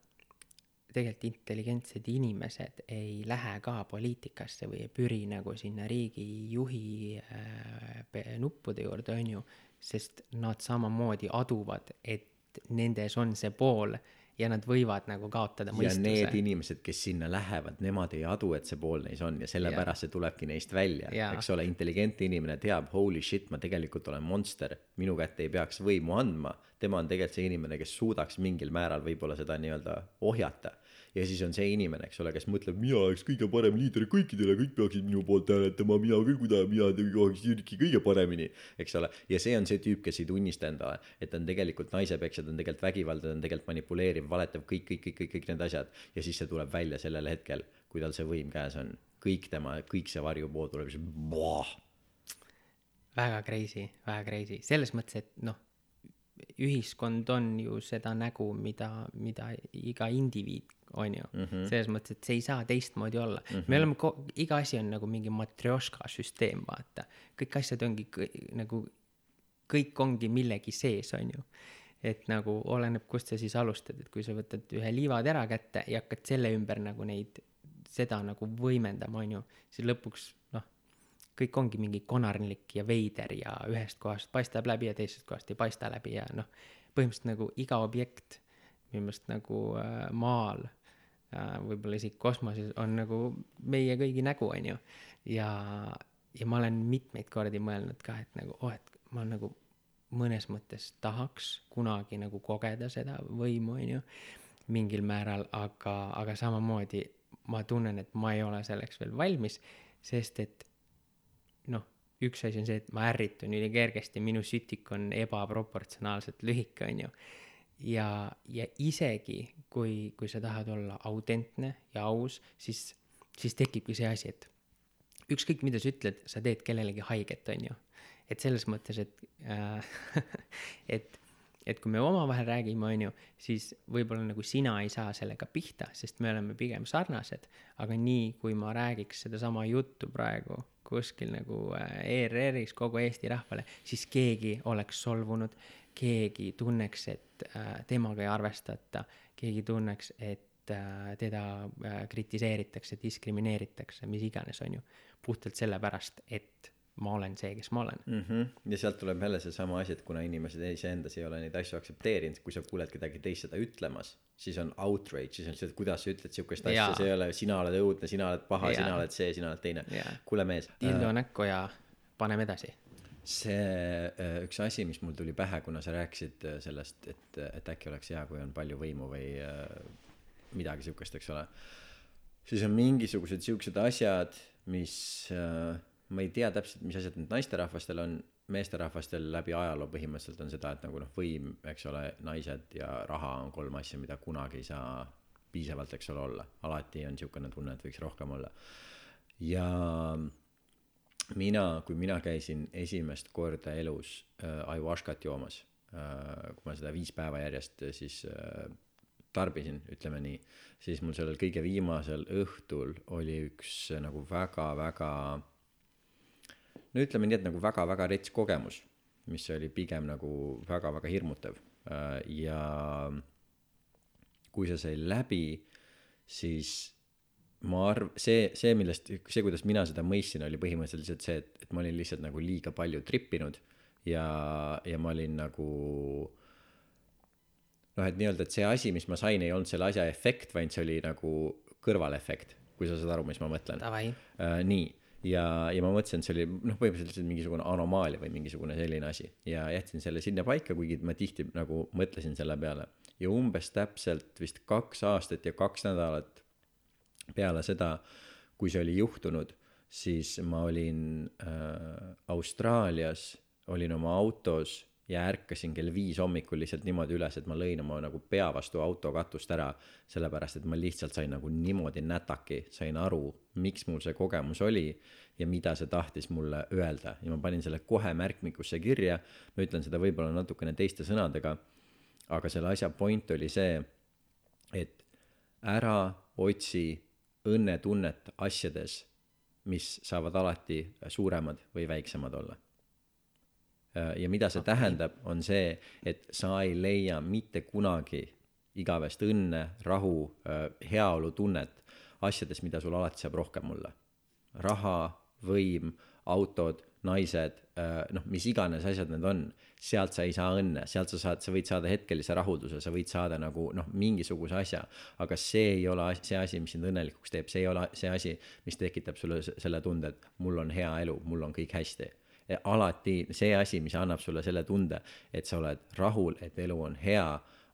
tegelikult intelligentsed inimesed ei lähe ka poliitikasse või ei püri nagu sinna riigijuhi äh, nuppude juurde, on ju sest nad samamoodi aduvad, et nendes on see pool ja nad võivad nagu kaotada mõistuse. ja need inimesed, kes sinna lähevad, nemad ei adu, et see pool neis on ja sellepärast see tulebki neist välja eks ole, intelligentne inimene teab, holy shit, ma tegelikult olen monster, minu kätte ei peaks võimu andma. tema on tegelikult see inimene, kes suudaks mingil määral võib-olla seda nii-öelda ohjata ja siis on see inimene, eks ole, kes mõtleb, mina oleks kõige parem liider kõikidele, kõik peaksid minu poolt hääletama, mina küll, kuida-, mina tahaks Jürki kõige paremini, eks ole. ja see on see tüüp, kes ei tunnista endale, et ta on tegelikult naisepeksja, ta on tegelikult vägivaldne, ta on tegelikult manipuleeriv, valetav, kõik, kõik, kõik, kõik, kõik need asjad. ja siis see tuleb välja sellel hetkel, kui tal see võim käes on. kõik tema, kõik see varjupool tuleb siis, väga crazy, väga crazy, selles mõttes, et noh ühiskond on ju seda nägu, mida, mida iga indiviid on ju mm -hmm.. selles mõttes, et see ei saa teistmoodi olla mm. -hmm. me oleme, iga asi on nagu mingi matrjoška süsteem, vaata. kõik asjad ongi nagu, kõik ongi millegi sees, on ju. et nagu oleneb, kust sa siis alustad, et kui sa võtad ühe liivatera kätte ja hakkad selle ümber nagu neid, seda nagu võimendama, on ju, siis lõpuks kõik ongi mingi konarlik ja veider ja ühest kohast paistab läbi ja teisest kohast ei paista läbi ja noh, põhimõtteliselt nagu iga objekt minu meelest nagu äh, maal Äh, võib-olla isegi kosmoses on nagu meie kõigi nägu, on ju. ja, ja ma olen mitmeid kordi mõelnud ka, et nagu, oh, et ma nagu mõnes mõttes tahaks kunagi nagu kogeda seda võimu, on ju, mingil määral, aga, aga samamoodi ma tunnen, et ma ei ole selleks veel valmis, sest et noh, üks asi on see, et ma ärritun ülikergesti, minu sütik on ebaproportsionaalselt lühike, on ju ja, ja isegi kui, kui sa tahad olla autentne ja aus, siis, siis tekibki see asi, et ükskõik, mida sa ütled, sa teed kellelegi haiget, on ju. et selles mõttes, et äh, (laughs) et, et kui me omavahel räägime, on ju, siis võib-olla nagu sina ei saa sellega pihta, sest me oleme pigem sarnased, aga nii, kui ma räägiks sedasama juttu praegu kuskil nagu äh, ERR-is kogu Eesti rahvale, siis keegi oleks solvunud keegi tunneks, et äh, temaga ei arvestata, keegi tunneks, et äh, teda äh, kritiseeritakse, diskrimineeritakse, mis iganes, on ju. puhtalt sellepärast, et ma olen see, kes ma olen mm. -hmm. ja sealt tuleb jälle seesama asi, et kuna inimesed iseendas ei ole neid asju aktsepteerinud, kui sa kuuled kedagi teist seda ütlemas, siis on outrage, siis on see, et kuidas sa ütled sihukest asja, see ei ole, sina oled õudne, sina oled paha, sina oled see, sina oled teine. kuule mees. dildo äh, näkku ja paneme edasi see äh, üks asi, mis mul tuli pähe, kuna sa rääkisid äh, sellest, et, et äkki oleks hea, kui on palju võimu või äh, midagi sihukest, eks ole. siis on mingisugused sihukesed asjad, mis ma ei tea täpselt, mis asjad need naisterahvastel on, meesterahvastel läbi ajaloo põhimõtteliselt on seda, et nagu noh, võim, eks ole, naised ja raha on kolm asja, mida kunagi ei saa piisavalt, eks ole, olla. alati on sihukene tunne, et võiks rohkem olla. ja mina, kui mina käisin esimest korda elus äh, ayahuascat joomas äh,, kui ma seda viis päeva järjest äh, siis äh, tarbisin, ütleme nii, siis mul sellel kõige viimasel õhtul oli üks äh, nagu väga-väga, no ütleme nii, et nagu väga-väga rets kogemus, mis oli pigem nagu väga-väga hirmutav. Äh, ja kui see sai läbi, siis ma arv-, see, see, millest, see, kuidas mina seda mõistsin, oli põhimõtteliselt see, et, et ma olin lihtsalt nagu liiga palju trippinud ja, ja ma olin nagu noh, et nii-öelda, et see asi, mis ma sain, ei olnud selle asja efekt, vaid see oli nagu kõrvalefekt, kui sa saad aru, mis ma mõtlen. Uh, nii, ja, ja ma mõtlesin, et see oli noh, põhimõtteliselt lihtsalt mingisugune anomaalia või mingisugune selline asi. Ja jätsin selle sinna paika, kuigi ma tihti nagu mõtlesin selle peale. Ja umbes täpselt vist kaks aastat ja kaks nädalat peale seda, kui see oli juhtunud, siis ma olin äh, Austraalias, olin oma autos ja ärkasin kell viis hommikul lihtsalt niimoodi üles, et ma lõin oma nagu pea vastu auto katust ära, sellepärast et ma lihtsalt sain nagu niimoodi nätaki, sain aru, miks mul see kogemus oli ja mida see tahtis mulle öelda ja ma panin selle kohe märkmikusse kirja, ma ütlen seda võib-olla natukene teiste sõnadega, aga selle asja point oli see, et ära otsi õnnetunnet asjades, mis saavad alati suuremad või väiksemad olla. Ja mida see okay. tähendab, on see, et sa ei leia mitte kunagi igavest õnne, rahu, heaolutunnet asjades, mida sul alati saab rohkem olla. raha, võim, autod, naised, noh, mis iganes asjad need on, sealt sa ei saa õnne, sealt sa saad, sa võid saada hetkelise rahulduse, sa võid saada nagu noh, mingisuguse asja, aga see ei ole see asi, mis sind õnnelikuks teeb, see ei ole see asi, mis tekitab sulle selle tunde, et mul on hea elu, mul on kõik hästi. Alati see asi, mis annab sulle selle tunde, et sa oled rahul, et elu on hea,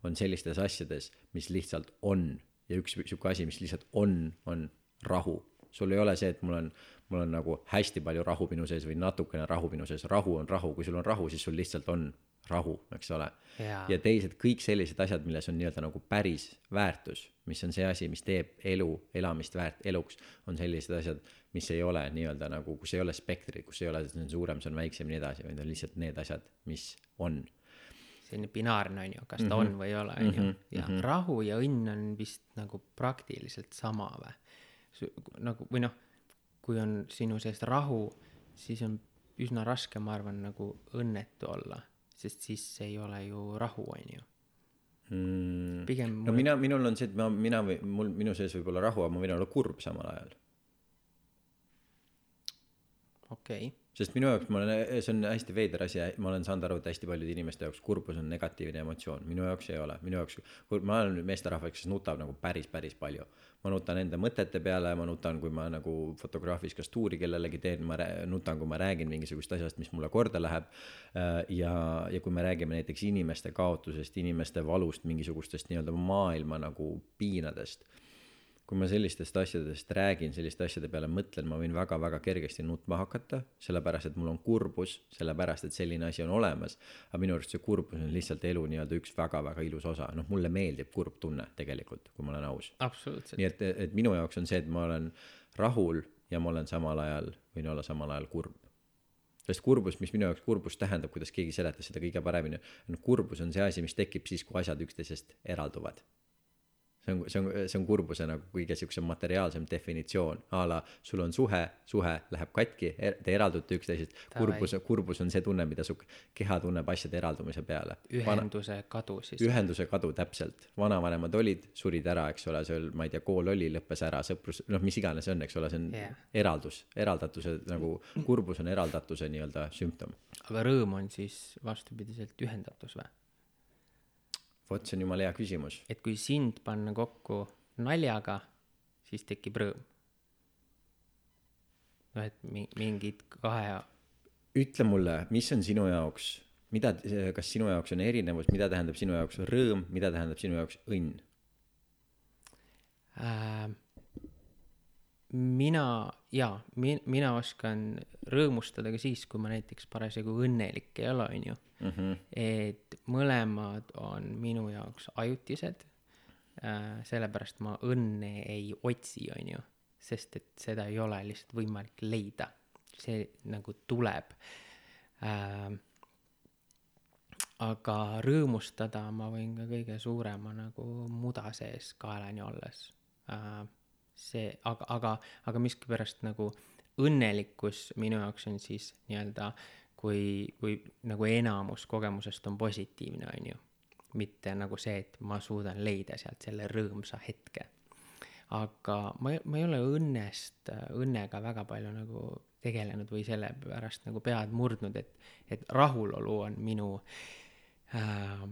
on sellistes asjades, mis lihtsalt on. Ja üks sihuke asi, mis lihtsalt on, on rahu. sul ei ole see, et mul on, mul on nagu hästi palju rahu minu sees või natukene rahu minu sees, rahu on rahu, kui sul on rahu, siis sul lihtsalt on rahu, eks ole. Ja teised kõik sellised asjad, milles on nii-öelda nagu päris väärtus, mis on see asi, mis teeb elu, elamist väärt eluks, on sellised asjad, mis ei ole nii-öelda nagu, kus ei ole spektri, kus ei ole, see on suurem, see on väiksem ja nii edasi, vaid on lihtsalt need asjad, mis on. selline binaarne on ju, kas Mhm. ta on või ei ole, on ju. ja rahu ja õnn on vist nagu praktiliselt sama või? nagu või noh, kui on sinu sees rahu, siis on üsna raske, ma arvan, nagu õnnetu olla, sest siis ei ole ju rahu, on ju. Mm. pigem no mul- mina, minul on see, et ma, mina või mul, minu sees võib olla rahu, aga ma võin olla kurb samal ajal. okei okay., sest minu jaoks ma olen, see on hästi veider asi, ma olen saanud aru, et hästi paljude inimeste jaoks kurbus on negatiivne emotsioon, minu jaoks ei ole, minu jaoks, ma olen meesterahvas, kes nutab nagu päris, päris palju. ma nutan enda mõtete peale, ma nutan, kui ma nagu fotograafis kas tuuri kellelegi teen, ma nutan, kui ma räägin mingisugust asjast, mis mulle korda läheb. ja, ja kui me räägime näiteks inimeste kaotusest, inimeste valust, mingisugustest nii-öelda maailma nagu piinadest kui ma sellistest asjadest räägin, selliste asjade peale mõtlen, ma võin väga-väga kergesti nutma hakata, sellepärast et mul on kurbus, sellepärast et selline asi on olemas. aga minu arust see kurbus on lihtsalt elu nii-öelda üks väga-väga ilus osa, noh, mulle meeldib kurb tunne tegelikult, kui ma olen aus. nii et, et minu jaoks on see, et ma olen rahul ja ma olen samal ajal, võin olla samal ajal kurb. sest kurbus, mis minu jaoks kurbus tähendab, kuidas keegi seletas seda kõige paremini, on kurbus on see asi, mis tekib siis, kui asjad üksteisest eralduvad see on, see on, see on kurbuse nagu kõige siuksem materiaalsem definitsioon a la sul on suhe, suhe läheb katki, te eraldute üksteisest. kurbus, kurbus on see tunne, mida su keha tunneb asjade eraldumise peale. ühenduse kadu siis. ühenduse kadu täpselt, vanavanemad olid, surid ära, eks ole, seal ma ei tea, kool oli, lõppes ära, sõprus, noh, mis iganes see on, eks ole, see on yeah. eraldus, eraldatuse nagu kurbus on eraldatuse nii-öelda sümptom. aga rõõm on siis vastupidiselt ühendatus või? Vot see on jumala hea küsimus. et kui sind panna kokku naljaga, siis tekib rõõm. noh, et mi- mingid kahe, ütle mulle, mis on sinu jaoks, mida, kas sinu jaoks on erinevus, mida tähendab sinu jaoks rõõm, mida tähendab sinu jaoks õnn? äh, mina, jaa, mi-, mina oskan rõõmustada ka siis, kui ma näiteks parasjagu õnnelik ei ole, on ju. Et mõlemad on minu jaoks ajutised äh,. sellepärast ma õnne ei otsi, on ju, sest et seda ei ole lihtsalt võimalik leida. see nagu tuleb äh,. aga rõõmustada ma võin ka kõige suurema nagu muda sees kaelani olles äh,. see, aga, aga, aga miskipärast nagu õnnelikkus minu jaoks on siis nii-öelda, kui, kui nagu enamus kogemusest on positiivne, on ju. mitte nagu see, et ma suudan leida sealt selle rõõmsa hetke. aga ma, ma ei ole õnnest, õnnega väga palju nagu tegelenud või sellepärast nagu pead murdnud, et, et rahulolu on minu äh,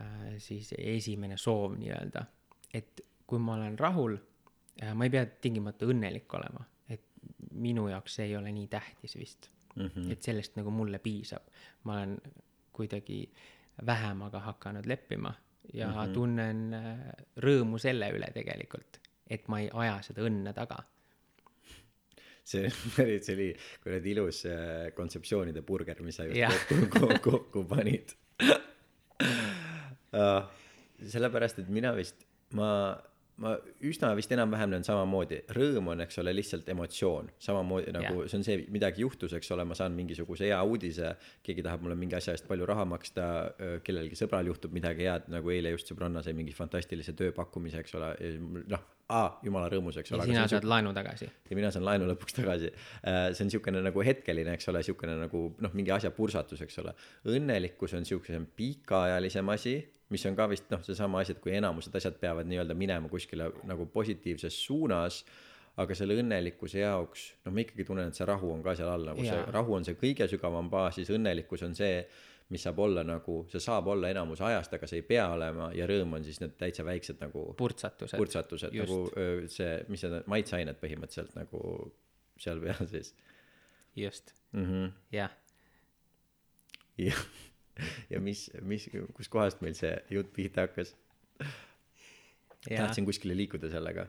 äh, siis esimene soov nii-öelda. et kui ma olen rahul äh,, ma ei pea tingimata õnnelik olema, et minu jaoks see ei ole nii tähtis vist mm. -hmm. et sellest nagu mulle piisab. ma olen kuidagi vähemaga hakanud leppima ja mm -hmm. tunnen äh, rõõmu selle üle tegelikult, et ma ei aja seda õnne taga see (laughs) päris oli kuradi ilus äh, kontseptsioonide burger, mis sa just kokku, kokku, kokku panid uh, (laughs) sellepärast, et mina vist, ma ma üsna vist enam-vähem näen samamoodi, rõõm on, eks ole, lihtsalt emotsioon, samamoodi nagu yeah. see on see, midagi juhtus, eks ole, ma saan mingisuguse hea uudise, keegi tahab mulle mingi asja eest palju raha maksta, kellelgi sõbral juhtub midagi head, nagu eile just sõbranna sai mingi fantastilise tööpakkumise, eks ole, noh, aa, jumala rõõmus, eks ole. ja sina saad laenu tagasi. ja mina saan laenu lõpuks tagasi. see on niisugune nagu hetkeline, eks ole, niisugune nagu noh, mingi asja pursatus, eks ole. õnnelikkus on niisugusem pikaajalisem asi mis on ka vist noh, seesama asi, et kui enamused asjad peavad nii-öelda minema kuskile nagu positiivses suunas, aga selle õnnelikkuse jaoks, noh, ma ikkagi tunnen, et see rahu on ka seal all, nagu ja. see rahu on see kõige sügavam baas, siis õnnelikkus on see, mis saab olla nagu, see saab olla enamus ajast, aga see ei pea olema ja rõõm on siis need täitsa väiksed nagu purtsatused, purtsatused nagu see, mis need maitseained põhimõtteliselt nagu seal peal siis. just mm jah. jah (laughs) ja mis, mis, kuskohast meil see jutt pihta hakkas? tahtsin kuskile liikuda sellega.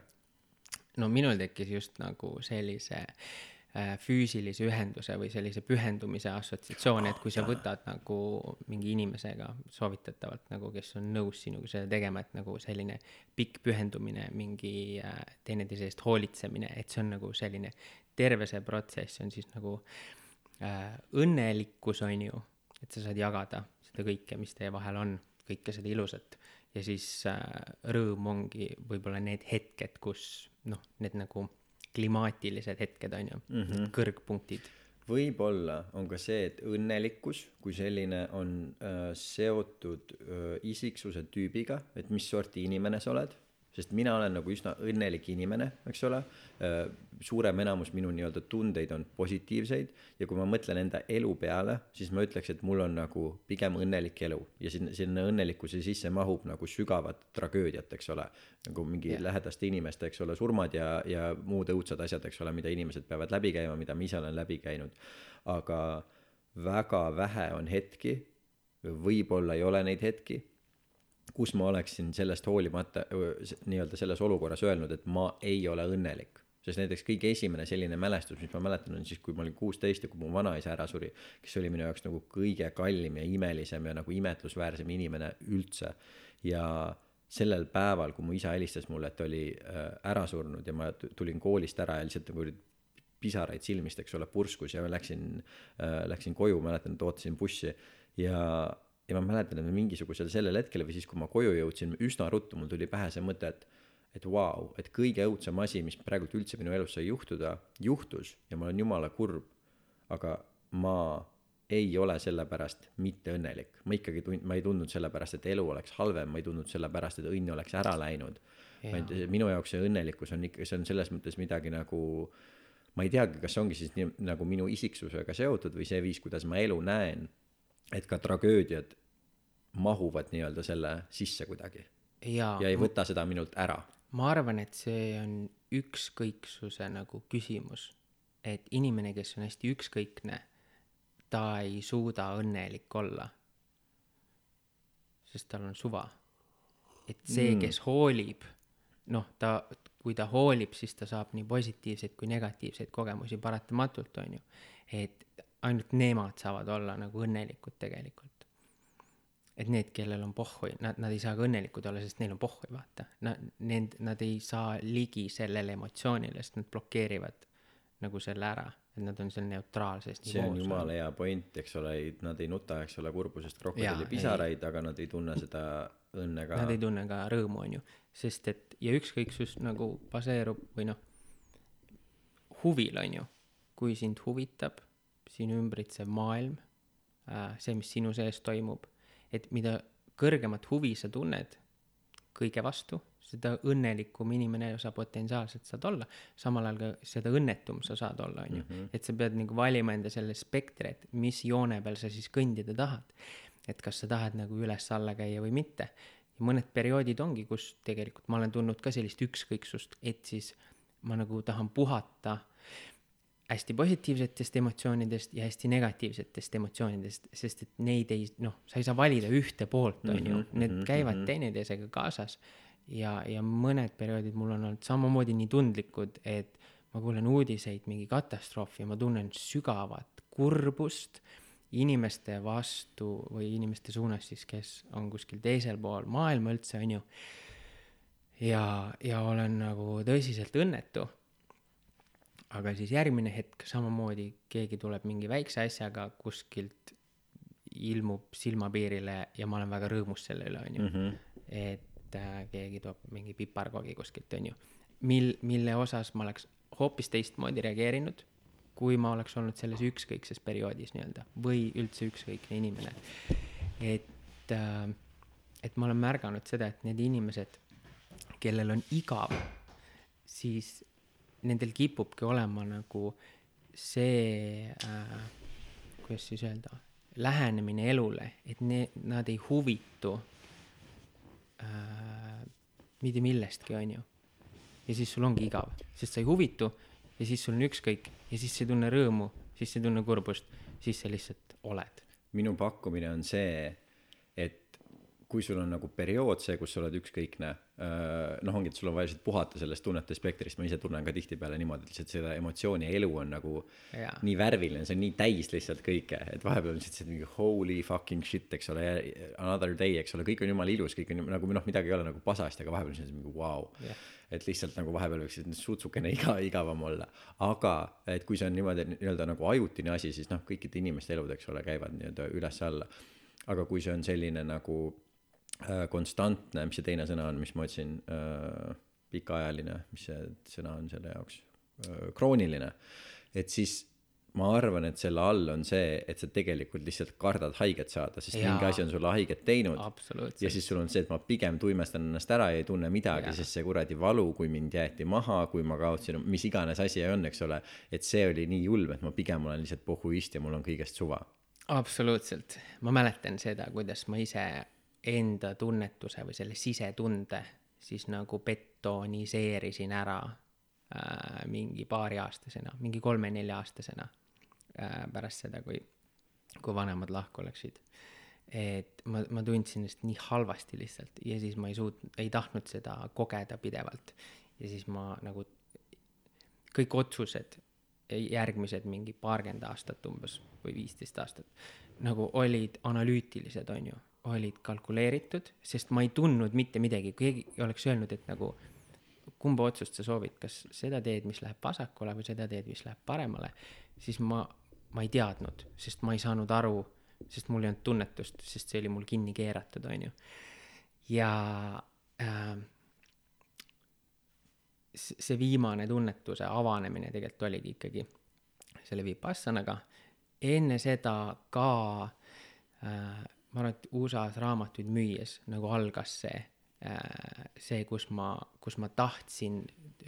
no minul tekkis just nagu sellise äh, füüsilise ühenduse või sellise pühendumise assotsiatsioon, et kui sa võtad nagu mingi inimesega soovitatavalt nagu, kes on nõus sinuga seda tegema, et nagu selline pikk pühendumine, mingi äh, teineteise eest hoolitsemine, et see on nagu selline terve see protsess on siis nagu äh, õnnelikkus, on ju et sa saad jagada seda kõike, mis teie vahel on, kõike seda ilusat. ja siis äh, rõõm ongi võib-olla need hetked, kus noh, need nagu klimaatilised hetked on ju mm, -hmm. kõrgpunktid. võib-olla on ka see, et õnnelikkus kui selline on äh, seotud äh, isiksuse tüübiga, et mis sorti inimene sa oled sest mina olen nagu üsna õnnelik inimene, eks ole. Äh, suurem enamus minu nii-öelda tundeid on positiivseid ja kui ma mõtlen enda elu peale, siis ma ütleks, et mul on nagu pigem õnnelik elu ja sinna, sinna õnnelikkuse sisse mahub nagu sügavat tragöödiat, eks ole. nagu mingi yeah. lähedaste inimeste, eks ole, surmad ja, ja muud õudsad asjad, eks ole, mida inimesed peavad läbi käima, mida ma ise olen läbi käinud. aga väga vähe on hetki, võib-olla ei ole neid hetki kus ma oleksin sellest hoolimata nii-öelda selles olukorras öelnud, et ma ei ole õnnelik. sest näiteks kõige esimene selline mälestus, mis ma mäletan, on siis, kui ma olin kuusteist ja kui mu vanaisa ära suri, kes oli minu jaoks nagu kõige kallim ja imelisem ja nagu imetlusväärsem inimene üldse. ja sellel päeval, kui mu isa helistas mulle, et oli äh, ära surnud ja ma tulin koolist ära ja lihtsalt nagu pisaraid silmist, eks ole, purskus ja läksin äh,, läksin koju, mäletan, et ootasin bussi ja ja ma mäletan, et mingisugusel sellel hetkel või siis, kui ma koju jõudsin, üsna ruttu mul tuli pähe see mõte, et et vau wow,, et kõige õudsem asi, mis praegult üldse minu elus sai juhtuda, juhtus ja ma olen jumala kurb. aga ma ei ole selle pärast mitte õnnelik, ma ikkagi tund-, ma ei tundnud selle pärast, et elu oleks halvem, ma ei tundnud selle pärast, et õnn oleks ära läinud. vaid minu jaoks see õnnelikkus on ikka, see on selles mõttes midagi nagu ma ei teagi, kas see ongi siis nii, nagu minu isiksusega seotud või see viis, kuidas ma elu näen et ka tragöödiad mahuvad nii-öelda selle sisse kuidagi. ja ei võta seda minult ära. ma arvan, et see on ükskõiksuse nagu küsimus. et inimene, kes on hästi ükskõikne, ta ei suuda õnnelik olla. sest tal on suva. et see mm., kes hoolib, noh, ta, kui ta hoolib, siis ta saab nii positiivseid kui negatiivseid kogemusi paratamatult, on ju. et ainult nemad saavad olla nagu õnnelikud tegelikult. et need, kellel on pohhui, nad, nad ei saa ka õnnelikud olla, sest neil on pohhui, vaata. Nad, need, nad ei saa ligi sellele emotsioonile, sest nad blokeerivad nagu selle ära, et nad on seal neutraalses see on jumala hea point, eks ole, nad ei nuta, eks ole, kurbusest krokodillipisaraid, aga nad ei tunne seda õnne ka. Nad ei tunne ka rõõmu, on ju, sest et ja ükskõiksus nagu baseerub või noh, huvil, on ju, kui sind huvitab sinu ümbritsev maailm, äh, see, mis sinu sees toimub, et mida kõrgemat huvi sa tunned kõige vastu, seda õnnelikum inimene sa potentsiaalselt saad olla, samal ajal ka seda õnnetum sa saad olla, on ju. Mhm. et sa pead nagu valima enda selle spektri, et mis joone peal sa siis kõndida tahad. et kas sa tahad nagu üles-alla käia või mitte. ja mõned perioodid ongi, kus tegelikult ma olen tundnud ka sellist ükskõiksust, et siis ma nagu tahan puhata hästi positiivsetest emotsioonidest ja hästi negatiivsetest emotsioonidest, sest et neid ei, noh, sa ei saa valida ühte poolt, on ju, Mhm, need mhm, käivad mhm. teineteisega kaasas. ja, ja mõned perioodid mul on olnud samamoodi nii tundlikud, et ma kuulen uudiseid mingi katastroofi ja ma tunnen sügavat kurbust inimeste vastu või inimeste suunas siis, kes on kuskil teisel pool maailma üldse, on ju. ja, ja olen nagu tõsiselt õnnetu aga siis järgmine hetk samamoodi keegi tuleb mingi väikse asjaga kuskilt, ilmub silmapiirile ja ma olen väga rõõmus selle üle, onju. Mhm. et äh, keegi toob mingi piparkoogi kuskilt, onju. mil, mille osas ma oleks hoopis teistmoodi reageerinud, kui ma oleks olnud selles ükskõikses perioodis nii-öelda või üldse ükskõikne inimene. et äh,, et ma olen märganud seda, et need inimesed, kellel on igav, siis nendel kipubki olema nagu see äh,, kuidas siis öelda, lähenemine elule, et ne-, nad ei huvitu äh, mitte millestki, onju. ja siis sul ongi igav, sest sa ei huvitu ja siis sul on ükskõik ja siis sa ei tunne rõõmu, siis sa ei tunne kurbust, siis sa lihtsalt oled. minu pakkumine on see, kui sul on nagu periood see, kus sa oled ükskõikne, noh, ongi, et sul on vaja lihtsalt puhata sellest tunnete spektrist, ma ise tunnen ka tihtipeale niimoodi, et lihtsalt seda emotsiooni elu on nagu Jaa. nii värviline, see on nii täis lihtsalt kõike, et vahepeal on lihtsalt see mingi holy fucking shit, eks ole, another day, eks ole, kõik on jumala ilus, kõik on nagu noh, midagi ei ole nagu pasasti, aga vahepeal on mingi vau wow. Jah. et lihtsalt nagu vahepeal võiks sutsukene (laughs) iga, igavam olla. aga et kui see on niimoodi nii-öelda nagu ajutine asi, siis noh, kõikide inimeste elud, eks ole, käivad nii-öelda üles-alla. aga kui see on selline nagu äh, konstantne, mis see teine sõna on, mis ma otsin äh,, pikaajaline, mis see sõna on selle jaoks? Äh,, krooniline, et siis ma arvan, et selle all on see, et sa tegelikult lihtsalt kardad haiget saada, sest Jaa. mingi asi on sulle haiget teinud. Ja siis sul on see, et ma pigem tuimestan ennast ära ja ei tunne midagi, sest see kuradi valu, kui mind jäeti maha, kui ma kaotasin, mis iganes asi on, eks ole, et see oli nii julm, et ma pigem olen lihtsalt pohhuist ja mul on kõigest suva. absoluutselt, ma mäletan seda, kuidas ma ise enda tunnetuse või selle sisetunde siis nagu betoniseerisin ära äh, mingi paariaastasena, mingi kolme-nelja-aastasena äh, pärast seda, kui, kui vanemad lahku läksid. et ma, ma tundsin ennast nii halvasti lihtsalt ja siis ma ei suutnud, ei tahtnud seda kogeda pidevalt. ja siis ma nagu, kõik otsused, järgmised mingi paarkümmend aastat umbes või viisteist aastat, nagu olid analüütilised, on ju, olid kalkuleeritud, sest ma ei tundnud mitte midagi, keegi oleks öelnud, et nagu kumba otsust sa soovid, kas seda teed, mis läheb vasakule või seda teed, mis läheb paremale, siis ma, ma ei teadnud, sest ma ei saanud aru, sest mul ei olnud tunnetust, sest see oli mul kinni keeratud, on ju. ja äh, see viimane tunnetuse avanemine tegelikult oligi ikkagi selle Vipassanaga. enne seda ka äh, ma arvan, et USA-s raamatuid müües nagu algas see äh, see, kus ma, kus ma tahtsin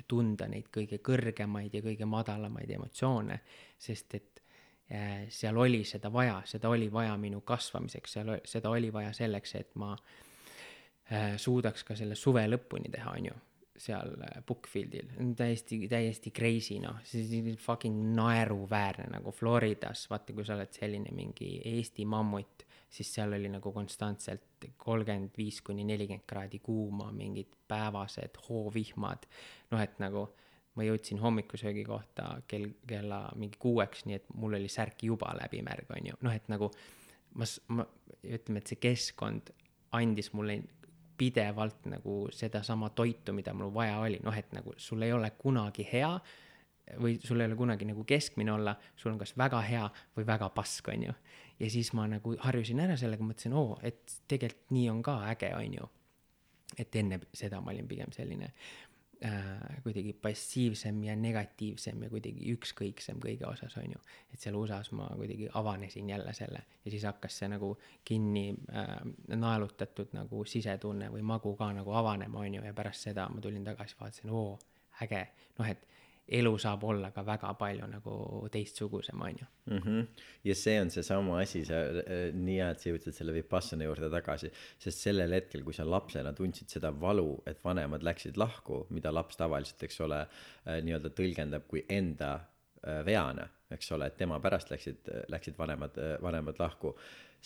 tunda neid kõige kõrgemaid ja kõige madalamaid emotsioone, sest et äh, seal oli seda vaja, seda oli vaja minu kasvamiseks, seal, seda oli vaja selleks, et ma äh, suudaks ka selle suve lõpuni teha, on ju, seal äh, Bookfieldil, täiesti, täiesti crazy, noh, see fucking naeruväärne nagu Floridas, vaata, kui sa oled selline mingi Eesti mammut, siis seal oli nagu konstantselt kolmkümmend viis kuni nelikümmend kraadi kuuma, mingid päevased hoovihmad, noh, et nagu ma jõudsin hommikusöögi kohta kell, kella mingi kuueks, nii et mul oli särk juba läbimärg, on ju, noh, et nagu ma, ma, ütleme, et see keskkond andis mulle pidevalt nagu sedasama toitu, mida mul vaja oli, noh, et nagu sul ei ole kunagi hea või sul ei ole kunagi nagu keskmine olla, sul on kas väga hea või väga pask, on ju. Ja siis ma nagu harjusin ära sellega, mõtlesin, oo, et tegelikult nii on ka äge, on ju. et enne seda ma olin pigem selline äh, kuidagi passiivsem ja negatiivsem ja kuidagi ükskõiksem kõige osas, on ju. et seal USA-s ma kuidagi avanesin jälle selle ja siis hakkas see nagu kinni äh, naelutatud nagu sisetunne või magu ka nagu avanema, on ju, ja pärast seda ma tulin tagasi, vaatasin, oo, äge, noh, et elu saab olla ka väga palju nagu teistsugusem, on ju. mm. -hmm. ja see on seesama asi, sa äh, nii hea, et sa jõudsid selle Vipassana juurde tagasi, sest sellel hetkel, kui sa lapsena tundsid seda valu, et vanemad läksid lahku, mida laps tavaliselt, eks ole äh,, nii-öelda tõlgendab kui enda äh, veane eks ole et tema pärast läksid läksid vanemad vanemad lahku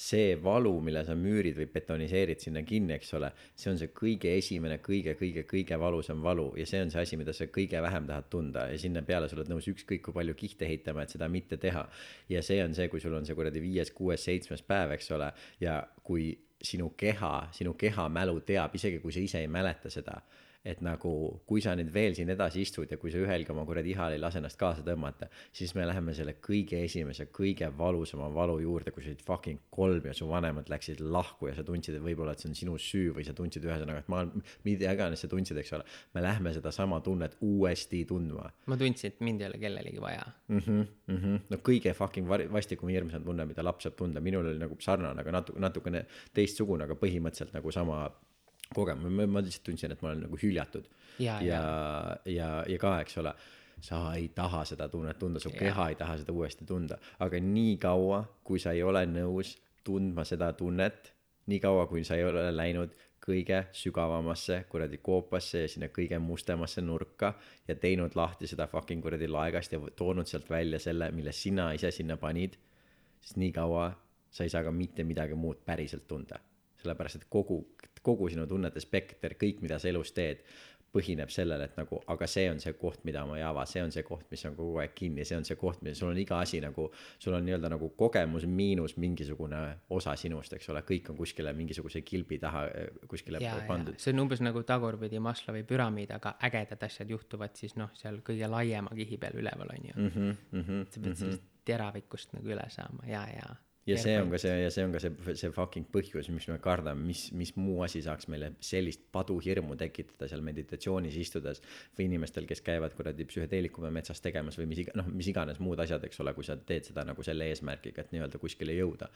see valu mille sa müürid või betoniseerid sinna kinni eks ole see on see kõige esimene kõige kõige kõige valusam valu ja see on see asi mida sa kõige vähem tahad tunda ja sinna peale sa oled nõus ükskõik kui palju kihte heitama et seda mitte teha. Ja see on see kui sul on see kuradi viies kuues seitsmes päev eks ole ja kui sinu keha sinu kehamälu teab isegi kui sa ise ei mäleta seda et nagu kui sa nüüd veel siin edasi istud ja kui sa ühelgi oma kuradi ihal ei lase ennast kaasa tõmmata, siis me läheme selle kõige esimese, kõige valusama valu juurde, kui sa olid fucking kolm ja su vanemad läksid lahku ja sa tundsid, et võib-olla, et see on sinu süü või sa tundsid ühesõnaga, et ma, mida iganes sa tundsid, eks ole. me lähme sedasama tunnet uuesti tundma. ma tundsin, et mind ei ole kellelegi vaja mm. -hmm, mm -hmm. no kõige fucking vastikum hirmsam tunne, mida laps saab tunda, minul oli nagu sarnane, aga natuke, natukene teistsugune, aga põhimõtteliselt nagu sama kogemus, ma, lihtsalt tundsin, et ma olen nagu hüljatud. ja, ja, ja, ja, ja ka, eks ole, sa ei taha seda tunnet tunda, su ja. keha ei taha seda uuesti tunda, aga nii kaua, kui sa ei ole nõus tundma seda tunnet, nii kaua, kui sa ei ole läinud kõige sügavamasse kuradi koopasse ja sinna kõige mustemasse nurka ja teinud lahti seda fucking kuradi laegast ja toonud sealt välja selle, mille sina ise sinna panid, siis nii kaua sa ei saa ka mitte midagi muud päriselt tunda. Sellepärast, et kogu kogu sinu tunnete spekter, kõik, mida sa elus teed, põhineb sellele, et nagu, aga see on see koht, mida ma ei ava, see on see koht, mis on kogu aeg kinni, see on see koht, mis sul on iga asi nagu, sul on nii-öelda nagu kogemus miinus mingisugune osa sinust, eks ole, kõik on kuskile mingisuguse kilbi taha kuskile ja, pandud. see on umbes nagu tagurpidi Maslowi püramiid, aga ägedad asjad juhtuvad siis noh, seal kõige laiema kihi peal üleval on ju mm. -hmm, mm -hmm, sa pead mm -hmm. sellest teravikust nagu üle saama ja, ja ja see on ka see ja see on ka see, see fucking põhjus, mis me kardame, mis, mis muu asi saaks meile sellist paduhirmu tekitada seal meditatsioonis istudes. või inimestel, kes käivad kuradi psühhedeelikume metsas tegemas või mis iga-, noh, mis iganes muud asjad, eks ole, kui sa teed seda nagu selle eesmärgiga, et nii-öelda kuskile jõuda.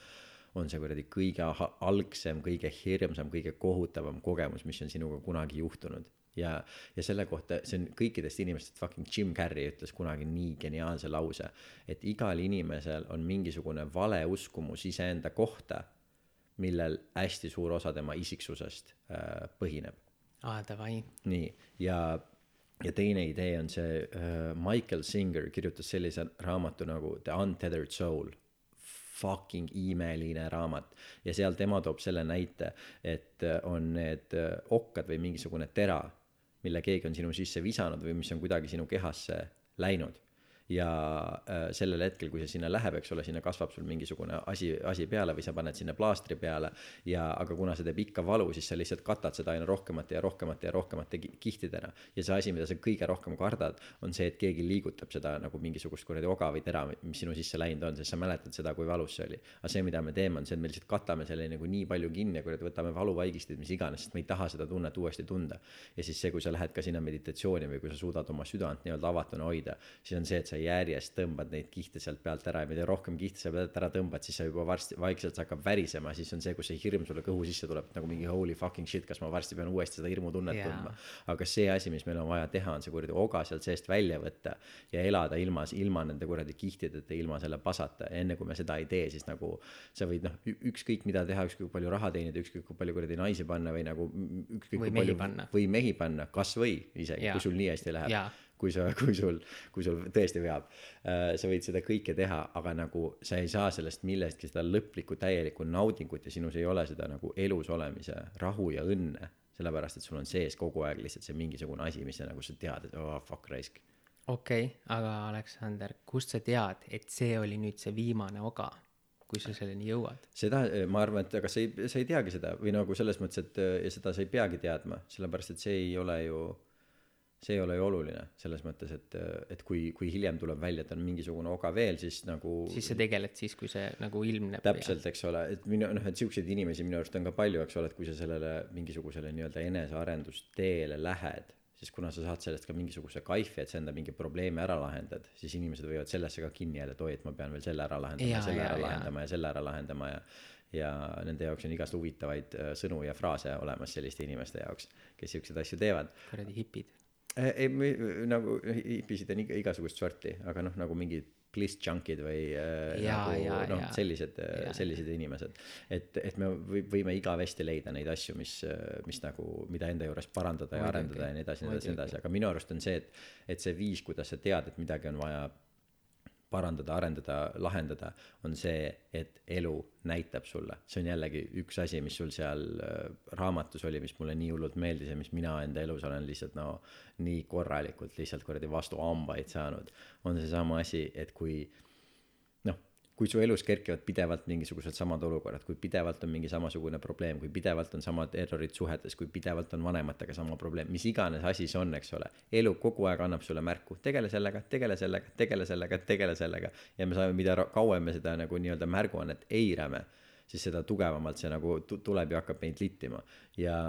on see kuradi kõige algsem, kõige hirmsam, kõige kohutavam kogemus, mis on sinuga kunagi juhtunud ja, ja selle kohta, see on kõikidest inimestest fucking Jim Carrey ütles kunagi nii geniaalse lause, et igal inimesel on mingisugune valeuskumus iseenda kohta, millel hästi suur osa tema isiksusest äh, põhineb. aa, davai. nii, ja, ja teine idee on see äh,, Michael Singer kirjutas sellise raamatu nagu The Untethered Soul fucking imeline raamat ja seal tema toob selle näite, et äh, on need äh, okkad või mingisugune tera mille keegi on sinu sisse visanud või mis on kuidagi sinu kehasse läinud ja äh, sellel hetkel, kui see sinna läheb, eks ole, sinna kasvab sul mingisugune asi, asi peale või sa paned sinna plaastri peale ja, aga kuna see teeb ikka valu, siis sa lihtsalt katad seda aina rohkemate ja rohkemate ja rohkemate kihtidena. ja see asi, mida sa kõige rohkem kardad, on see, et keegi liigutab seda nagu mingisugust kuradi oga või tera, mis sinu sisse läinud on, sest sa mäletad seda, kui valus see oli. aga see, mida me teeme, on see, et me lihtsalt katame selle nagu nii palju kinni kuradi võtame valuvaigistid, mis iganes, sest me ei taha seda tunnet uuesti tunda. ja siis see, kui sa lähed ka sinna meditatsiooni või kui sa suudad oma südant nii-öelda avatuna hoida, siis on see, et sa sa järjest tõmbad neid kihte sealt pealt ära ja mida rohkem kihte sa pealt ära tõmbad, siis sa juba varsti, vaikselt hakkab värisema, siis on see, kus see hirm sulle kõhu sisse tuleb, nagu mingi holy fucking shit, kas ma varsti pean uuesti seda hirmutunnet yeah. tundma. aga see asi, mis meil on vaja teha, on see kuradi oga sealt seest välja võtta ja elada ilma, ilma nende kuradi kihtideta, ilma selle pasata ja enne kui me seda ei tee, siis nagu sa võid noh, ükskõik mida teha, ükskõik kui palju raha teenida, ükskõik kui palju kuradi naisi panna või nagu ükskõik kui palju panna. või mehi panna, kasvõi isegi, kui sul nii hästi läheb kui sa, kui sul, kui sul tõesti veab. Sa võid seda kõike teha, aga nagu sa ei saa sellest millestki seda lõplikku täielikku naudingut ja sinus ei ole seda nagu elus olemise rahu ja õnne. sellepärast, et sul on sees kogu aeg lihtsalt see mingisugune asi, mis sa nagu sa tead, et oh fuck raisk. okei okay,, aga Aleksander, kust sa tead, et see oli nüüd see viimane oga? kui sa selleni jõuad. seda ma arvan, et aga sa ei, sa ei teagi seda või nagu selles mõttes, et ja seda sa ei peagi teadma, sellepärast et see ei ole ju see ei ole ju oluline selles mõttes, et, et kui, kui hiljem tuleb välja, et on mingisugune oga veel, siis nagu. siis sa tegeled siis, kui see nagu ilmneb. täpselt, eks ole, et minu noh, et siukseid inimesi minu arust on ka palju, eks ole, et kui sa sellele mingisugusele nii-öelda enesearendusteele lähed, siis kuna sa saad sellest ka mingisuguse kaifi, et sa enda mingi probleemi ära lahendad, siis inimesed võivad sellesse ka kinni jääda, et oi, et ma pean veel selle ära lahendama ja, ja selle ja, ära ja. lahendama ja selle ära lahendama ja ja nende jaoks on igast huvitavaid äh, sõnu ja fraase olemas selliste inimeste jaoks, kes siukseid asju teevad. kuradi hipid ei, nagu hipisid on igasugust sorti, aga noh, nagu mingid bliss junkid või äh, ja, nagu noh, sellised, äh, sellised inimesed. et, et me võime igavesti leida neid asju, mis, mis nagu, mida enda juures parandada ja arendada ja nii edasi, nii edasi, nii edasi, aga minu arust on see, et, et see viis, kuidas sa tead, et midagi on vaja parandada, arendada, lahendada, on see, et elu näitab sulle. see on jällegi üks asi, mis sul seal äh, raamatus oli, mis mulle nii hullult meeldis ja mis mina enda elus olen lihtsalt no nii korralikult lihtsalt kuradi vastu hambaid saanud, on seesama asi, et kui kui su elus kerkivad pidevalt mingisugused samad olukorrad, kui pidevalt on mingi samasugune probleem, kui pidevalt on samad errorid suhetes, kui pidevalt on vanematega sama probleem, mis iganes asi see on, eks ole. elu kogu aeg annab sulle märku, tegele sellega, tegele sellega, tegele sellega, tegele sellega. ja me saame, mida kauem me seda nagu nii-öelda märguannet eirame, siis seda tugevamalt see nagu tu- tuleb ja hakkab meid littima ja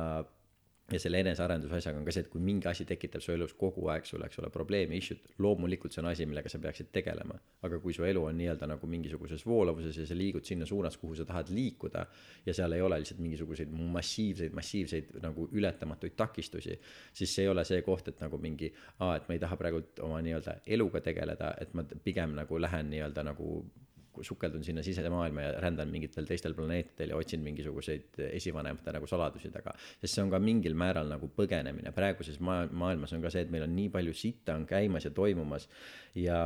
ja selle enesearenduse asjaga on ka see, et kui mingi asi tekitab su elus kogu aeg sulle, eks ole, probleemi, issue't, loomulikult see on asi, millega sa peaksid tegelema. aga kui su elu on nii-öelda nagu mingisuguses voolavuses ja sa liigud sinna suunas, kuhu sa tahad liikuda ja seal ei ole lihtsalt mingisuguseid massiivseid, massiivseid nagu ületamatuid takistusi, siis see ei ole see koht, et nagu mingi, aa, et ma ei taha praegult oma nii-öelda eluga tegeleda, et ma pigem nagu lähen nii-öelda nagu sukeldun sinna sisemaailma ja rändan mingitel teistel planeetidel ja otsin mingisuguseid esivanemate nagu saladusi taga. sest see on ka mingil määral nagu põgenemine, praeguses maa-, maailmas on ka see, et meil on nii palju sitta on käimas ja toimumas ja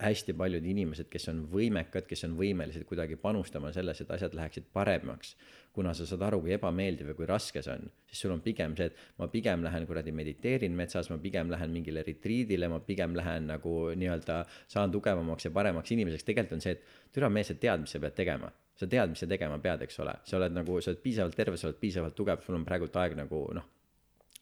hästi paljud inimesed, kes on võimekad, kes on võimelised kuidagi panustama sellesse, et asjad läheksid paremaks, kuna sa saad aru, kui ebameeldiv ja kui raske see on, siis sul on pigem see, et ma pigem lähen kuradi mediteerin metsas, ma pigem lähen mingile retriidile, ma pigem lähen nagu nii-öelda saan tugevamaks ja paremaks inimeseks, tegelikult on see, et türa mees, sa tead, mis sa pead tegema. sa tead, mis sa tegema pead, eks ole, sa oled nagu, sa oled piisavalt terve, sa oled piisavalt tugev, sul on praegult aeg nagu noh,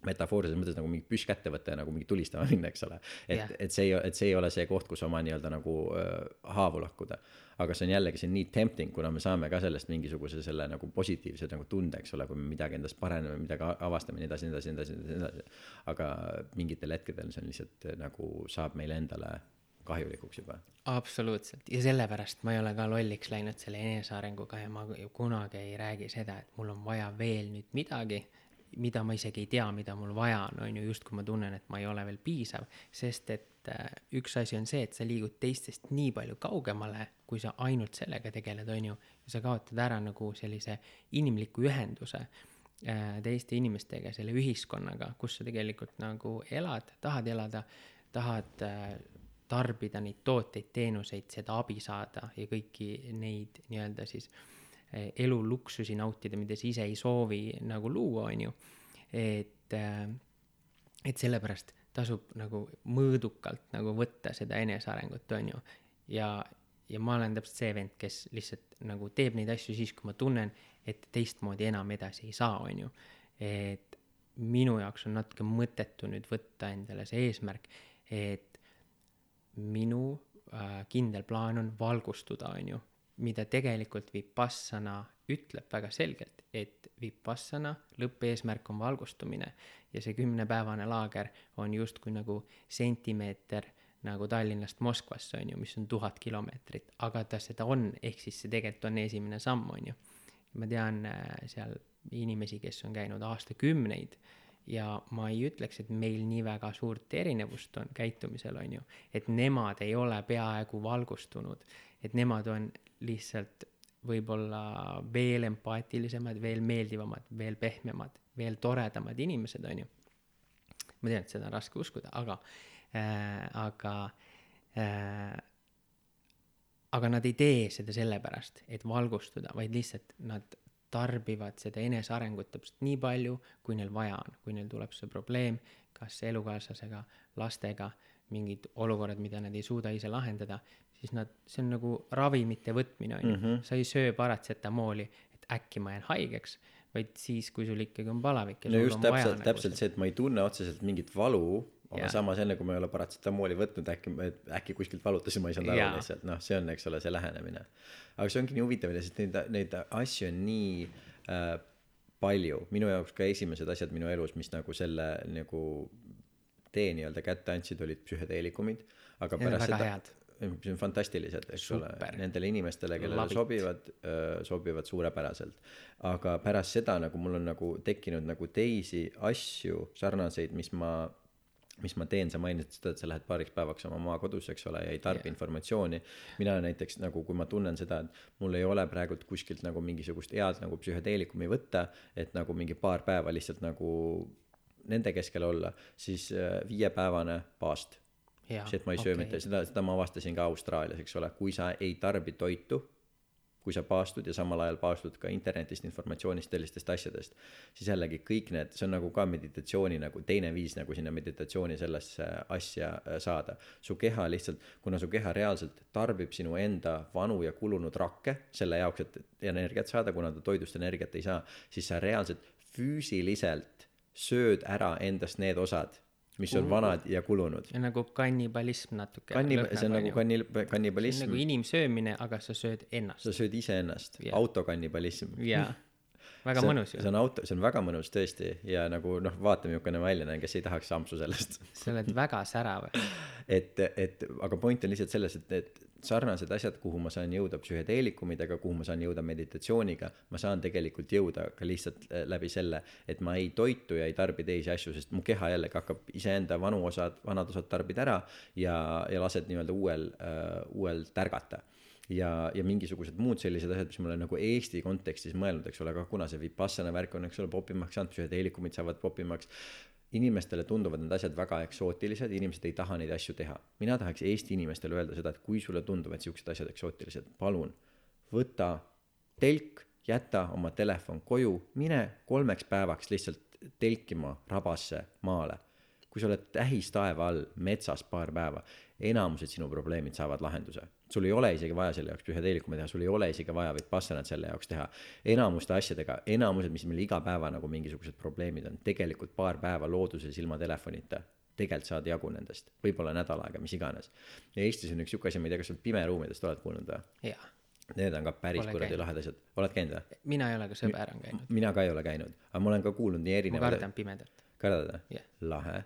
metafoorilises mõttes nagu mingi püss kätte võtta ja nagu mingi tulistama minna, eks ole. et Jah. et see ei, et see ei ole see koht, kus oma nii-öelda nagu äh, haavu lakkuda. aga see on jällegi, see on nii tempting, kuna me saame ka sellest mingisuguse selle nagu positiivse nagu tunde, eks ole, kui me midagi endast paraneme, midagi avastame, nii edasi, nii edasi, nii edasi, nii edasi. aga mingitel hetkedel see on lihtsalt nagu saab meile endale kahjulikuks juba. absoluutselt ja sellepärast ma ei ole ka lolliks läinud selle enesearenguga ja ma kunagi ei räägi seda, et mul on vaja veel nüüd midagi, mida ma isegi ei tea, mida mul vaja on, on ju, justkui ma tunnen, et ma ei ole veel piisav, sest et äh, üks asi on see, et sa liigud teistest nii palju kaugemale, kui sa ainult sellega tegeled, on ju, ja sa kaotad ära nagu sellise inimliku ühenduse äh, teiste inimestega, selle ühiskonnaga, kus sa tegelikult nagu elad, tahad elada, tahad äh, tarbida neid tooteid, teenuseid, seda abi saada ja kõiki neid nii-öelda siis eh, elu luksusi nautida, mida sa ise ei soovi nagu luua, on ju. et, et sellepärast tasub nagu mõõdukalt nagu võtta seda enesearengut, on ju. ja, ja ma olen täpselt see vend, kes lihtsalt nagu teeb neid asju siis, kui ma tunnen, et teistmoodi enam edasi ei saa, on ju. et minu jaoks on natuke mõttetu nüüd võtta endale see eesmärk, et minu äh, kindel plaan on valgustuda, on ju, mida tegelikult Vipassana ütleb väga selgelt, et Vipassana lõppeesmärk on valgustumine ja see kümnepäevane laager on justkui nagu sentimeeter nagu Tallinnast Moskvasse on ju, mis on tuhat kilomeetrit, aga ta seda on, ehk siis see tegelikult on esimene samm, on ju. ma tean äh, seal inimesi, kes on käinud aastakümneid ja ma ei ütleks, et meil nii väga suurt erinevust on käitumisel, on ju, et nemad ei ole peaaegu valgustunud, et nemad on lihtsalt võib-olla veel empaatilisemad, veel meeldivamad, veel pehmemad, veel toredamad inimesed, on ju. ma tean, et seda on raske uskuda, aga äh,, aga äh, aga nad ei tee seda sellepärast, et valgustuda, vaid lihtsalt nad tarbivad seda enesearengut täpselt nii palju, kui neil vaja on, kui neil tuleb see probleem, kas elukaaslasega, lastega, mingid olukorrad, mida nad ei suuda ise lahendada, siis nad, see on nagu ravimite võtmine, on ju, sa ei söö paratsetamooli, et äkki ma jään haigeks, vaid siis, kui sul ikkagi on palavik ja no sul just on vaja täpselt, nagu täpselt see, et ma ei tunne otseselt mingit valu, aga Jaa. samas enne kui ma ei ole paratsetamooli võtnud, äkki, äkki kuskilt valutas ja ma ei saanud aru Jaa. lihtsalt, noh, see on, eks ole, see lähenemine. aga see ongi nii huvitav, sest neid, neid asju on nii äh, palju, minu jaoks ka esimesed asjad minu elus, mis nagu selle nagu tee nii-öelda kätte andsid, olid psühhedeelikumid, aga on pärast seda head. see on fantastilised, eks Super. ole, nendele inimestele, kellele Love sobivad, sobivad suurepäraselt. aga pärast seda nagu mul on nagu tekkinud nagu teisi asju sarnaseid, mis ma mis ma teen, sa mainisid seda, et sa lähed paariks päevaks oma maakodusse, eks ole, ja ei tarbi yeah. informatsiooni. mina näiteks nagu, kui ma tunnen seda, et mul ei ole praegult kuskilt nagu mingisugust head nagu psühhedeelikumi võtta, et nagu mingi paar päeva lihtsalt nagu nende keskel olla, siis äh, viiepäevane paast see, et ma ei söö okei. mitte, seda, seda ma avastasin ka Austraalias, eks ole, kui sa ei tarbi toitu, kui sa paastud ja samal ajal paastud ka internetist, informatsioonist, sellistest asjadest, siis jällegi kõik need, see on nagu ka meditatsiooni nagu teine viis nagu sinna meditatsiooni sellesse asja äh, saada. su keha lihtsalt, kuna su keha reaalselt tarbib sinu enda vanu ja kulunud rakke selle jaoks, et energiat saada, kuna ta toidust energiat ei saa, siis sa reaalselt füüsiliselt sööd ära endast need osad, mis on vanad ja kulunud. ja nagu kannibalism natuke. kannib-, see on nagu see on kannibalism nagu, inimsöömine, aga sa sööd ennast. sa sööd iseennast yeah., autokannibalism. jaa, väga see mõnus ju see. on auto, see on väga mõnus tõesti ja nagu noh, vaata, milline välja näen, kes ei tahaks ampsu sellest. (laughs) sa oled väga särav. et, et aga point on lihtsalt selles, et need sarnased asjad, kuhu ma saan jõuda psühhedeelikumidega, kuhu ma saan jõuda meditatsiooniga, ma saan tegelikult jõuda ka lihtsalt äh, läbi selle, et ma ei toitu ja ei tarbi teisi asju, sest mu keha jällegi hakkab iseenda vanu osad, vanad osad tarbida ära ja, ja lased nii-öelda uuel äh,, uuel tärgata ja, ja mingisugused muud sellised asjad, mis ma olen nagu Eesti kontekstis mõelnud, eks ole, aga kuna see Vipassana värk on, eks ole, popimaks saanud, psühhedeelikumid saavad popimaks. inimestele tunduvad need asjad väga eksootilised, inimesed ei taha neid asju teha. mina tahaks Eesti inimestele öelda seda, et kui sulle tunduvad siuksed asjad eksootilised, palun võta telk, jäta oma telefon koju, mine kolmeks päevaks lihtsalt telkima rabasse maale. kui sa oled tähistaeva all metsas paar päeva, enamused sinu probleemid saavad lahenduse. Sul ei ole isegi vaja selle jaoks psühhedeelikumi teha, sul ei ole isegi vaja Vipassanat selle jaoks teha. enamuste asjadega, enamused, mis meil iga päeva nagu mingisugused probleemid on, tegelikult paar päeva looduses ilma telefonita tegelikult saad jagu nendest, võib-olla nädal aega, mis iganes. ja Eestis on üks sihuke asi, ma ei tea, kas sa pimeruumidest oled kuulnud või? Need on ka päris kuradi lahedad asjad, oled käinud või? mina ei ole, aga sõber on käinud. mina ka ei ole käinud, aga ma olen ka kuulnud nii ma erinevaid. kardan pimedat. kardad või Jah. lahe,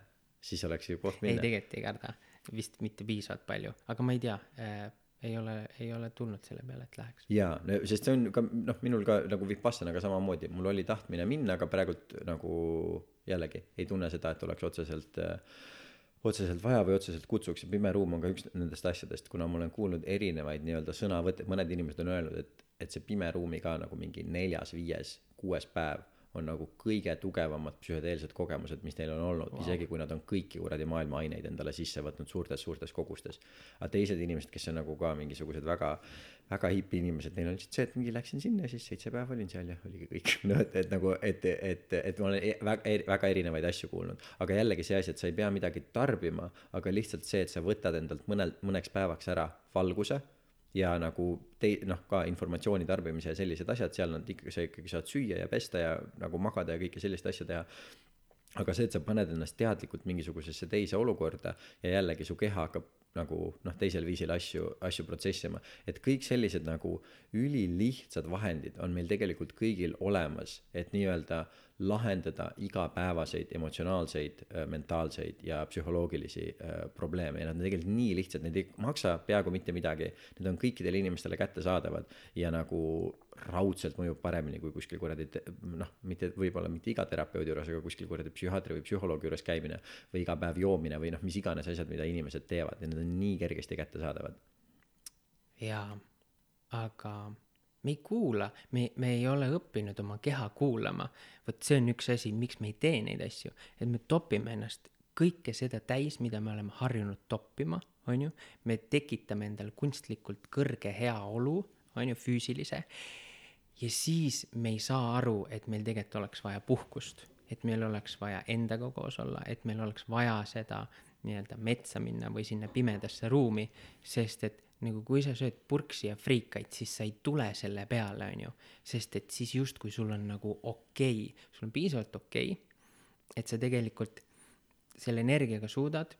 siis oleks ju koht ei, minna. tegelikult ei karda, vist mitte piisavalt palju, aga ma ei tea äh,, ei ole, ei ole tulnud selle peale, et läheks. jaa, no sest see on ka noh, minul ka nagu Vipassanaga samamoodi, mul oli tahtmine minna, aga praegult nagu jällegi ei tunne seda, et oleks otseselt äh, otseselt vaja või otseselt kutsuks ja pime ruum on ka üks nendest asjadest, kuna ma olen kuulnud erinevaid nii-öelda sõnavõtte, mõned inimesed on öelnud, et, et see pime ruumi ka nagu mingi neljas, viies, kuues päev on nagu kõige tugevamad psühhedeelsed kogemused, mis neil on olnud wow., isegi kui nad on kõiki kuradi maailma aineid endale sisse võtnud suurtes-suurtes kogustes. aga teised inimesed, kes on nagu ka mingisugused väga, väga hipi inimesed, neil on lihtsalt see, et mingi läksin sinna ja siis seitse päeva olin seal ja oligi kõik. noh, et, et nagu, et, et, et ma olen e- väga, väga erinevaid asju kuulnud. aga jällegi see asi, et sa ei pea midagi tarbima, aga lihtsalt see, et sa võtad endalt mõnel, mõneks päevaks ära valguse ja nagu tei-, noh, ka informatsiooni tarbimise ja sellised asjad, seal on ikkagi, sa ikkagi saad süüa ja pesta ja nagu magada ja kõike sellist asja teha. Aga see, et sa paned ennast teadlikult mingisugusesse teise olukorda ja jällegi su keha hakkab nagu noh, teisel viisil asju, asju protsessima, et kõik sellised nagu ülilihtsad vahendid on meil tegelikult kõigil olemas, et nii-öelda lahendada igapäevaseid emotsionaalseid, mentaalseid ja psühholoogilisi äh, probleeme. Ja nad on tegelikult nii lihtsad, need ei maksa peaaegu mitte midagi, need on kõikidele inimestele kättesaadavad ja nagu raudselt mõjub paremini kui kuskil kuradi noh, mitte võib-olla mitte iga terapeudi juures, aga kuskil kuradi psühhiaatri või psühholoogi juures käimine või iga päev joomine või noh, mis iganes asjad, mida inimesed teevad. Ja need on nii kergesti kättesaadavad. jaa, aga me ei kuula, me, me ei ole õppinud oma keha kuulama. vot see on üks asi, miks me ei tee neid asju, et me topime ennast kõike seda täis, mida me oleme harjunud toppima, on ju. me tekitame endale kunstlikult kõrge heaolu, on ju, füüsilise. ja siis me ei saa aru, et meil tegelikult oleks vaja puhkust, et meil oleks vaja endaga koos olla, et meil oleks vaja seda nii-öelda metsa minna või sinna pimedasse ruumi, sest et nagu kui sa sööd purksi ja friikaid, siis sa ei tule selle peale, on ju. sest et siis justkui sul on nagu okei okay., sul on piisavalt okei okay,, et sa tegelikult selle energiaga suudad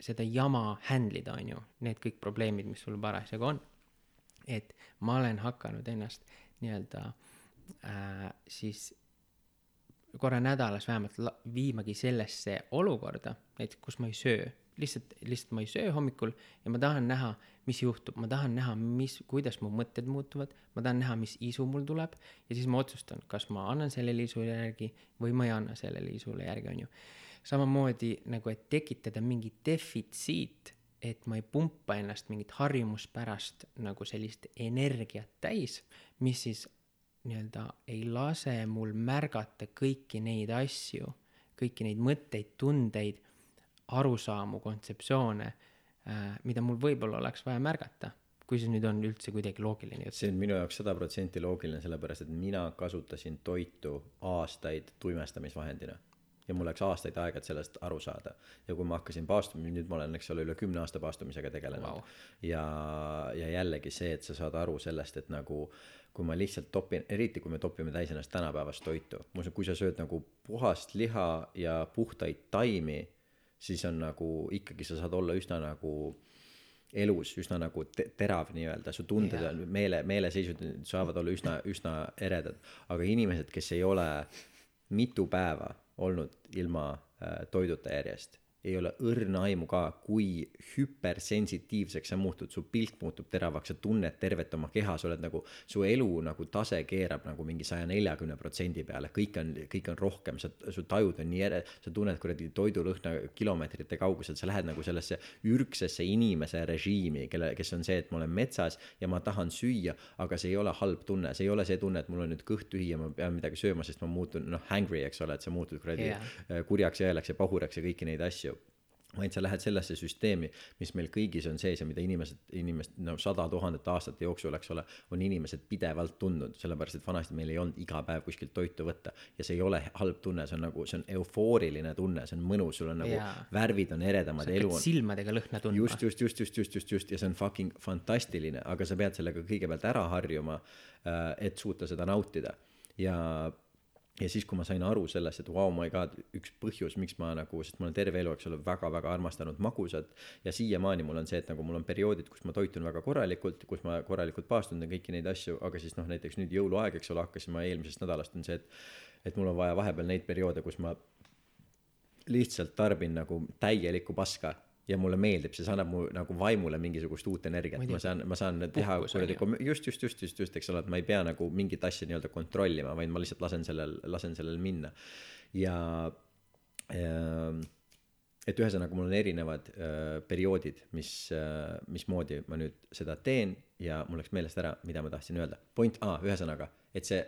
seda jama handle ida, on ju, need kõik probleemid, mis sul parasjagu on. et ma olen hakanud ennast nii-öelda äh, siis korra nädalas vähemalt viimagi sellesse olukorda, näiteks kus ma ei söö, lihtsalt, lihtsalt ma ei söö hommikul ja ma tahan näha, mis juhtub, ma tahan näha, mis, kuidas mu mõtted muutuvad, ma tahan näha, mis isu mul tuleb. Ja siis ma otsustan, kas ma annan sellele isule järgi või ma ei anna sellele isule järgi, on ju. samamoodi nagu, et tekitada mingi defitsiit, et ma ei pumpa ennast mingit harjumuspärast nagu sellist energiat täis, mis siis nii-öelda ei lase mul märgata kõiki neid asju, kõiki neid mõtteid, tundeid arusaamu, kontseptsioone äh,, mida mul võib-olla oleks vaja märgata kui see nüüd on üldse kuidagi loogiline see on minu jaoks sada protsenti loogiline, sellepärast et mina kasutasin toitu aastaid tuimestamisvahendina. Ja mul läks aastaid aega, et sellest aru saada. ja kui ma hakkasin paastuma, nüüd ma olen, eks ole, üle kümne aasta paastumisega tegelenud. Wow.. ja, ja jällegi see, et sa saad aru sellest, et nagu kui ma lihtsalt topin, eriti kui me topime täis ennast tänapäevast toitu, ma usun, kui sa sööd nagu puhast liha ja puhtaid taimi, siis on nagu ikkagi sa saad olla üsna nagu elus üsna nagu te terav nii-öelda, su tunded yeah. on, meele, meeleseisud saavad olla üsna, üsna eredad. aga inimesed, kes ei ole mitu päeva olnud ilma äh, toiduta järjest ei ole õrna aimu ka, kui hüpersensitiivseks sa muutud, su pilk muutub teravaks, sa tunned tervet oma keha, sa oled nagu, su elu nagu tase keerab nagu mingi saja neljakümne protsendi peale, kõik on, kõik on rohkem, sa, su tajud on nii ere-, sa tunned kuradi toidulõhna kilomeetrite kauguselt, sa lähed nagu sellesse ürgsesse inimese režiimi, kelle, kes on see, et ma olen metsas ja ma tahan süüa, aga see ei ole halb tunne, see ei ole see tunne, et mul on nüüd kõht tühi ja ma pean midagi sööma, sest ma muutun noh, hangry, eks ole, et sa muutud kuradi yeah. kurjaks ja õelaks ja pahuraks ja kõiki neid asju vaid sa lähed sellesse süsteemi, mis meil kõigis on sees ja mida inimesed, inimesed, no sada tuhandet aastate jooksul, eks ole, on inimesed pidevalt tundnud, sellepärast et vanasti meil ei olnud iga päev kuskilt toitu võtta. ja see ei ole halb tunne, see on nagu, see on eufooriline tunne, see on mõnus, sul on nagu ja. värvid on eredamad, elu on. silmadega lõhna tundma. just, just, just, just, just, just, just ja see on fucking fantastiline, aga sa pead sellega kõigepealt ära harjuma, äh, et suuta seda nautida ja ja siis, kui ma sain aru sellest, et vau wow,, my god, üks põhjus, miks ma nagu, sest ma olen terve elu, eks ole, väga-väga armastanud magusat. Ja siiamaani mul on see, et nagu mul on perioodid, kus ma toitun väga korralikult, kus ma korralikult paastun ja kõiki neid asju, aga siis noh, näiteks nüüd jõuluaeg, eks ole, hakkasin ma eelmisest nädalast on see, et, et mul on vaja vahepeal neid perioode, kus ma lihtsalt tarbin nagu täielikku paska ja mulle meeldib, see annab mu nagu vaimule mingisugust uut energiat, ma saan, ma saan teha kuradi, just, just, just, just, just, eks ole, et ma ei pea nagu mingit asja nii-öelda kontrollima, vaid ma lihtsalt lasen sellel, lasen sellel minna. ja, ja et ühesõnaga, mul on erinevad äh, perioodid, mis äh,, mismoodi ma nüüd seda teen ja mul läks meelest ära, mida ma tahtsin öelda. point A, ühesõnaga, et see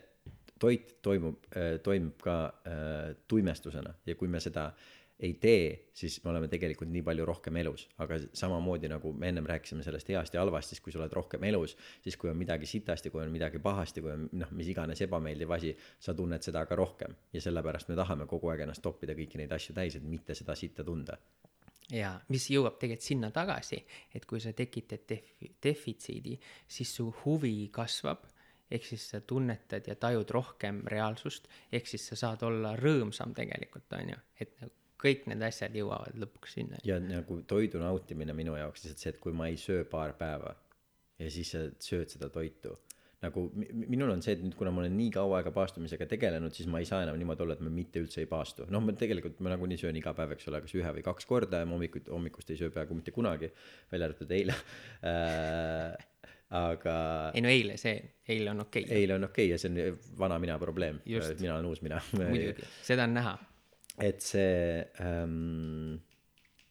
toit toimub äh,, toimub ka äh, tuimestusena ja kui me seda äh, ei tee, siis me oleme tegelikult nii palju rohkem elus, aga samamoodi nagu me ennem rääkisime sellest heast ja halvast, siis kui sa oled rohkem elus, siis kui on midagi sitasti, kui on midagi pahasti, kui on noh, mis iganes ebameeldiv asi, sa tunned seda ka rohkem. Ja sellepärast me tahame kogu aeg ennast toppida kõiki neid asju täis, et mitte seda sitta tunda. Ja mis jõuab tegelikult sinna tagasi, et kui sa tekitad defi-, defitsiidi, siis su huvi kasvab ehk siis sa tunnetad ja tajud rohkem reaalsust, ehk siis sa saad olla rõõmsam tegelikult, on ju, et nagu kõik need asjad jõuavad lõpuks sinna. ja nagu toidu nautimine minu jaoks lihtsalt see, et kui ma ei söö paar päeva ja siis sa sööd seda toitu nagu minul on see, et nüüd, kuna ma olen nii kaua aega paastumisega tegelenud, siis ma ei saa enam niimoodi olla, et ma mitte üldse ei paastu. noh, ma tegelikult, ma nagunii söön iga päev, eks ole, kas ühe või kaks korda ja ma hommikuti, hommikust ei söö peaaegu mitte kunagi, välja arvatud eile äh, aga. ei no eile see, eile on okei okay.. eile on okei okay ja see on vana mina probleem. mina olen uus mina. muidugi, seda on näha et see ähm,,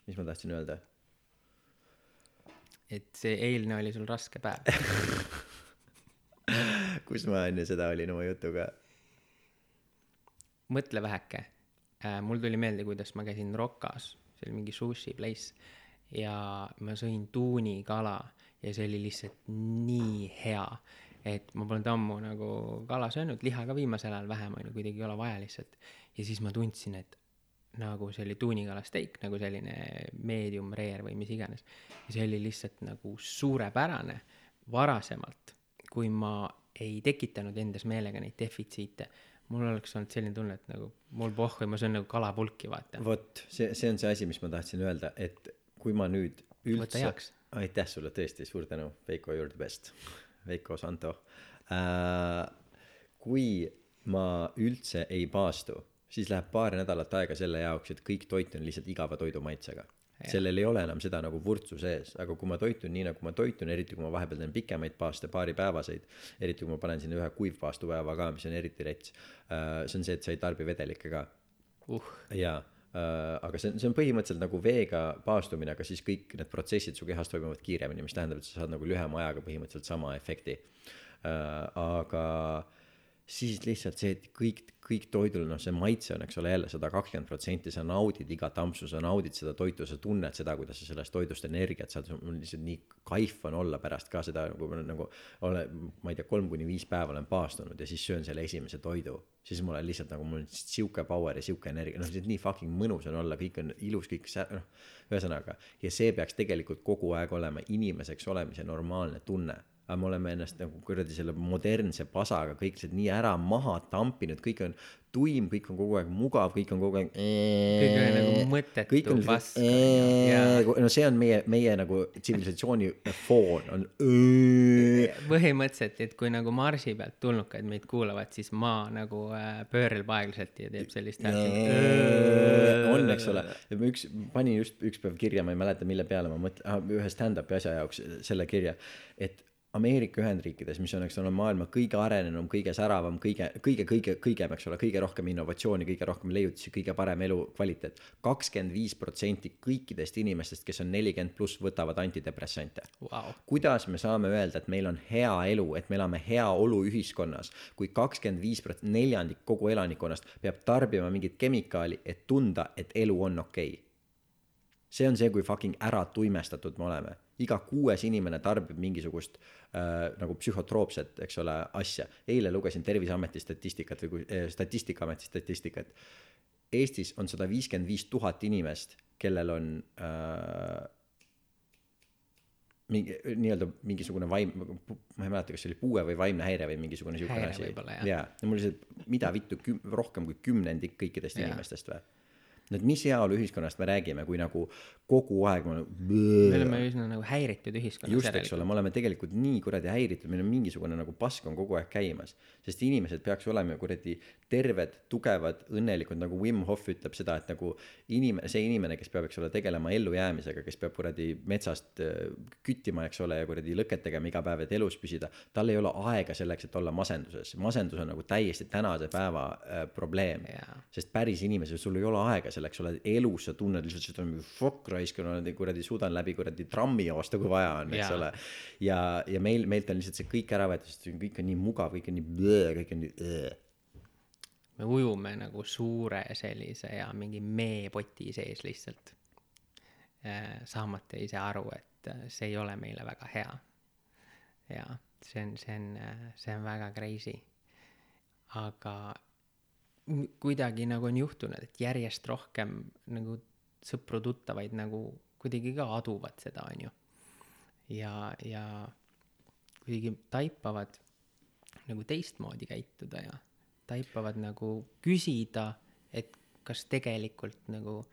mis ma tahtsin öelda? et see eilne oli sul raske päev (laughs) kus ma enne seda olin oma jutuga? mõtle väheke äh,. mul tuli meelde, kuidas ma käisin Rokas, see oli mingi sushi place ja ma sõin tuunikala ja see oli lihtsalt nii hea, et ma polnud ammu nagu kala söönud, liha ka viimasel ajal vähem on ju, kuidagi ei ole vaja lihtsalt. ja siis ma tundsin, et nagu see oli tuunikala steik, nagu selline medium rare või mis iganes. ja see oli lihtsalt nagu suurepärane. varasemalt, kui ma ei tekitanud endas meelega neid defitsiite, mul oleks olnud selline tunne, et nagu mul pohhu ja ma söön nagu kalapulki, vaata. vot, see, see on see asi, mis ma tahtsin öelda, et kui ma nüüd üldse, aitäh sulle tõesti, suur tänu, Veiko, you are the best, Veiko Santo äh,. kui ma üldse ei paastu siis läheb paar nädalat aega selle jaoks, et kõik toit on lihtsalt igava toidu maitsega. sellel ei ole enam seda nagu vurtsu sees, aga kui ma toitun nii, nagu ma toitun, eriti kui ma vahepeal teen pikemaid paaste, paaripäevaseid, eriti kui ma panen sinna ühe kuivpaastupäeva ka, mis on eriti rets, äh, see on see, et sa ei tarbi vedelikke ka uh.. jaa aga see on, see on põhimõtteliselt nagu veega paastumine, aga siis kõik need protsessid su kehas toimuvad kiiremini, mis tähendab, et sa saad nagu lühema ajaga põhimõtteliselt sama efekti uh,. aga siis lihtsalt see, et kõik, kõik toidul, noh, see maitse on, eks ole, jälle sada kakskümmend protsenti, sa naudid iga tampsu, sa naudid seda toitu, sa tunned seda, kuidas sa sellest toidust energiat saad, mul lihtsalt nii kaif on olla pärast ka seda, nagu ma nagu olen, ma ei tea, kolm kuni viis päeva olen paastunud ja siis söön selle esimese toidu. siis mul on lihtsalt nagu mul on sihuke power ja sihuke energia, noh, lihtsalt nii fucking mõnus on olla, kõik on ilus, kõik sä-, noh, ühesõnaga. ja see peaks tegelikult kogu aeg olema inimeseks olemise normaalne tunne aga me oleme ennast nagu kuradi selle modernse pasaga kõik lihtsalt nii ära maha tampinud, kõik on tuim, kõik on kogu aeg mugav, kõik on kogu aeg. Kõik on nagu mõttetu pask, no see on meie, meie nagu tsivilisatsiooni foon on. põhimõtteliselt, et kui nagu Marsi pealt tulnukad meid kuulavad, siis maa nagu äh, pöörleb aeglaselt ja teeb sellist häält. on, eks ole, üks, panin just üks päev kirja, ma ei mäleta, mille peale ma mõtlen, ühe stand-up'i asja jaoks selle kirja, et Ameerika Ühendriikides, mis on, eks ole, maailma kõige arenenum, kõige säravam, kõige, kõige, kõige, kõigem, eks ole, kõige rohkem innovatsiooni, kõige rohkem leiutisi, kõige parem elukvaliteet. kakskümmend viis protsenti kõikidest inimestest, kes on nelikümmend pluss, võtavad antidepressante Vau, kuidas me saame öelda, et meil on hea elu, et me elame heaolu ühiskonnas, kui kakskümmend viis protsenti, neljandik kogu elanikkonnast peab tarbima mingit kemikaali, et tunda, et elu on okei okay.. see on see, kui fucking ära tuimestatud me oleme. Iga kuues inimene tarbib mingisugust äh, nagu psühhotroopset, eks ole, asja. eile lugesin Terviseameti statistikat või kui äh, Statistikaameti statistikat. Eestis on sada viiskümmend viis tuhat inimest, kellel on äh, mingi nii-öelda mingisugune vaim, ma ei mäleta, kas see oli puue või vaimne häire või mingisugune siukene asi. jaa, ja mul lihtsalt, mida vittu, rohkem kui kümnendik kõikidest Jaa. inimestest või? Et mis heaolu ühiskonnast me räägime, kui nagu kogu aeg me me oleme üsna nagu häiritud ühiskonnas just, eks ole, me oleme tegelikult nii kuradi häiritud, meil on mingisugune nagu pask on kogu aeg käimas, sest inimesed peaks olema kuradi terved, tugevad, õnnelikud, nagu Wim Hof ütleb seda, et nagu inimene, see inimene, kes peab, eks ole, tegelema ellujäämisega, kes peab kuradi metsast äh, küttima, eks ole, ja kuradi lõket tegema iga päev, et elus püsida, tal ei ole aega selleks, et olla masenduses, masendus on nagu täiesti tänase päeva äh, probleem. Jaa. sest päris inimesel, sul ei ole aega selleks, sa oled elus, sa tunned lihtsalt seda fuck raisk, kuradi suudan läbi kuradi trammi joosta, kui vaja on, eks Jaa. ole. ja, ja meil, meilt on lihtsalt see kõik ära võetud, sest kõik on nii mugav, kõik on nii blöö, kõik on nii öö. me ujume nagu suure sellise ja mingi meepoti sees lihtsalt. saamata ise aru, et äh, see ei ole meile väga hea. ja see on, see on, see on väga crazy. aga kuidagi nagu on juhtunud, et järjest rohkem nagu sõpru-tuttavaid nagu kuidagi ka aduvad seda, onju. ja, ja kuidagi taipavad nagu teistmoodi käituda ja taipavad nagu küsida, et kas tegelikult nagu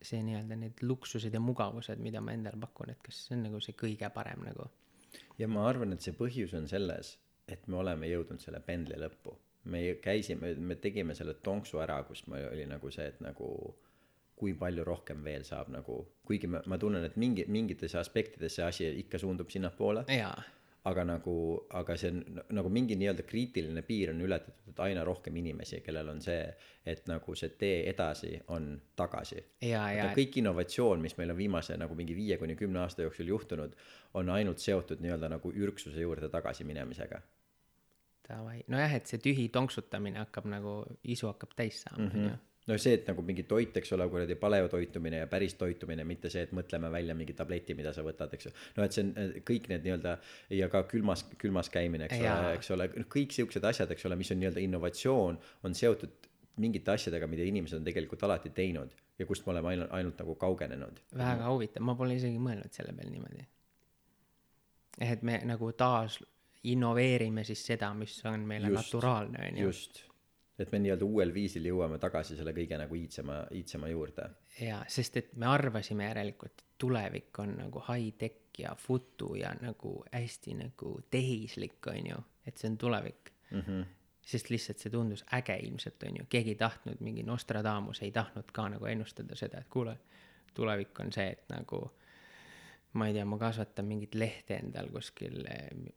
see nii-öelda need luksused ja mugavused, mida ma endale pakun, et kas see on nagu see kõige parem nagu. ja ma arvan, et see põhjus on selles, et me oleme jõudnud selle pendli lõppu. Me käisime, me tegime selle tonksu ära, kus me oli nagu see, et nagu kui palju rohkem veel saab nagu, kuigi ma, ma tunnen, et mingi, mingites aspektides see asi ikka suundub sinnapoole, aga nagu, aga see on nagu mingi nii-öelda kriitiline piir on ületatud, et aina rohkem inimesi, kellel on see, et nagu see tee edasi on tagasi. Kõik innovatsioon, mis meil on viimase nagu mingi viie kuni kümne aasta jooksul juhtunud, on ainult seotud nii-öelda nagu ürgsuse juurde tagasi minemisega. davai, nojah, et see tühi tonksutamine hakkab nagu, isu hakkab täis saama, onju. no see, et nagu mingi toit, eks ole, kuradi paleotoitumine ja päris toitumine, mitte see, et mõtleme välja mingi tableti, mida sa võtad, eks ju. no et see on kõik need nii-öelda ja ka külmas, külmas käimine, eks Jaa. ole, eks ole, kõik siuksed asjad, eks ole, mis on nii-öelda innovatsioon, on seotud mingite asjadega, mida inimesed on tegelikult alati teinud ja kust me oleme ainult, ainult nagu kaugenenud. väga huvitav, ma pole isegi mõelnud selle peale niimoodi. et me nagu taas innoveerime siis seda, mis on meile Just, naturaalne, onju. just, et me nii-öelda uuel viisil jõuame tagasi selle kõige nagu iidsema, iidsema juurde. jaa, sest et me arvasime järelikult, et tulevik on nagu high-tech ja futu ja nagu hästi nagu tehislik, onju, et see on tulevik mm. -hmm. sest lihtsalt see tundus äge ilmselt, onju, keegi ei tahtnud, mingi Nostradamus ei tahtnud ka nagu ennustada seda, et kuule, tulevik on see, et nagu ma ei tea, ma kasvatan mingit lehte endal kuskil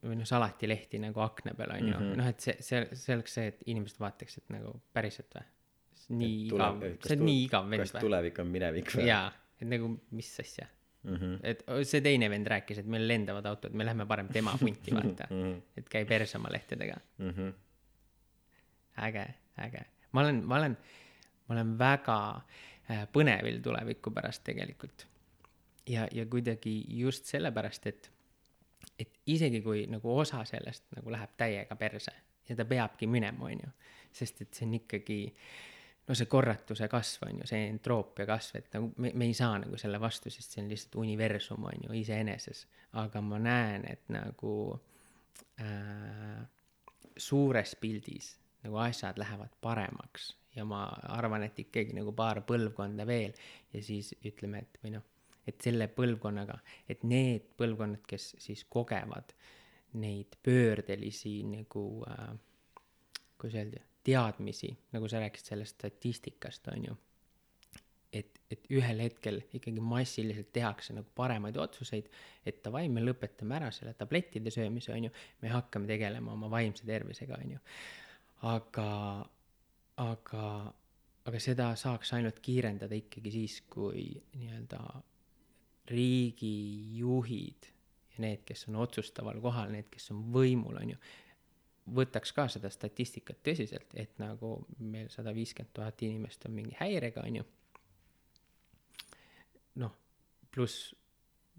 või noh, salatilehti nagu akna peal onju mm Mhm. -hmm., noh, et see, see, see oleks see, et inimesed vaataks, et nagu päriselt või? nii igav kas see on nii igav vend kas või? tulevik on minevik või? jaa, et nagu mis asja, mm. -hmm. et see teine vend rääkis, et meil lendavad autod, me lähme parem tema punti (laughs) vaata, et käi perse oma lehtedega. Mm -hmm. äge, äge. ma olen, ma olen, ma olen väga äh, põnevil tuleviku pärast tegelikult. ja, ja kuidagi just sellepärast, et, et isegi kui nagu osa sellest nagu läheb täiega perse ja ta peabki minema, on ju, sest et see on ikkagi no see korratuse kasv on ju, see entroopia kasv, et nagu me, me ei saa nagu selle vastu, sest see on lihtsalt universum on ju iseeneses. aga ma näen, et nagu äh, suures pildis nagu asjad lähevad paremaks ja ma arvan, et ikkagi nagu paar põlvkonda veel ja siis ütleme, et või noh, et selle põlvkonnaga, et need põlvkonnad, kes siis kogevad neid pöördelisi nagu äh, kuidas öelda, teadmisi, nagu sa rääkisid sellest statistikast, on ju. et, et ühel hetkel ikkagi massiliselt tehakse nagu paremaid otsuseid, et davai, me lõpetame ära selle tablettide söömise, on ju, me hakkame tegelema oma vaimse tervisega, on ju. aga, aga, aga seda saaks ainult kiirendada ikkagi siis, kui nii-öelda riigijuhid ja need, kes on otsustaval kohal, need, kes on võimul, on ju, võtaks ka seda statistikat tõsiselt, et nagu meil sada viiskümmend tuhat inimest on mingi häirega, on ju. noh, pluss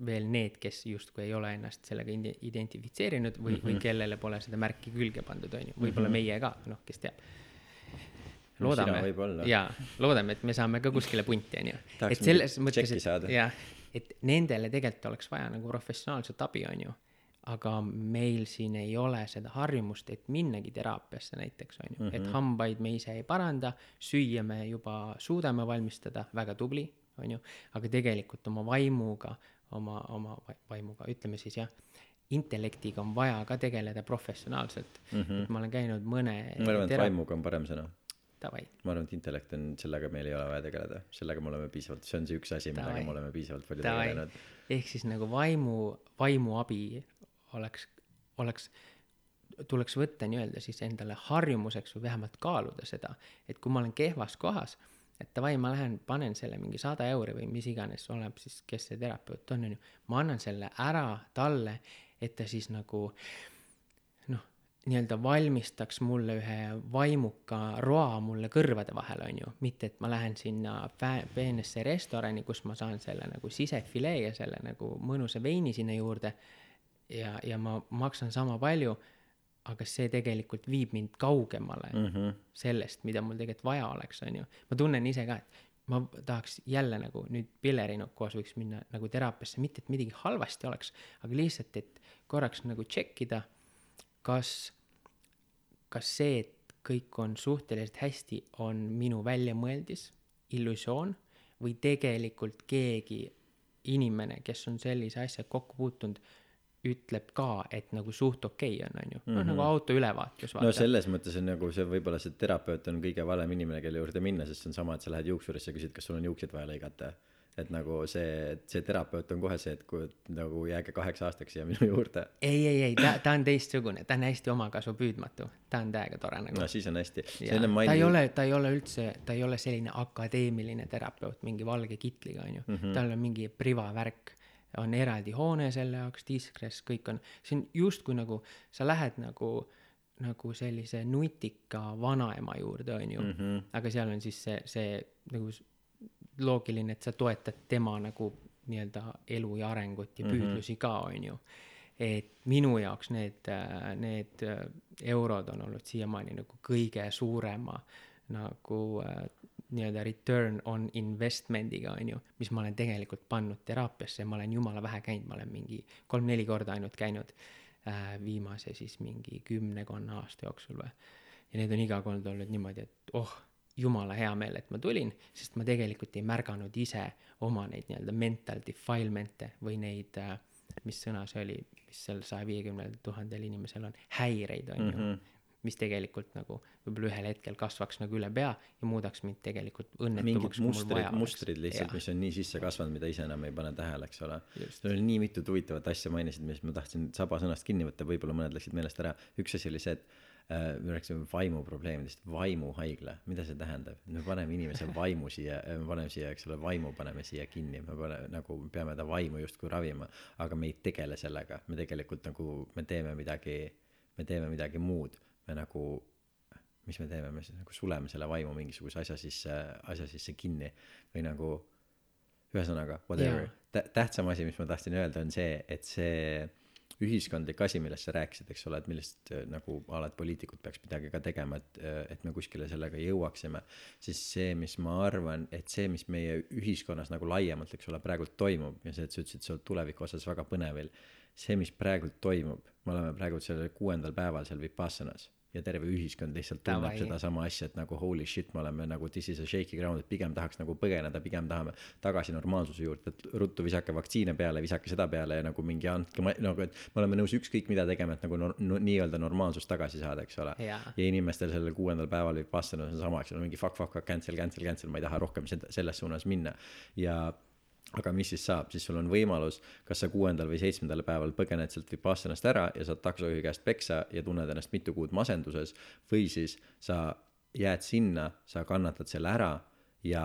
veel need, kes justkui ei ole ennast sellega ide- identifitseerinud või mm, -hmm. või kellele pole seda märki külge pandud, on ju, võib-olla mm -hmm. meie ka, noh, kes teab. Loodame jaa, loodame, et me saame ka kuskile punti, on ju. Et selles mõttes, et jah, et nendele tegelikult oleks vaja nagu professionaalset abi, on ju. aga meil siin ei ole seda harjumust, et minnagi teraapiasse näiteks, on ju mm, -hmm. et hambaid me ise ei paranda, süüa me juba suudame valmistada, väga tubli, on ju, aga tegelikult oma vaimuga, oma, oma vai- vaimuga, ütleme siis jah, intellektiga on vaja ka tegeleda professionaalselt mm. -hmm. et ma olen käinud mõne ma arvan, et vaimuga on parem sõna. davai, ma arvan, et intellekt on, sellega meil ei ole vaja tegeleda, sellega me oleme piisavalt, see on see üks asi, millega me oleme piisavalt palju davai. tegelenud., ehk siis nagu vaimu, vaimuabi oleks, oleks, tuleks võtta nii-öelda siis endale harjumuseks või vähemalt kaaluda seda, et kui ma olen kehvas kohas, et davai, ma lähen panen selle mingi sada euri või mis iganes, oleneb siis, kes see terapeut on, on ju, ma annan selle ära talle, et ta siis nagu noh, nii-öelda valmistaks mulle ühe vaimuka roa mulle kõrvade vahele, on ju, mitte et ma lähen sinna peenesse restorani, kus ma saan selle nagu sisefilee ja selle nagu mõnusa veini sinna juurde ja, ja ma maksan sama palju, aga see tegelikult viib mind kaugemale mm -hmm. sellest, mida mul tegelikult vaja oleks, on ju. ma tunnen ise ka, et ma tahaks jälle nagu nüüd Pilleri koos võiks minna nagu teraapiasse, mitte et midagi halvasti oleks, aga lihtsalt, et korraks nagu tšekkida, kas, kas see, et kõik on suhteliselt hästi, on minu väljamõeldis, illusioon või tegelikult keegi inimene, kes on sellise asjaga kokku puutunud, ütleb ka, et nagu suht okei okay on, on ju, noh nagu auto ülevaatus. no selles mõttes on nagu see võib-olla see terapeut on kõige valem inimene, kelle juurde minna, sest see on sama, et sa lähed juuksurisse ja küsid, kas sul on juuksed vaja lõigata. Et nagu see, see terapeut on kohe see, et kui nagu jääge kaheks aastaks siia minu juurde. ei, ei, ei, ta, ta on teistsugune, ta on hästi omakasupüüdmatu, ta on täiega tore nagu no siis on hästi. Jaa, ta ei ole, ta ei ole üldse, ta ei ole selline akadeemiline terapeut mingi valge kitliga, onju mm. -hmm. tal on mingi privavärk, on eraldi hoone selle jaoks, diskres, kõik on, see on justkui nagu sa lähed nagu, nagu sellise nutika vanaema juurde, onju mm. -hmm. aga seal on siis see, see nagu loogiline, et sa toetad tema nagu nii-öelda elu ja arengut ja püüdlusi ka, onju et minu jaoks need, need eurod on olnud siiamaani nagu kõige suurema nagu äh, nii-öelda return on investment'iga on ju, mis ma olen tegelikult pannud teraapiasse, ma olen jumala vähe käinud, ma olen mingi kolm-neli korda ainult käinud äh, viimase siis mingi kümnekonna aasta jooksul või. ja need on iga kord olnud niimoodi, et oh, jumala hea meel, et ma tulin, sest ma tegelikult ei märganud ise oma neid nii-öelda mental defilement'e või neid äh, mis sõna see oli, mis seal saja viiekümnel tuhandel inimesel on, häireid on ju mm. -hmm. mis tegelikult nagu võib-olla ühel hetkel kasvaks nagu üle pea ja muudaks mind tegelikult mingid õnnetumaks, mul mustrid mustrid lihtsalt, mis on nii sisse kasvanud, mida ise enam ei pane tähele, eks ole. Sul oli nii mitut huvitavat asja mainisid, mis ma tahtsin saba sõnast kinni võtta, võib-olla mõned läksid meelest ära. üks asi oli see, et me rääkisime vaimuprobleemidest, vaimuhaigla, mida see tähendab? me paneme inimese vaimu siia, me paneme siia, eks ole, vaimu paneme siia kinni, me paneme nagu, peame ta vaimu justkui ravima, aga me ei tegele sellega, me tegelikult nagu, me teeme midagi, me teeme midagi muud, me nagu mis me teeme, me siis nagu suleme selle vaimu mingisuguse asja sisse, asja sisse kinni või nagu ühesõnaga whatever. Jaa. tähtsam asi, mis ma tahtsin öelda, on see, et see ühiskondlik asi, millest sa rääkisid, eks ole, et millest äh, nagu alati poliitikud peaks midagi ka tegema, et, äh, et me kuskile sellega jõuaksime. siis see, mis ma arvan, et see, mis meie ühiskonnas nagu laiemalt, eks ole, praegult toimub ja see, et sa ütlesid, sa oled tuleviku osas väga põnevil. see, mis praegult toimub, me oleme praegult sellel kuuendal päeval seal Vipassanas ja terve ühiskond lihtsalt tunneb sedasama asja, et nagu holy shit, me oleme nagu this is a shaky ground, et pigem tahaks nagu põgeneda, pigem tahame tagasi normaalsuse juurde, et ruttu visake vaktsiine peale, visake seda peale ja nagu mingi andke, nagu et me oleme nõus ükskõik mida tegema, et nagu nor- no, nii-öelda normaalsust tagasi saada, eks ole. Ja inimestel sellel kuuendal päeval võib vastata sama, eks ole, mingi fuck, fuck, fuck, cancel, cancel, cancel, ma ei taha rohkem seda, selles suunas minna. ja aga mis siis saab, siis sul on võimalus, kas sa kuuendal või seitsmendal päeval põgened sealt Vipassanast ära ja saad taksojuhi käest peksa ja tunned ennast mitu kuud masenduses. või siis sa jääd sinna, sa kannatad selle ära ja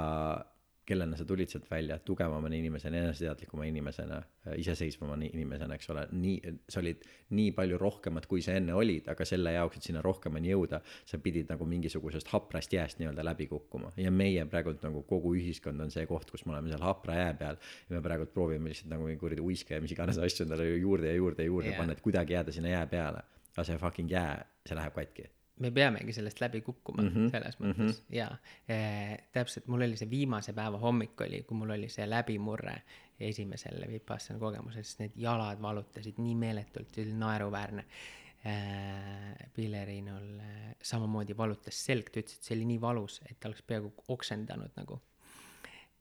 kellena sa tulid sealt välja, tugevamana inimesena, eneseteadlikuma inimesena, iseseisvama ni- inimesena, eks ole, nii, sa olid nii palju rohkemat, kui sa enne olid, aga selle jaoks, et sinna rohkemani jõuda, sa pidid nagu mingisugusest haprast jääst nii-öelda läbi kukkuma. ja meie praegult nagu kogu ühiskond on see koht, kus me oleme seal hapra jää peal ja me praegult proovime lihtsalt nagu mingi kuradi uiske ja mis iganes asju endale juurde ja juurde ja juurde Jaa. panna, et kuidagi jääda sinna jää peale. aga see fucking jää, see läheb katki. Me peamegi sellest läbi kukkuma mm -hmm, selles mõttes mm -hmm. ja äh, täpselt, mul oli see viimase päeva hommik oli, kui mul oli see läbimurre esimesel Vipassana kogemusel, siis need jalad valutasid nii meeletult, see oli naeruväärne äh, Pillerinul äh, samamoodi valutas selg, ta ütles, et see oli nii valus, et ta oleks peaaegu oksendanud nagu.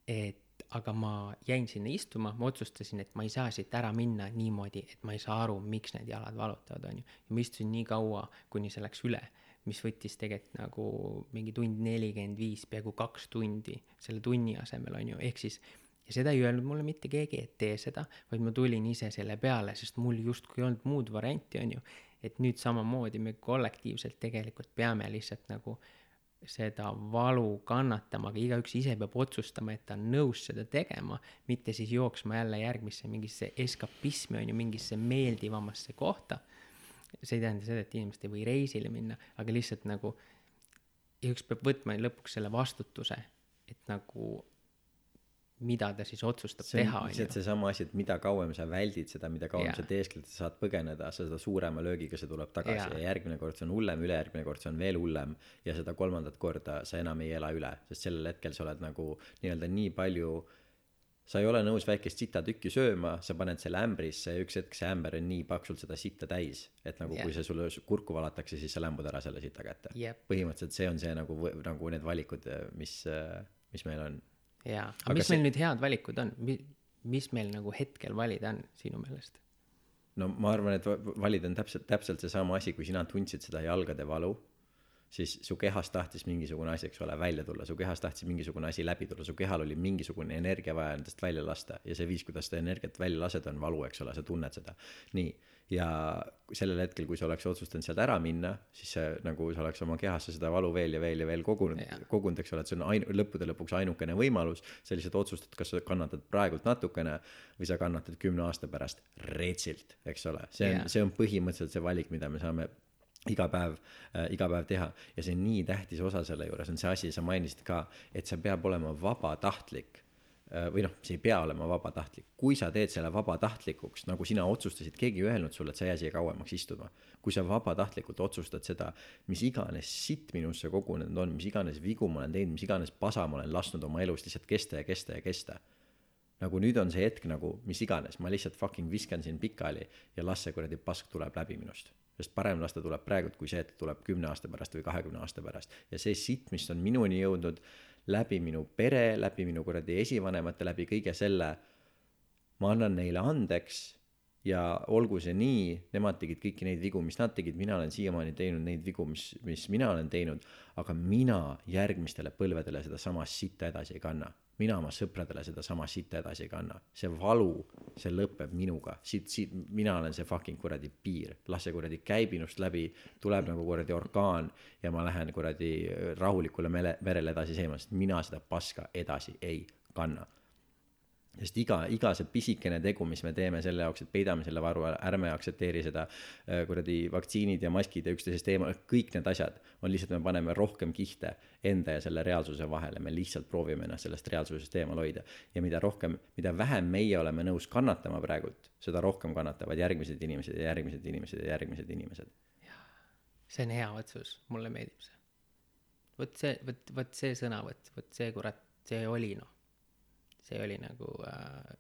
et aga ma jäin sinna istuma, ma otsustasin, et ma ei saa siit ära minna niimoodi, et ma ei saa aru, miks need jalad valutavad, onju. ja ma istusin nii kaua, kuni see läks üle, mis võttis tegelikult nagu mingi tund nelikümmend viis, peaaegu kaks tundi selle tunni asemel, onju, ehk siis ja seda ei öelnud mulle mitte keegi, et tee seda, vaid ma tulin ise selle peale, sest mul justkui ei olnud muud varianti, on ju. et nüüd samamoodi me kollektiivselt tegelikult peame lihtsalt nagu seda valu kannatama, aga igaüks ise peab otsustama, et ta on nõus seda tegema, mitte siis jooksma jälle järgmisse mingisse eskapismi, on ju, mingisse meeldivamasse kohta. See ei tähenda seda, et inimesed ei või reisile minna, aga lihtsalt nagu igaüks peab võtma lõpuks selle vastutuse, et nagu mida ta siis otsustab see teha, lihtsalt seesama asi, et mida kauem sa väldid seda, mida kauem Jaa. sa teeskled, sa saad põgeneda, seda suurema löögiga see tuleb tagasi Jaa. ja järgmine kord see on hullem, ülejärgmine kord see on veel hullem ja seda kolmandat korda sa enam ei ela üle, sest sellel hetkel sa oled nagu nii-öelda nii palju sa ei ole nõus väikest sitatükki sööma, sa paned selle ämbrisse ja üks hetk see ämber on nii paksult seda sitta täis, et nagu Jah. kui see sulle kurku valatakse, siis sa lämbud ära selle sita kätte. Jep. põhimõtteliselt see on see nagu, nagu need valikud, mis, mis meil on. jaa, Aga mis see- meil nüüd head valikud on, mis meil nagu hetkel valida on sinu meelest? no ma arvan, et va- valida on täpselt, täpselt seesama asi, kui sina tundsid seda jalgade valu, siis su kehas tahtis mingisugune asi, eks ole, välja tulla, su kehas tahtis mingisugune asi läbi tulla, su kehal oli mingisugune energia vaja endast välja lasta ja see viis, kuidas seda energiat välja lased, on valu, eks ole, sa tunned seda. nii, ja sellel hetkel, kui sa oleks otsustanud sealt ära minna, siis see nagu sa oleks oma kehasse seda valu veel ja veel ja veel kogunud Jah. kogunud, eks ole, et see on ainu-, lõppude lõpuks ainukene võimalus, sa lihtsalt otsustad, kas sa kannatad praegult natukene või sa kannatad kümne aasta pärast retsilt, eks ole. see on Jah. see on põhimõtteliselt see valik, mida me saame iga päev äh,, iga päev teha. Ja see on nii tähtis osa selle juures on see asi, sa mainisid ka, et see peab olema vabatahtlik. Äh, või noh, see ei pea olema vabatahtlik, kui sa teed selle vabatahtlikuks, nagu sina otsustasid, keegi ei öelnud sulle, et sa jää siia kauemaks istuma. kui sa vabatahtlikult otsustad seda, mis iganes sitt minusse kogunenud on, mis iganes vigu ma olen teinud, mis iganes pasa ma olen lasknud oma elust lihtsalt kesta ja kesta ja kesta. Nagu nüüd on see hetk nagu mis iganes, ma lihtsalt fucking viskan siin pikali ja las see kuradi pask tuleb läbi minust. Sest parem las ta tuleb praegult, kui see, et ta tuleb kümne aasta pärast või kahekümne aasta pärast. ja see sitt, mis on minuni jõudnud läbi minu pere, läbi minu kuradi esivanemate, läbi kõige selle, ma annan neile andeks ja olgu see nii, nemad tegid kõiki neid vigu, mis nad tegid, mina olen siiamaani teinud neid vigu, mis, mis mina olen teinud, aga mina järgmistele põlvedele sedasama sitta edasi ei kanna. Mina oma sõpradele sedasama sitta edasi ei kanna. see valu, see lõpeb minuga, siit, siit, mina olen see fucking kuradi piir, las see kuradi käib minust läbi, tuleb nagu kuradi orkaan ja ma lähen kuradi rahulikule mere, merele edasi seima, sest mina seda paska edasi ei kanna sest iga, iga see pisikene tegu, mis me teeme selle jaoks, et peidame selle varu ära, ärme aktsepteeri seda äh, kuradi vaktsiinid ja maskid ja üksteisest eemal, kõik need asjad on lihtsalt, me paneme rohkem kihte enda ja selle reaalsuse vahele, me lihtsalt proovime ennast sellest reaalsusest eemal hoida. ja mida rohkem, mida vähem meie oleme nõus kannatama praegult, seda rohkem kannatavad järgmised inimesed ja järgmised inimesed ja järgmised inimesed. see on hea otsus, mulle meeldib see. vot see, vot, vot see sõnavõtt, vot see kurat, see oli noh see oli nagu äh,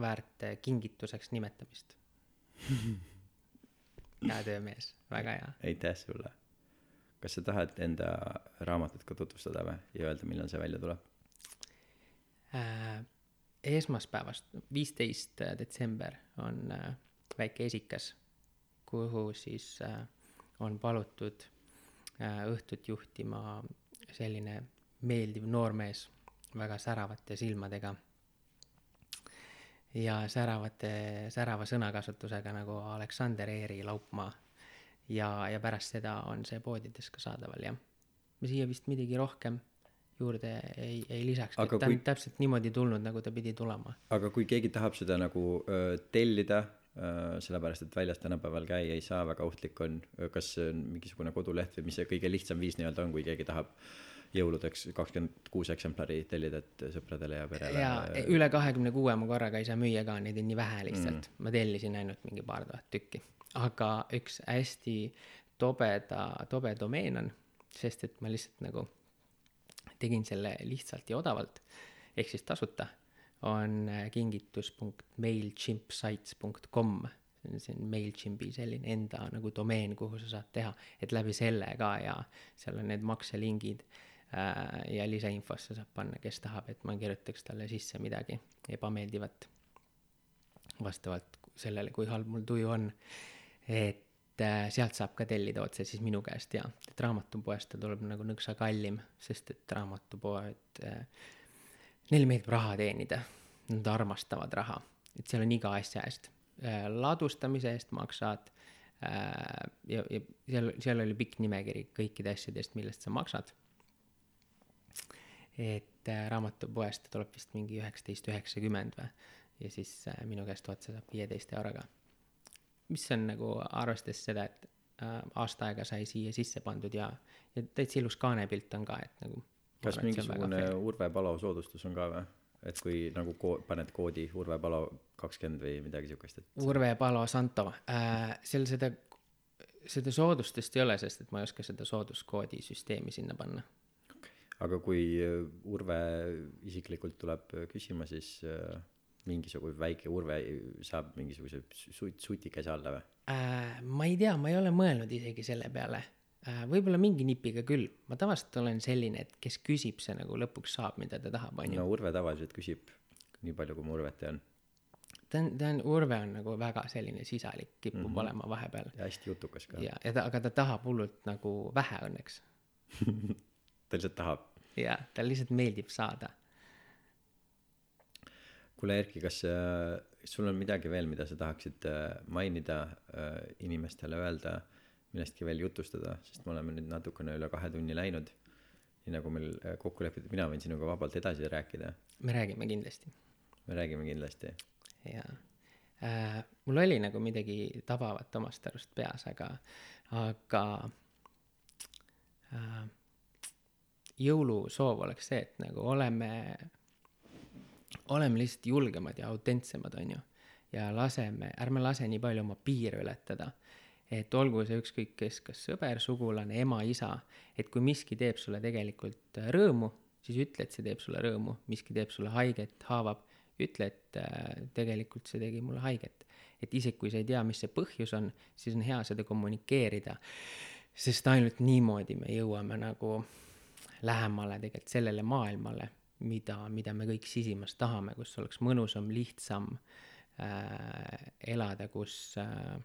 väärt äh, kingituseks nimetamist (laughs) hea töömees, väga hea. aitäh sulle. kas sa tahad enda raamatut ka tutvustada või ja öelda, millal see välja tuleb äh,? esmaspäevast, viisteist detsember on äh, väike esikas, kuhu siis äh, on palutud äh, õhtut juhtima selline meeldiv noormees väga säravate silmadega ja säravate, särava sõnakasutusega nagu Aleksander Eeri Laupmaa. ja, ja pärast seda on see poodides ka saadaval, jah. ma siia vist midagi rohkem juurde ei, ei lisaks, et ta on kui... täpselt niimoodi tulnud, nagu ta pidi tulema. aga kui keegi tahab seda nagu öö, tellida, sellepärast et väljas tänapäeval käia ei saa, väga ohtlik on, kas see on mingisugune koduleht või mis see kõige lihtsam viis nii-öelda on, kui keegi tahab öö, jõuludeks kakskümmend kuus eksemplari tellida, et sõpradele ja perele. ja üle kahekümne kuue ma korraga ei saa müüa ka, neid on nii vähe lihtsalt mm., ma tellisin ainult mingi paar tuhat tükki. aga üks hästi tobeda, tobe domeen on, sest et ma lihtsalt nagu tegin selle lihtsalt ja odavalt, ehk siis tasuta, on kingitus.mailchimpsites.com see on MailChimpi selline enda nagu domeen, kuhu sa saad teha, et läbi selle ka ja seal on need makselingid Äh, ja lisainfosse saab panna, kes tahab, et ma kirjutaks talle sisse midagi ebameeldivat. vastavalt sellele, kui halb mul tuju on. et äh, sealt saab ka tellida otse siis minu käest ja, et raamatupoest ta tuleb nagu nõksa kallim, sest et raamatupoed äh,, neile meeldib raha teenida. Nad armastavad raha, et seal on iga asja eest äh,, ladustamise eest maksad äh, ja, ja seal, seal oli pikk nimekiri kõikide asjadest, millest sa maksad et äh, raamatupoest tuleb vist mingi üheksateist üheksakümmend või, ja siis äh, minu käest otsa saab viieteist euroga. mis on nagu arvestades seda, et äh, aasta aega sai siia sisse pandud ja, ja täitsa ilus kaanepilt on ka, et nagu. kas mingisugune Urve Palo soodustus on ka või? et kui nagu ko-, paned koodi Urve Palo kakskümmend või midagi siukest, et. Urve Palo Santo äh,, seal seda, seda soodustust ei ole, sest et ma ei oska seda sooduskoodi süsteemi sinna panna aga kui äh, Urve isiklikult tuleb äh, küsima, siis äh, mingisugune väike Urve saab mingisuguse sut-, sutikese alla või äh,? ma ei tea, ma ei ole mõelnud isegi selle peale äh,. võib-olla mingi nipiga küll, ma tavaliselt olen selline, et kes küsib, see nagu lõpuks saab, mida ta tahab, on ju. no Urve tavaliselt küsib nii palju, kui ma Urvet tean ta on, ta on, Urve on nagu väga selline sisalik, kipub mm -hmm. olema vahepeal. ja hästi jutukas ka. ja, ja ta, aga ta tahab hullult nagu vähe õnneks (laughs) ta lihtsalt tahab jaa, tal lihtsalt meeldib saada. kuule, Erki, kas äh, sul on midagi veel, mida sa tahaksid äh, mainida äh,, inimestele öelda, millestki veel jutustada, sest me oleme nüüd natukene üle kahe tunni läinud. nii nagu meil kokku lepitud, mina võin sinuga vabalt edasi rääkida. me räägime kindlasti. me räägime kindlasti. jaa äh,. mul oli nagu midagi tabavat omast arust peas, aga, aga äh, jõulusoov oleks see, et nagu oleme, oleme lihtsalt julgemad ja autentsemad, on ju. ja laseme, ärme lase nii palju oma piire ületada. et olgu see ükskõik kes, kas sõber, sugulane, ema, isa, et kui miski teeb sulle tegelikult rõõmu, siis ütle, et see teeb sulle rõõmu, miski teeb sulle haiget, haavab, ütle, et äh, tegelikult see tegi mulle haiget. et isegi kui sa ei tea, mis see põhjus on, siis on hea seda kommunikeerida, sest ainult niimoodi me jõuame nagu lähemale tegelikult sellele maailmale, mida, mida me kõik sisimas tahame, kus oleks mõnusam, lihtsam äh, elada, kus äh,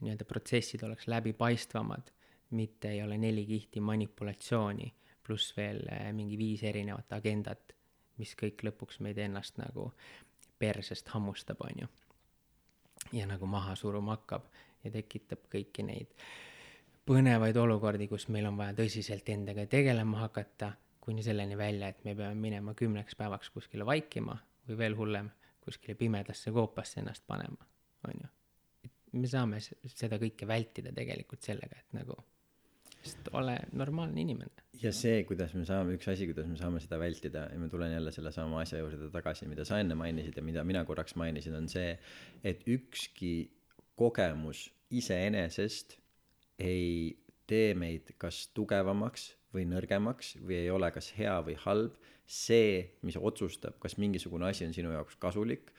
nii-öelda protsessid oleks läbipaistvamad, mitte ei ole neli kihti manipulatsiooni, pluss veel äh, mingi viis erinevat agendat, mis kõik lõpuks meid ennast nagu persest hammustab, on ju. ja nagu maha suruma hakkab ja tekitab kõiki neid äh, põnevaid olukordi, kus meil on vaja tõsiselt endaga tegelema hakata, kuni selleni välja, et me peame minema kümneks päevaks kuskile vaikima, või veel hullem, kuskile pimedasse koopasse ennast panema, on ju. me saame seda kõike vältida tegelikult sellega, et nagu sest ole normaalne inimene. ja see, kuidas me saame, üks asi, kuidas me saame seda vältida ja ma tulen jälle sellesama asja juurde tagasi, mida sa enne mainisid ja mida mina korraks mainisin, on see, et ükski kogemus iseenesest ei tee meid kas tugevamaks või nõrgemaks või ei ole kas hea või halb. see, mis otsustab, kas mingisugune asi on sinu jaoks kasulik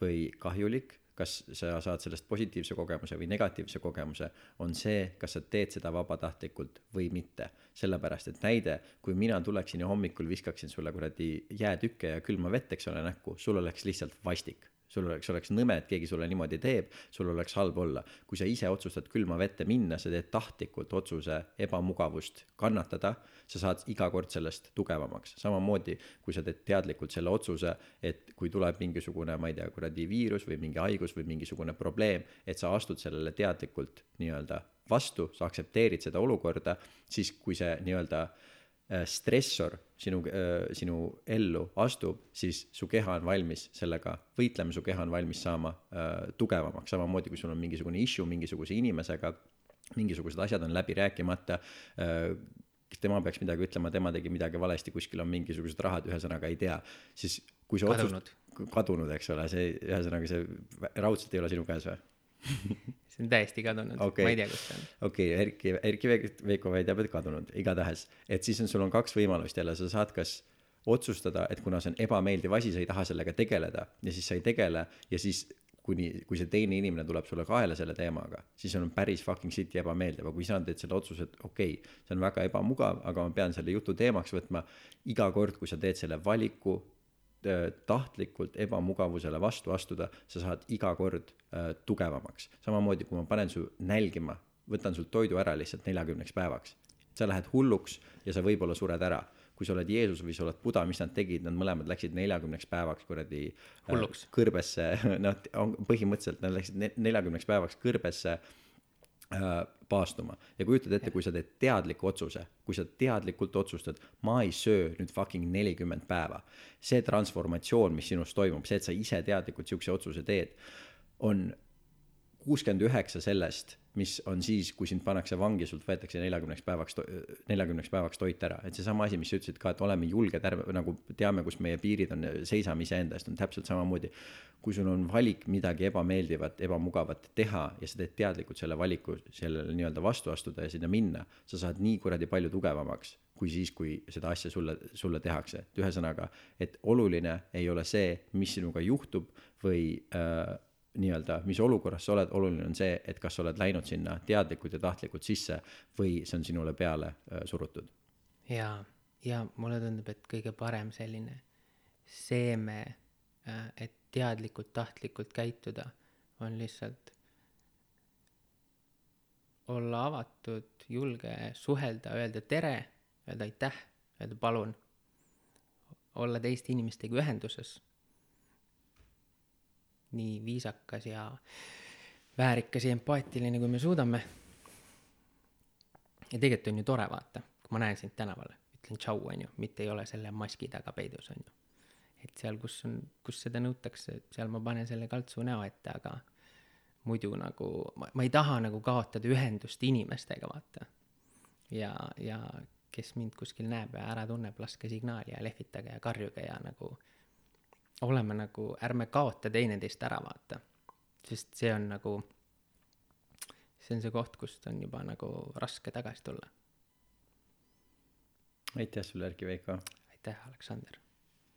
või kahjulik, kas sa saad sellest positiivse kogemuse või negatiivse kogemuse, on see, kas sa teed seda vabatahtlikult või mitte. sellepärast, et näide, kui mina tuleksin ja hommikul viskaksin sulle kuradi jäätükke ja külma vett, eks ole, näkku, sul oleks lihtsalt vastik sul oleks, oleks nõme, et keegi sulle niimoodi teeb, sul oleks halb olla. kui sa ise otsustad külma vette minna, sa teed tahtlikult otsuse ebamugavust kannatada, sa saad iga kord sellest tugevamaks. samamoodi, kui sa teed teadlikult selle otsuse, et kui tuleb mingisugune, ma ei tea, kuradi viirus või mingi haigus või mingisugune probleem, et sa astud sellele teadlikult nii-öelda vastu, sa aktsepteerid seda olukorda, siis kui see nii-öelda äh, stressor sinu, sinu ellu astub, siis su keha on valmis sellega võitlema, su keha on valmis saama äh, tugevamaks, samamoodi kui sul on mingisugune issue mingisuguse inimesega, mingisugused asjad on läbi rääkimata äh,, tema peaks midagi ütlema, tema tegi midagi valesti, kuskil on mingisugused rahad, ühesõnaga ei tea, siis kui sa Kadunud. otsust-, kadunud, eks ole, see ühesõnaga see raudselt ei ole sinu käes või? (laughs) see on täiesti kadunud okay., ma ei tea, kus see on. okei okay,, Erki, Erki Veik- Veiko väidab, et kadunud, igatahes, et siis on, sul on kaks võimalust jälle, sa saad kas otsustada, et kuna see on ebameeldiv asi, sa ei taha sellega tegeleda ja siis sa ei tegele ja siis kuni, kui see teine inimene tuleb sulle kaela selle teemaga, siis on päris fucking shit'i ebameeldiv, aga kui sa teed selle otsuse, et okei okay,, see on väga ebamugav, aga ma pean selle jutu teemaks võtma, iga kord, kui sa teed selle valiku tahtlikult ebamugavusele vastu astuda, sa saad iga kord äh, tugevamaks. samamoodi, kui ma panen su nälgima, võtan sult toidu ära lihtsalt neljakümneks päevaks, sa lähed hulluks ja sa võib-olla sured ära. kui sa oled Jeesus või sa oled Buda, mis nad tegid, nad mõlemad läksid neljakümneks päevaks kuradi äh, Hulluks. kõrbesse, (laughs) noh, on põhimõtteliselt nad läksid ne- neljakümneks päevaks kõrbesse äh, paastuma ja kujutad ette, kui sa teed teadliku otsuse, kui sa teadlikult otsustad, ma ei söö nüüd fucking nelikümmend päeva. see transformatsioon, mis sinus toimub, see, et sa ise teadlikult siukse otsuse teed, on kuuskümmend üheksa sellest, mis on siis, kui sind pannakse vangi, sult võetakse neljakümneks päevaks, neljakümneks päevaks toit ära, et seesama asi, mis sa ütlesid ka, et oleme julged, ärme nagu teame, kus meie piirid on, seisame iseenda eest, on täpselt samamoodi. kui sul on valik midagi ebameeldivat, ebamugavat teha ja sa teed teadlikult selle valiku sellele nii-öelda vastu astuda ja sinna minna, sa saad nii kuradi palju tugevamaks kui siis, kui seda asja sulle, sulle tehakse, et ühesõnaga, et oluline ei ole see, mis sinuga juhtub või äh, nii-öelda, mis olukorras sa oled, oluline on see, et kas sa oled läinud sinna teadlikult ja tahtlikult sisse või see on sinule peale äh, surutud. ja, ja mulle tundub, et kõige parem selline seeme, et teadlikult, tahtlikult käituda, on lihtsalt olla avatud, julge suhelda, öelda tere, öelda aitäh, öelda palun, olla teiste inimestega ühenduses. Nii viisakas ja väärikas ja empaatiline, kui me suudame. ja tegelikult on ju tore vaata, kui ma näen sind tänaval, ütlen tšau, on ju, mitte ei ole selle maski taga peidus, on ju. et seal, kus on, kus seda nõutakse, seal ma panen selle kaltsu näo ette, aga muidu nagu ma, ma ei taha nagu kaotada ühendust inimestega, vaata. ja, ja kes mind kuskil näeb ja ära tunneb, laske signaali ja lehvitage ja karjuge ja nagu oleme nagu, ärme kaota teineteist ära, vaata. sest see on nagu, see on see koht, kust on juba nagu raske tagasi tulla. aitäh sulle, Erki Veiko. aitäh, Aleksander